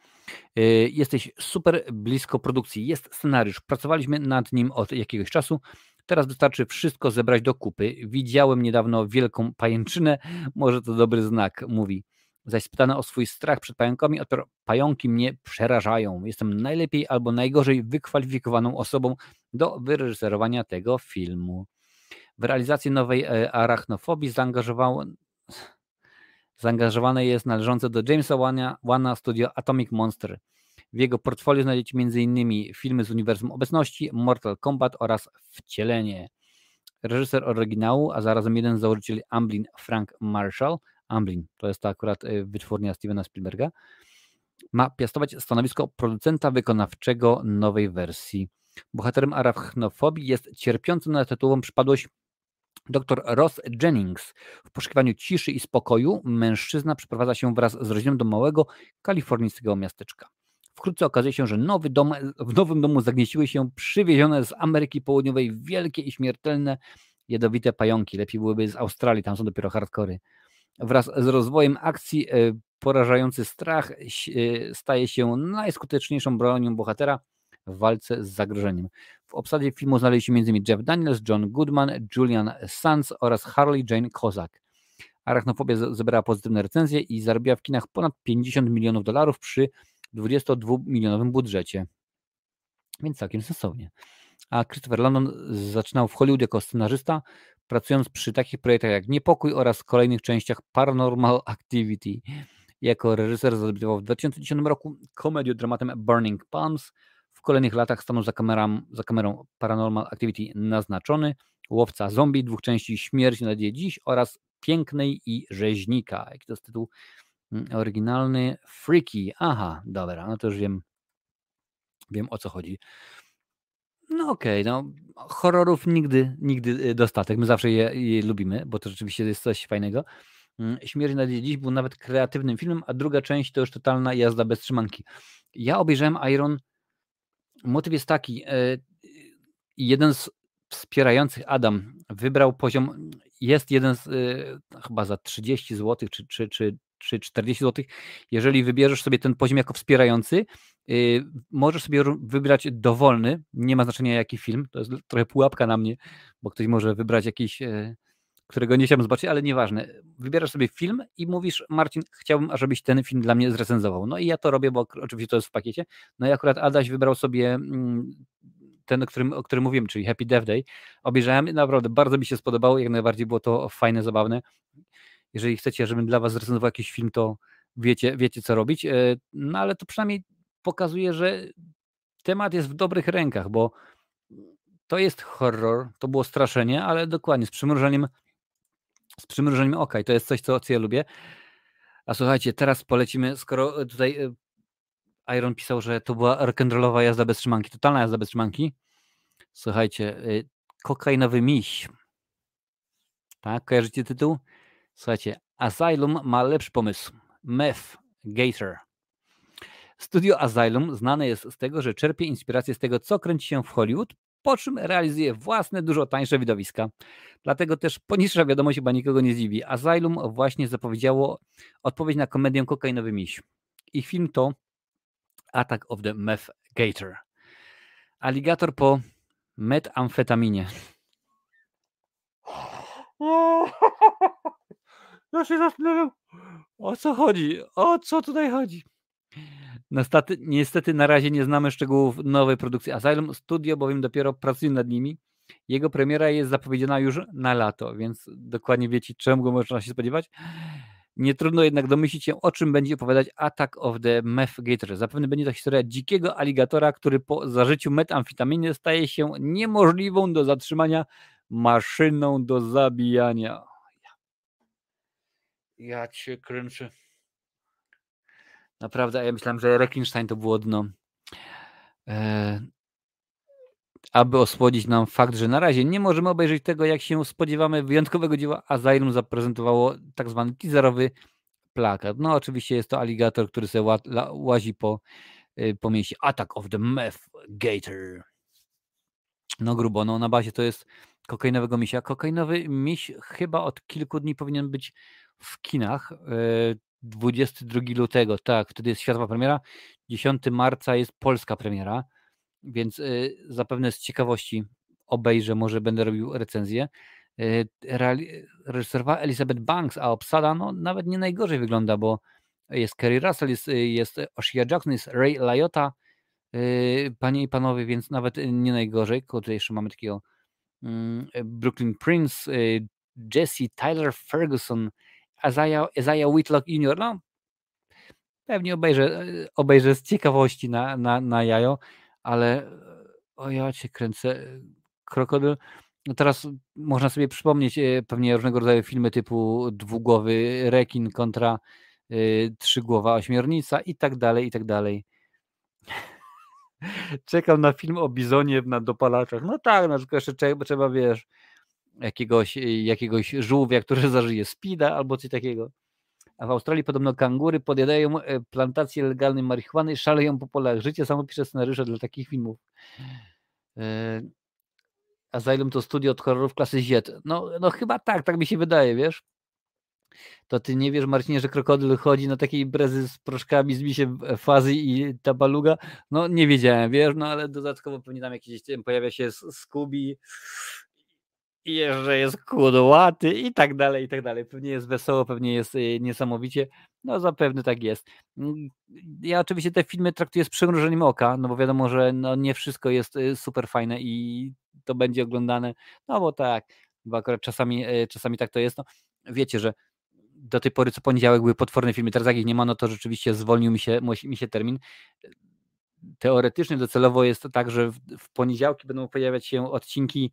Jesteś super blisko produkcji. Jest scenariusz. Pracowaliśmy nad nim od jakiegoś czasu. Teraz wystarczy wszystko zebrać do kupy. Widziałem niedawno wielką pajęczynę, może to dobry znak, mówi. Zaś spytany o swój strach przed pająkami, oto pająki mnie przerażają. Jestem najlepiej albo najgorzej wykwalifikowaną osobą do wyreżyserowania tego filmu. W realizację nowej e, arachnofobii zaangażowało, zaangażowane jest należące do Jamesa Wana, Wana studio Atomic Monster. W jego portfolio znajdziecie m.in. filmy z uniwersum obecności, Mortal Kombat oraz Wcielenie. Reżyser oryginału, a zarazem jeden z założycieli Amblin, Frank Marshall, Amblin, to jest to akurat y, wytwórnia Stevena Spielberga, ma piastować stanowisko producenta wykonawczego nowej wersji. Bohaterem arachnofobii jest cierpiący na tytułową przypadłość dr Ross Jennings. W poszukiwaniu ciszy i spokoju mężczyzna przeprowadza się wraz z rodziną do małego kalifornijskiego miasteczka. Wkrótce okazuje się, że nowy dom, w nowym domu zagnieściły się przywiezione z Ameryki Południowej wielkie i śmiertelne jadowite pająki. Lepiej byłyby z Australii, tam są dopiero hardkory. Wraz z rozwojem akcji e, porażający strach e, staje się najskuteczniejszą bronią bohatera w walce z zagrożeniem. W obsadzie filmu znaleźli się m.in. Jeff Daniels, John Goodman, Julian Sands oraz Harley Jane Kozak. Arachnofobia zebrała pozytywne recenzje i zarobiła w kinach ponad 50 milionów dolarów przy 22-milionowym budżecie. Więc całkiem sensownie. A Christopher London zaczynał w Hollywood jako scenarzysta, pracując przy takich projektach jak Niepokój oraz kolejnych częściach Paranormal Activity. Jako reżyser zadebiutował w 2010 roku komediodramatem Burning Palms. W kolejnych latach stanął za, kamerą, za kamerą Paranormal Activity naznaczony, Łowca Zombie, dwóch części Śmierć na dziś oraz Pięknej i Rzeźnika. Jaki to jest tytuł? Mm, oryginalny Freaky. Aha, dobra, no to już wiem, wiem o co chodzi. No okej, okay, no horrorów nigdy, nigdy y, dostatek. My zawsze je, je, lubimy, bo to rzeczywiście jest coś fajnego. Mm, Śmierć na dziś był nawet kreatywnym filmem, a druga część to już totalna jazda bez trzymanki. Ja obejrzałem Iron. Motyw jest taki. Y, jeden z wspierających Adam wybrał poziom. Jest jeden z y, chyba za 30 zł, czy, czy, czy czy 40 zł, jeżeli wybierzesz sobie ten poziom jako wspierający, yy, możesz sobie wybrać dowolny, nie ma znaczenia jaki film, to jest trochę pułapka na mnie, bo ktoś może wybrać jakiś yy, którego nie chciałbym zobaczyć, ale nieważne. Wybierasz sobie film i mówisz, Marcin, chciałbym, żebyś ten film dla mnie zrecenzował. No i ja to robię, bo oczywiście to jest w pakiecie. No i akurat Adaś wybrał sobie mm, ten, o którym, o którym mówiłem, czyli Happy Death Day. Obejrzałem, naprawdę bardzo mi się spodobało, jak najbardziej było to fajne, zabawne. Jeżeli chcecie, żebym dla was zrecenzował jakiś film, to wiecie, wiecie co robić. E, no ale to przynajmniej pokazuje, że temat jest w dobrych rękach, bo to jest horror, to było straszenie, ale dokładnie z przymrużeniem, z przymrużeniem oka i to jest coś, co, co ja lubię. A słuchajcie, teraz polecimy, skoro tutaj e, Iron pisał, że to była rock'n'rollowa jazda bez trzymanki, totalna jazda bez trzymanki. Słuchajcie, e, kokainowy miś. Tak, kojarzycie tytuł? Słuchajcie, Asylum ma lepszy pomysł. Meth Gator. Studio Asylum znane jest z tego, że czerpie inspirację z tego, co kręci się w Hollywood, po czym realizuje własne, dużo tańsze widowiska. Dlatego też poniższa wiadomość chyba nikogo nie zdziwi. Asylum właśnie zapowiedziało odpowiedź na komedię Kokainowy Miś. Ich film to Attack of the Meth Gator. Aligator po metamfetaminie. Ja się zastanawiam, o co chodzi? O co tutaj chodzi? Niestety, niestety na razie nie znamy szczegółów nowej produkcji Asylum. Studio bowiem dopiero pracuje nad nimi. Jego premiera jest zapowiedziana już na lato, więc dokładnie wiecie, czemu można się spodziewać. Nie trudno jednak domyślić się, o czym będzie opowiadać Attack of the Meth Gator. Zapewne będzie to historia dzikiego aligatora, który po zażyciu metamfetaminy staje się niemożliwą do zatrzymania maszyną do zabijania. Ja cię kręczę. Naprawdę, ja myślałem, że Rekinstein to było dno. E, aby osłodzić nam fakt, że na razie nie możemy obejrzeć tego, jak się spodziewamy wyjątkowego dzieła, Asylum zaprezentowało tak zwany teaserowy plakat. No oczywiście jest to aligator, który sobie łazi po, y, po. Attack of the Meth Gator. No grubo, no na bazie to jest kokainowego misia. Kokainowy miś chyba od kilku dni powinien być w kinach. 22 e, lutego, tak, wtedy jest światowa premiera. 10 marca jest polska premiera, więc e, zapewne z ciekawości obejrzę, może będę robił recenzję. E, reżyserowała Elizabeth Banks, a obsada no, nawet nie najgorzej wygląda, bo jest Kerry Russell, jest, jest Oshia Jackson, jest Ray Liotta, panie i panowie, więc nawet nie najgorzej. Tutaj jeszcze mamy takiego mm, Brooklyn Prince, Jesse Tyler Ferguson, Isaiah, Isaiah Whitlock Jr., no pewnie obejrzę, obejrzę z ciekawości na, na, na jajo, ale o ja cię kręcę, krokodyl. No teraz można sobie przypomnieć e, pewnie różnego rodzaju filmy typu dwugłowy rekin kontra y, trzygłowa ośmiornica i tak dalej, i tak dalej. Czekam na film o bizonie na dopalaczach. No tak, no tylko jeszcze trzeba, trzeba wiesz, jakiegoś, jakiegoś żółwia, który zażyje spida albo coś takiego. A w Australii podobno kangury podjadają e, plantacje legalnej marihuany, szaleją po polach. Życie samo pisze scenariusze dla takich filmów. E, Asylum to studio od horrorów klasy Z. No, no chyba tak, tak mi się wydaje, wiesz? To ty nie wiesz, Marcinie, że krokodyl chodzi na takiej brezy z proszkami, z misiem fazy i tabaluga? No nie wiedziałem, wiesz, no ale dodatkowo pewnie tam jakiś pojawia się Scooby i że jest kudłaty i tak dalej, i tak dalej. Pewnie jest wesoło, pewnie jest y, niesamowicie. No zapewne tak jest. Mm, ja oczywiście te filmy traktuję z przymrużeniem oka, no bo wiadomo, że no nie wszystko jest y, super fajne i to będzie oglądane, no bo tak, bo akurat czasami, y, czasami tak to jest. No, wiecie, że do tej pory co poniedziałek były potworne filmy, teraz jak ich nie ma, no to rzeczywiście zwolnił mi się, mi się termin. Teoretycznie docelowo jest to tak, że w, poniedziałki będą pojawiać się odcinki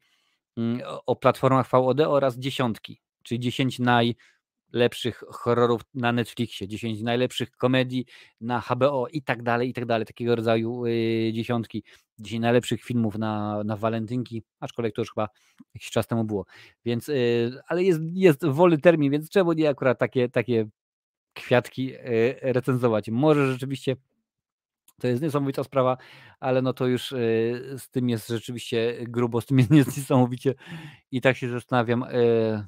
o platformach VOD oraz dziesiątki, czyli 10 najlepszych horrorów na Netflixie, 10 najlepszych komedii na HBO i tak dalej, i tak dalej, takiego rodzaju y, dziesiątki, 10 najlepszych filmów na, na walentynki, aczkolwiek to już chyba jakiś czas temu było, więc, y, ale jest, jest wolny termin, więc czemu nie akurat takie, takie kwiatki y, recenzować. Może rzeczywiście to jest niesamowita sprawa, ale no to już y, z tym jest rzeczywiście grubo, z tym jest niesamowicie i tak się zastanawiam, y,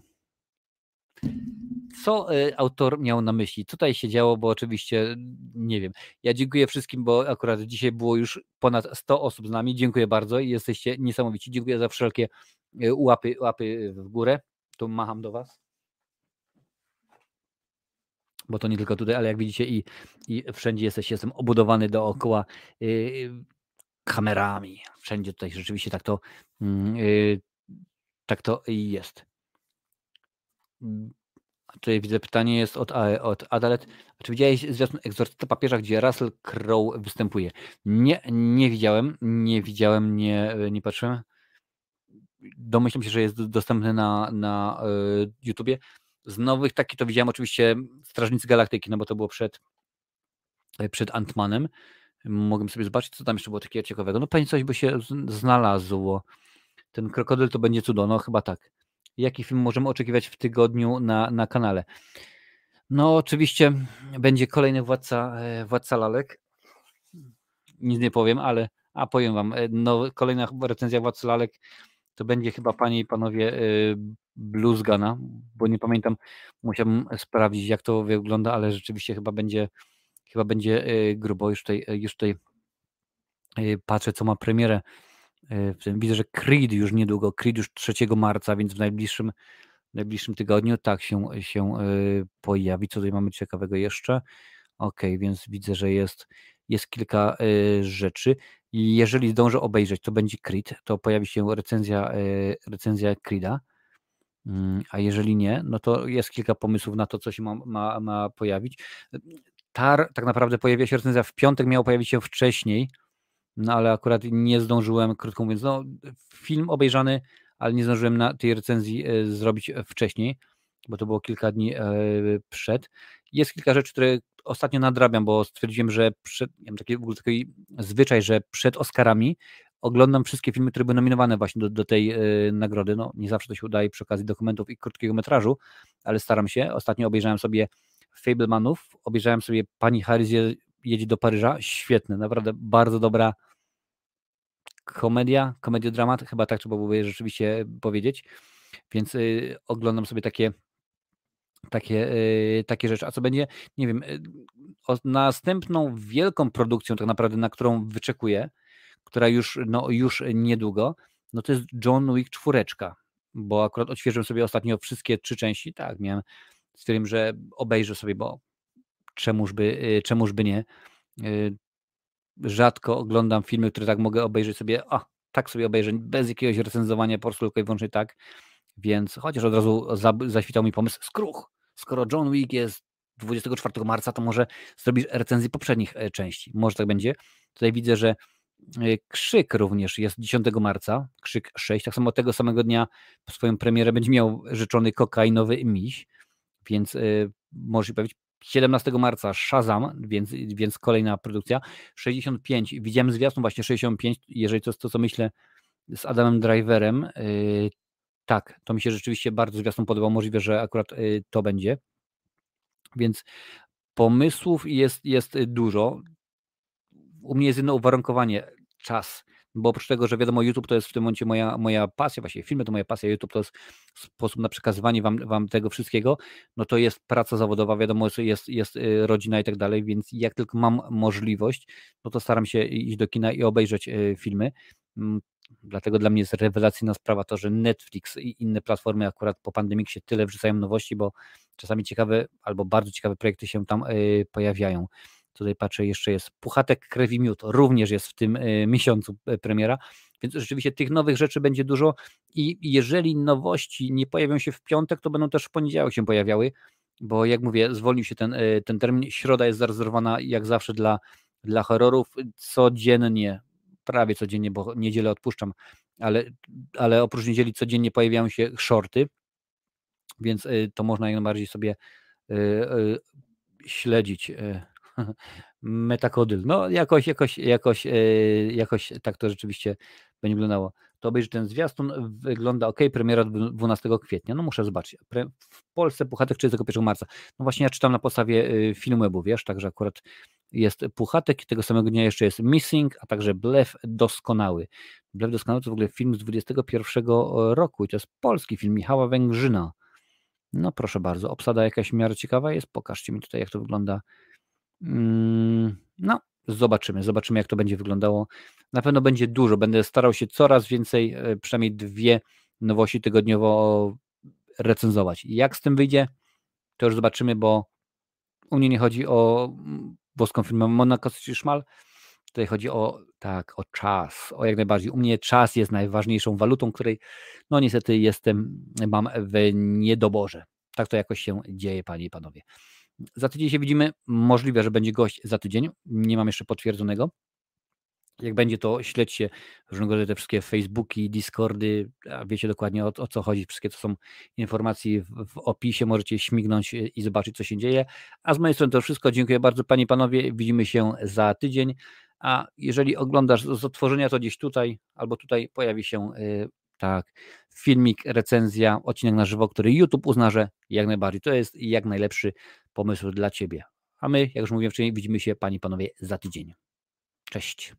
co y, autor miał na myśli, co tutaj się działo, bo oczywiście nie wiem. Ja dziękuję wszystkim, bo akurat dzisiaj było już ponad 100 osób z nami. Dziękuję bardzo i jesteście niesamowici. Dziękuję za wszelkie łapy, łapy w górę. to macham do Was. Bo to nie tylko tutaj, ale jak widzicie i, i wszędzie jesteś, jestem obudowany dookoła yy, kamerami. Wszędzie tutaj rzeczywiście tak to, yy, tak to jest. Tutaj widzę pytanie jest od, od Adalet. Czy widziałeś zwiastun Egzorcysta Papieża, gdzie Russell Crowe występuje? Nie, nie widziałem, nie widziałem, nie, nie patrzyłem. Domyślam się, że jest dostępny na, na y, YouTubie. Z nowych taki to widziałem oczywiście Strażnicy Galaktyki, no bo to było przed, przed Antmanem. Mogłem sobie zobaczyć, co tam jeszcze było takiego ciekawego. No pewnie coś by się znalazło. Ten krokodyl to będzie cudo, no chyba tak. Jaki film możemy oczekiwać w tygodniu na, na kanale? No, oczywiście będzie kolejny władca, e, władca lalek. Nic nie powiem, ale a powiem wam, e, no, kolejna recenzja władcy lalek to będzie chyba panie i panowie e, Bluesgana, bo nie pamiętam, musiałbym sprawdzić jak to wygląda, ale rzeczywiście chyba będzie chyba będzie grubo. Już tutaj, już tutaj patrzę, co ma premierę Widzę, że Creed już niedługo, Creed już 3 marca, więc w najbliższym, najbliższym tygodniu tak się, się pojawi. Co tutaj mamy ciekawego jeszcze? Ok, więc widzę, że jest, jest kilka rzeczy. Jeżeli zdążę obejrzeć, to będzie Creed, to pojawi się recenzja, recenzja Creeda. Mm, a jeżeli nie, no to jest kilka pomysłów na to, co się ma, ma, ma pojawić. Tar tak naprawdę pojawia się recenzja w piątek, miało pojawić się wcześniej, no ale akurat nie zdążyłem, krótko mówiąc, no, film obejrzany, ale nie zdążyłem na tej recenzji e, zrobić wcześniej, bo to było kilka dni e, przed. Jest kilka rzeczy, które ostatnio nadrabiam, bo stwierdziłem, że przed, ja mam taki, w ogóle taki zwyczaj, że przed Oscarami oglądam wszystkie filmy, które były nominowane właśnie do, do tej y, nagrody. No, nie zawsze to się udaje przy okazji dokumentów i krótkiego metrażu, ale staram się. Ostatnio obejrzałem sobie Fablemanów, obejrzałem sobie Pani Harris jedzie do Paryża. Świetne, naprawdę bardzo dobra komedia, komediodramat, chyba tak trzeba byłoby rzeczywiście powiedzieć. Więc y, oglądam sobie takie takie, y, takie rzeczy. A co będzie, nie wiem, o, następną wielką produkcją tak naprawdę, na którą wyczekuję, która już, no, już niedługo, no to jest John Wick czwóreczka, bo akurat odświeżyłem sobie ostatnio wszystkie trzy części, tak, miałem, stwierdziłem, że obejrzę sobie, bo czemuż by, y, by nie. Y, rzadko oglądam filmy, które tak mogę obejrzeć sobie, a tak sobie obejrzę, bez jakiegoś recenzowania, po prostu tylko i wyłącznie tak. Więc chociaż od razu zaświtał mi pomysł, skruch, skoro John Wick jest 24 marca, to może zrobisz recenzję poprzednich e, części. Może tak będzie. Tutaj widzę, że Krzyk również jest 10 marca, Krzyk 6, tak samo tego samego dnia swoją premierę będzie miał rzeczony kokainowy miś, więc y, może się pojawić 17 marca Shazam, więc, więc kolejna produkcja. 65, widziałem zwiastun właśnie 65, jeżeli to jest to, co myślę, z Adamem Driverem. Yy, tak, to mi się rzeczywiście bardzo zwiastun podobał. Możliwe, że akurat yy, to będzie. Więc pomysłów jest, jest dużo. U mnie jest jedno uwarunkowanie czas bo oprócz tego, że wiadomo, YouTube to jest w tym momencie moja, moja pasja, właśnie filmy to moja pasja, YouTube to jest sposób na przekazywanie wam, wam tego wszystkiego, no to jest praca zawodowa, wiadomo, jest, jest y, rodzina i tak dalej, więc jak tylko mam możliwość, no to staram się iść do kina i obejrzeć y, filmy. Mm, dlatego dla mnie jest rewelacyjna sprawa to, że Netflix i inne platformy akurat po pandemii się tyle wrzucają nowości, bo czasami ciekawe albo bardzo ciekawe projekty się tam y, pojawiają. Tutaj patrzę, jeszcze jest Puchatek Krew Miód, również jest w tym e, miesiącu e, premiera, więc rzeczywiście tych nowych rzeczy będzie dużo i jeżeli nowości nie pojawią się w piątek, to będą też w poniedziałek się pojawiały, bo jak mówię, zwolnił się ten, e, ten termin, środa jest zarezerwowana jak zawsze dla, dla horrorów, codziennie, prawie codziennie, bo niedzielę odpuszczam, ale, ale oprócz niedzieli codziennie pojawiają się shorty, więc to można jak najbardziej sobie śledzić Metakodyl. No jakoś, jakoś, jakoś, e, jakoś tak to rzeczywiście będzie wyglądało. To obejrzy ten zwiastun, wygląda ok, premiera 12 kwietnia. No muszę zobaczyć. W Polsce Puchatek 31 marca. No właśnie ja czytam na podstawie y, filmu, wiesz, także akurat jest Puchatek i tego samego dnia jeszcze jest Missing, a także Blef Doskonały. Blef Doskonały to w ogóle film z 21 roku i to jest polski film Michała Węgrzyna. No proszę bardzo, obsada jakaś w miarę ciekawa jest. Pokażcie mi tutaj, jak to wygląda no, zobaczymy, zobaczymy jak to będzie wyglądało. Na pewno będzie dużo, będę starał się coraz więcej, e, przynajmniej dwie nowości tygodniowo recenzować. Jak z tym wyjdzie, to już zobaczymy, bo u mnie nie chodzi o mm, boską firmę Monaco Szmal, tutaj chodzi o tak, o czas, o jak najbardziej. U mnie czas jest najważniejszą walutą, której no niestety jestem, mam w niedoborze. Tak to jakoś się dzieje, panie i panowie. Za tydzień się widzimy. Możliwe, że będzie gość za tydzień. Nie mam jeszcze potwierdzonego. Jak będzie to, śledźcie różnego rodzaju te wszystkie Facebooki, Discordy, wiecie dokładnie o, o, co chodzi. Wszystkie to są informacje w, w, opisie, możecie śmignąć i zobaczyć, co się dzieje. A z mojej strony to wszystko. Dziękuję bardzo, panie i panowie. Widzimy się za tydzień. A jeżeli oglądasz z otworzenia, to gdzieś tutaj albo tutaj pojawi się yy, tak, filmik, recenzja, odcinek na żywo, który YouTube uzna, że jak najbardziej to jest jak najlepszy pomysł dla Ciebie. A my, jak już mówiłem wcześniej, widzimy się, Pani i Panowie, za tydzień. Cześć.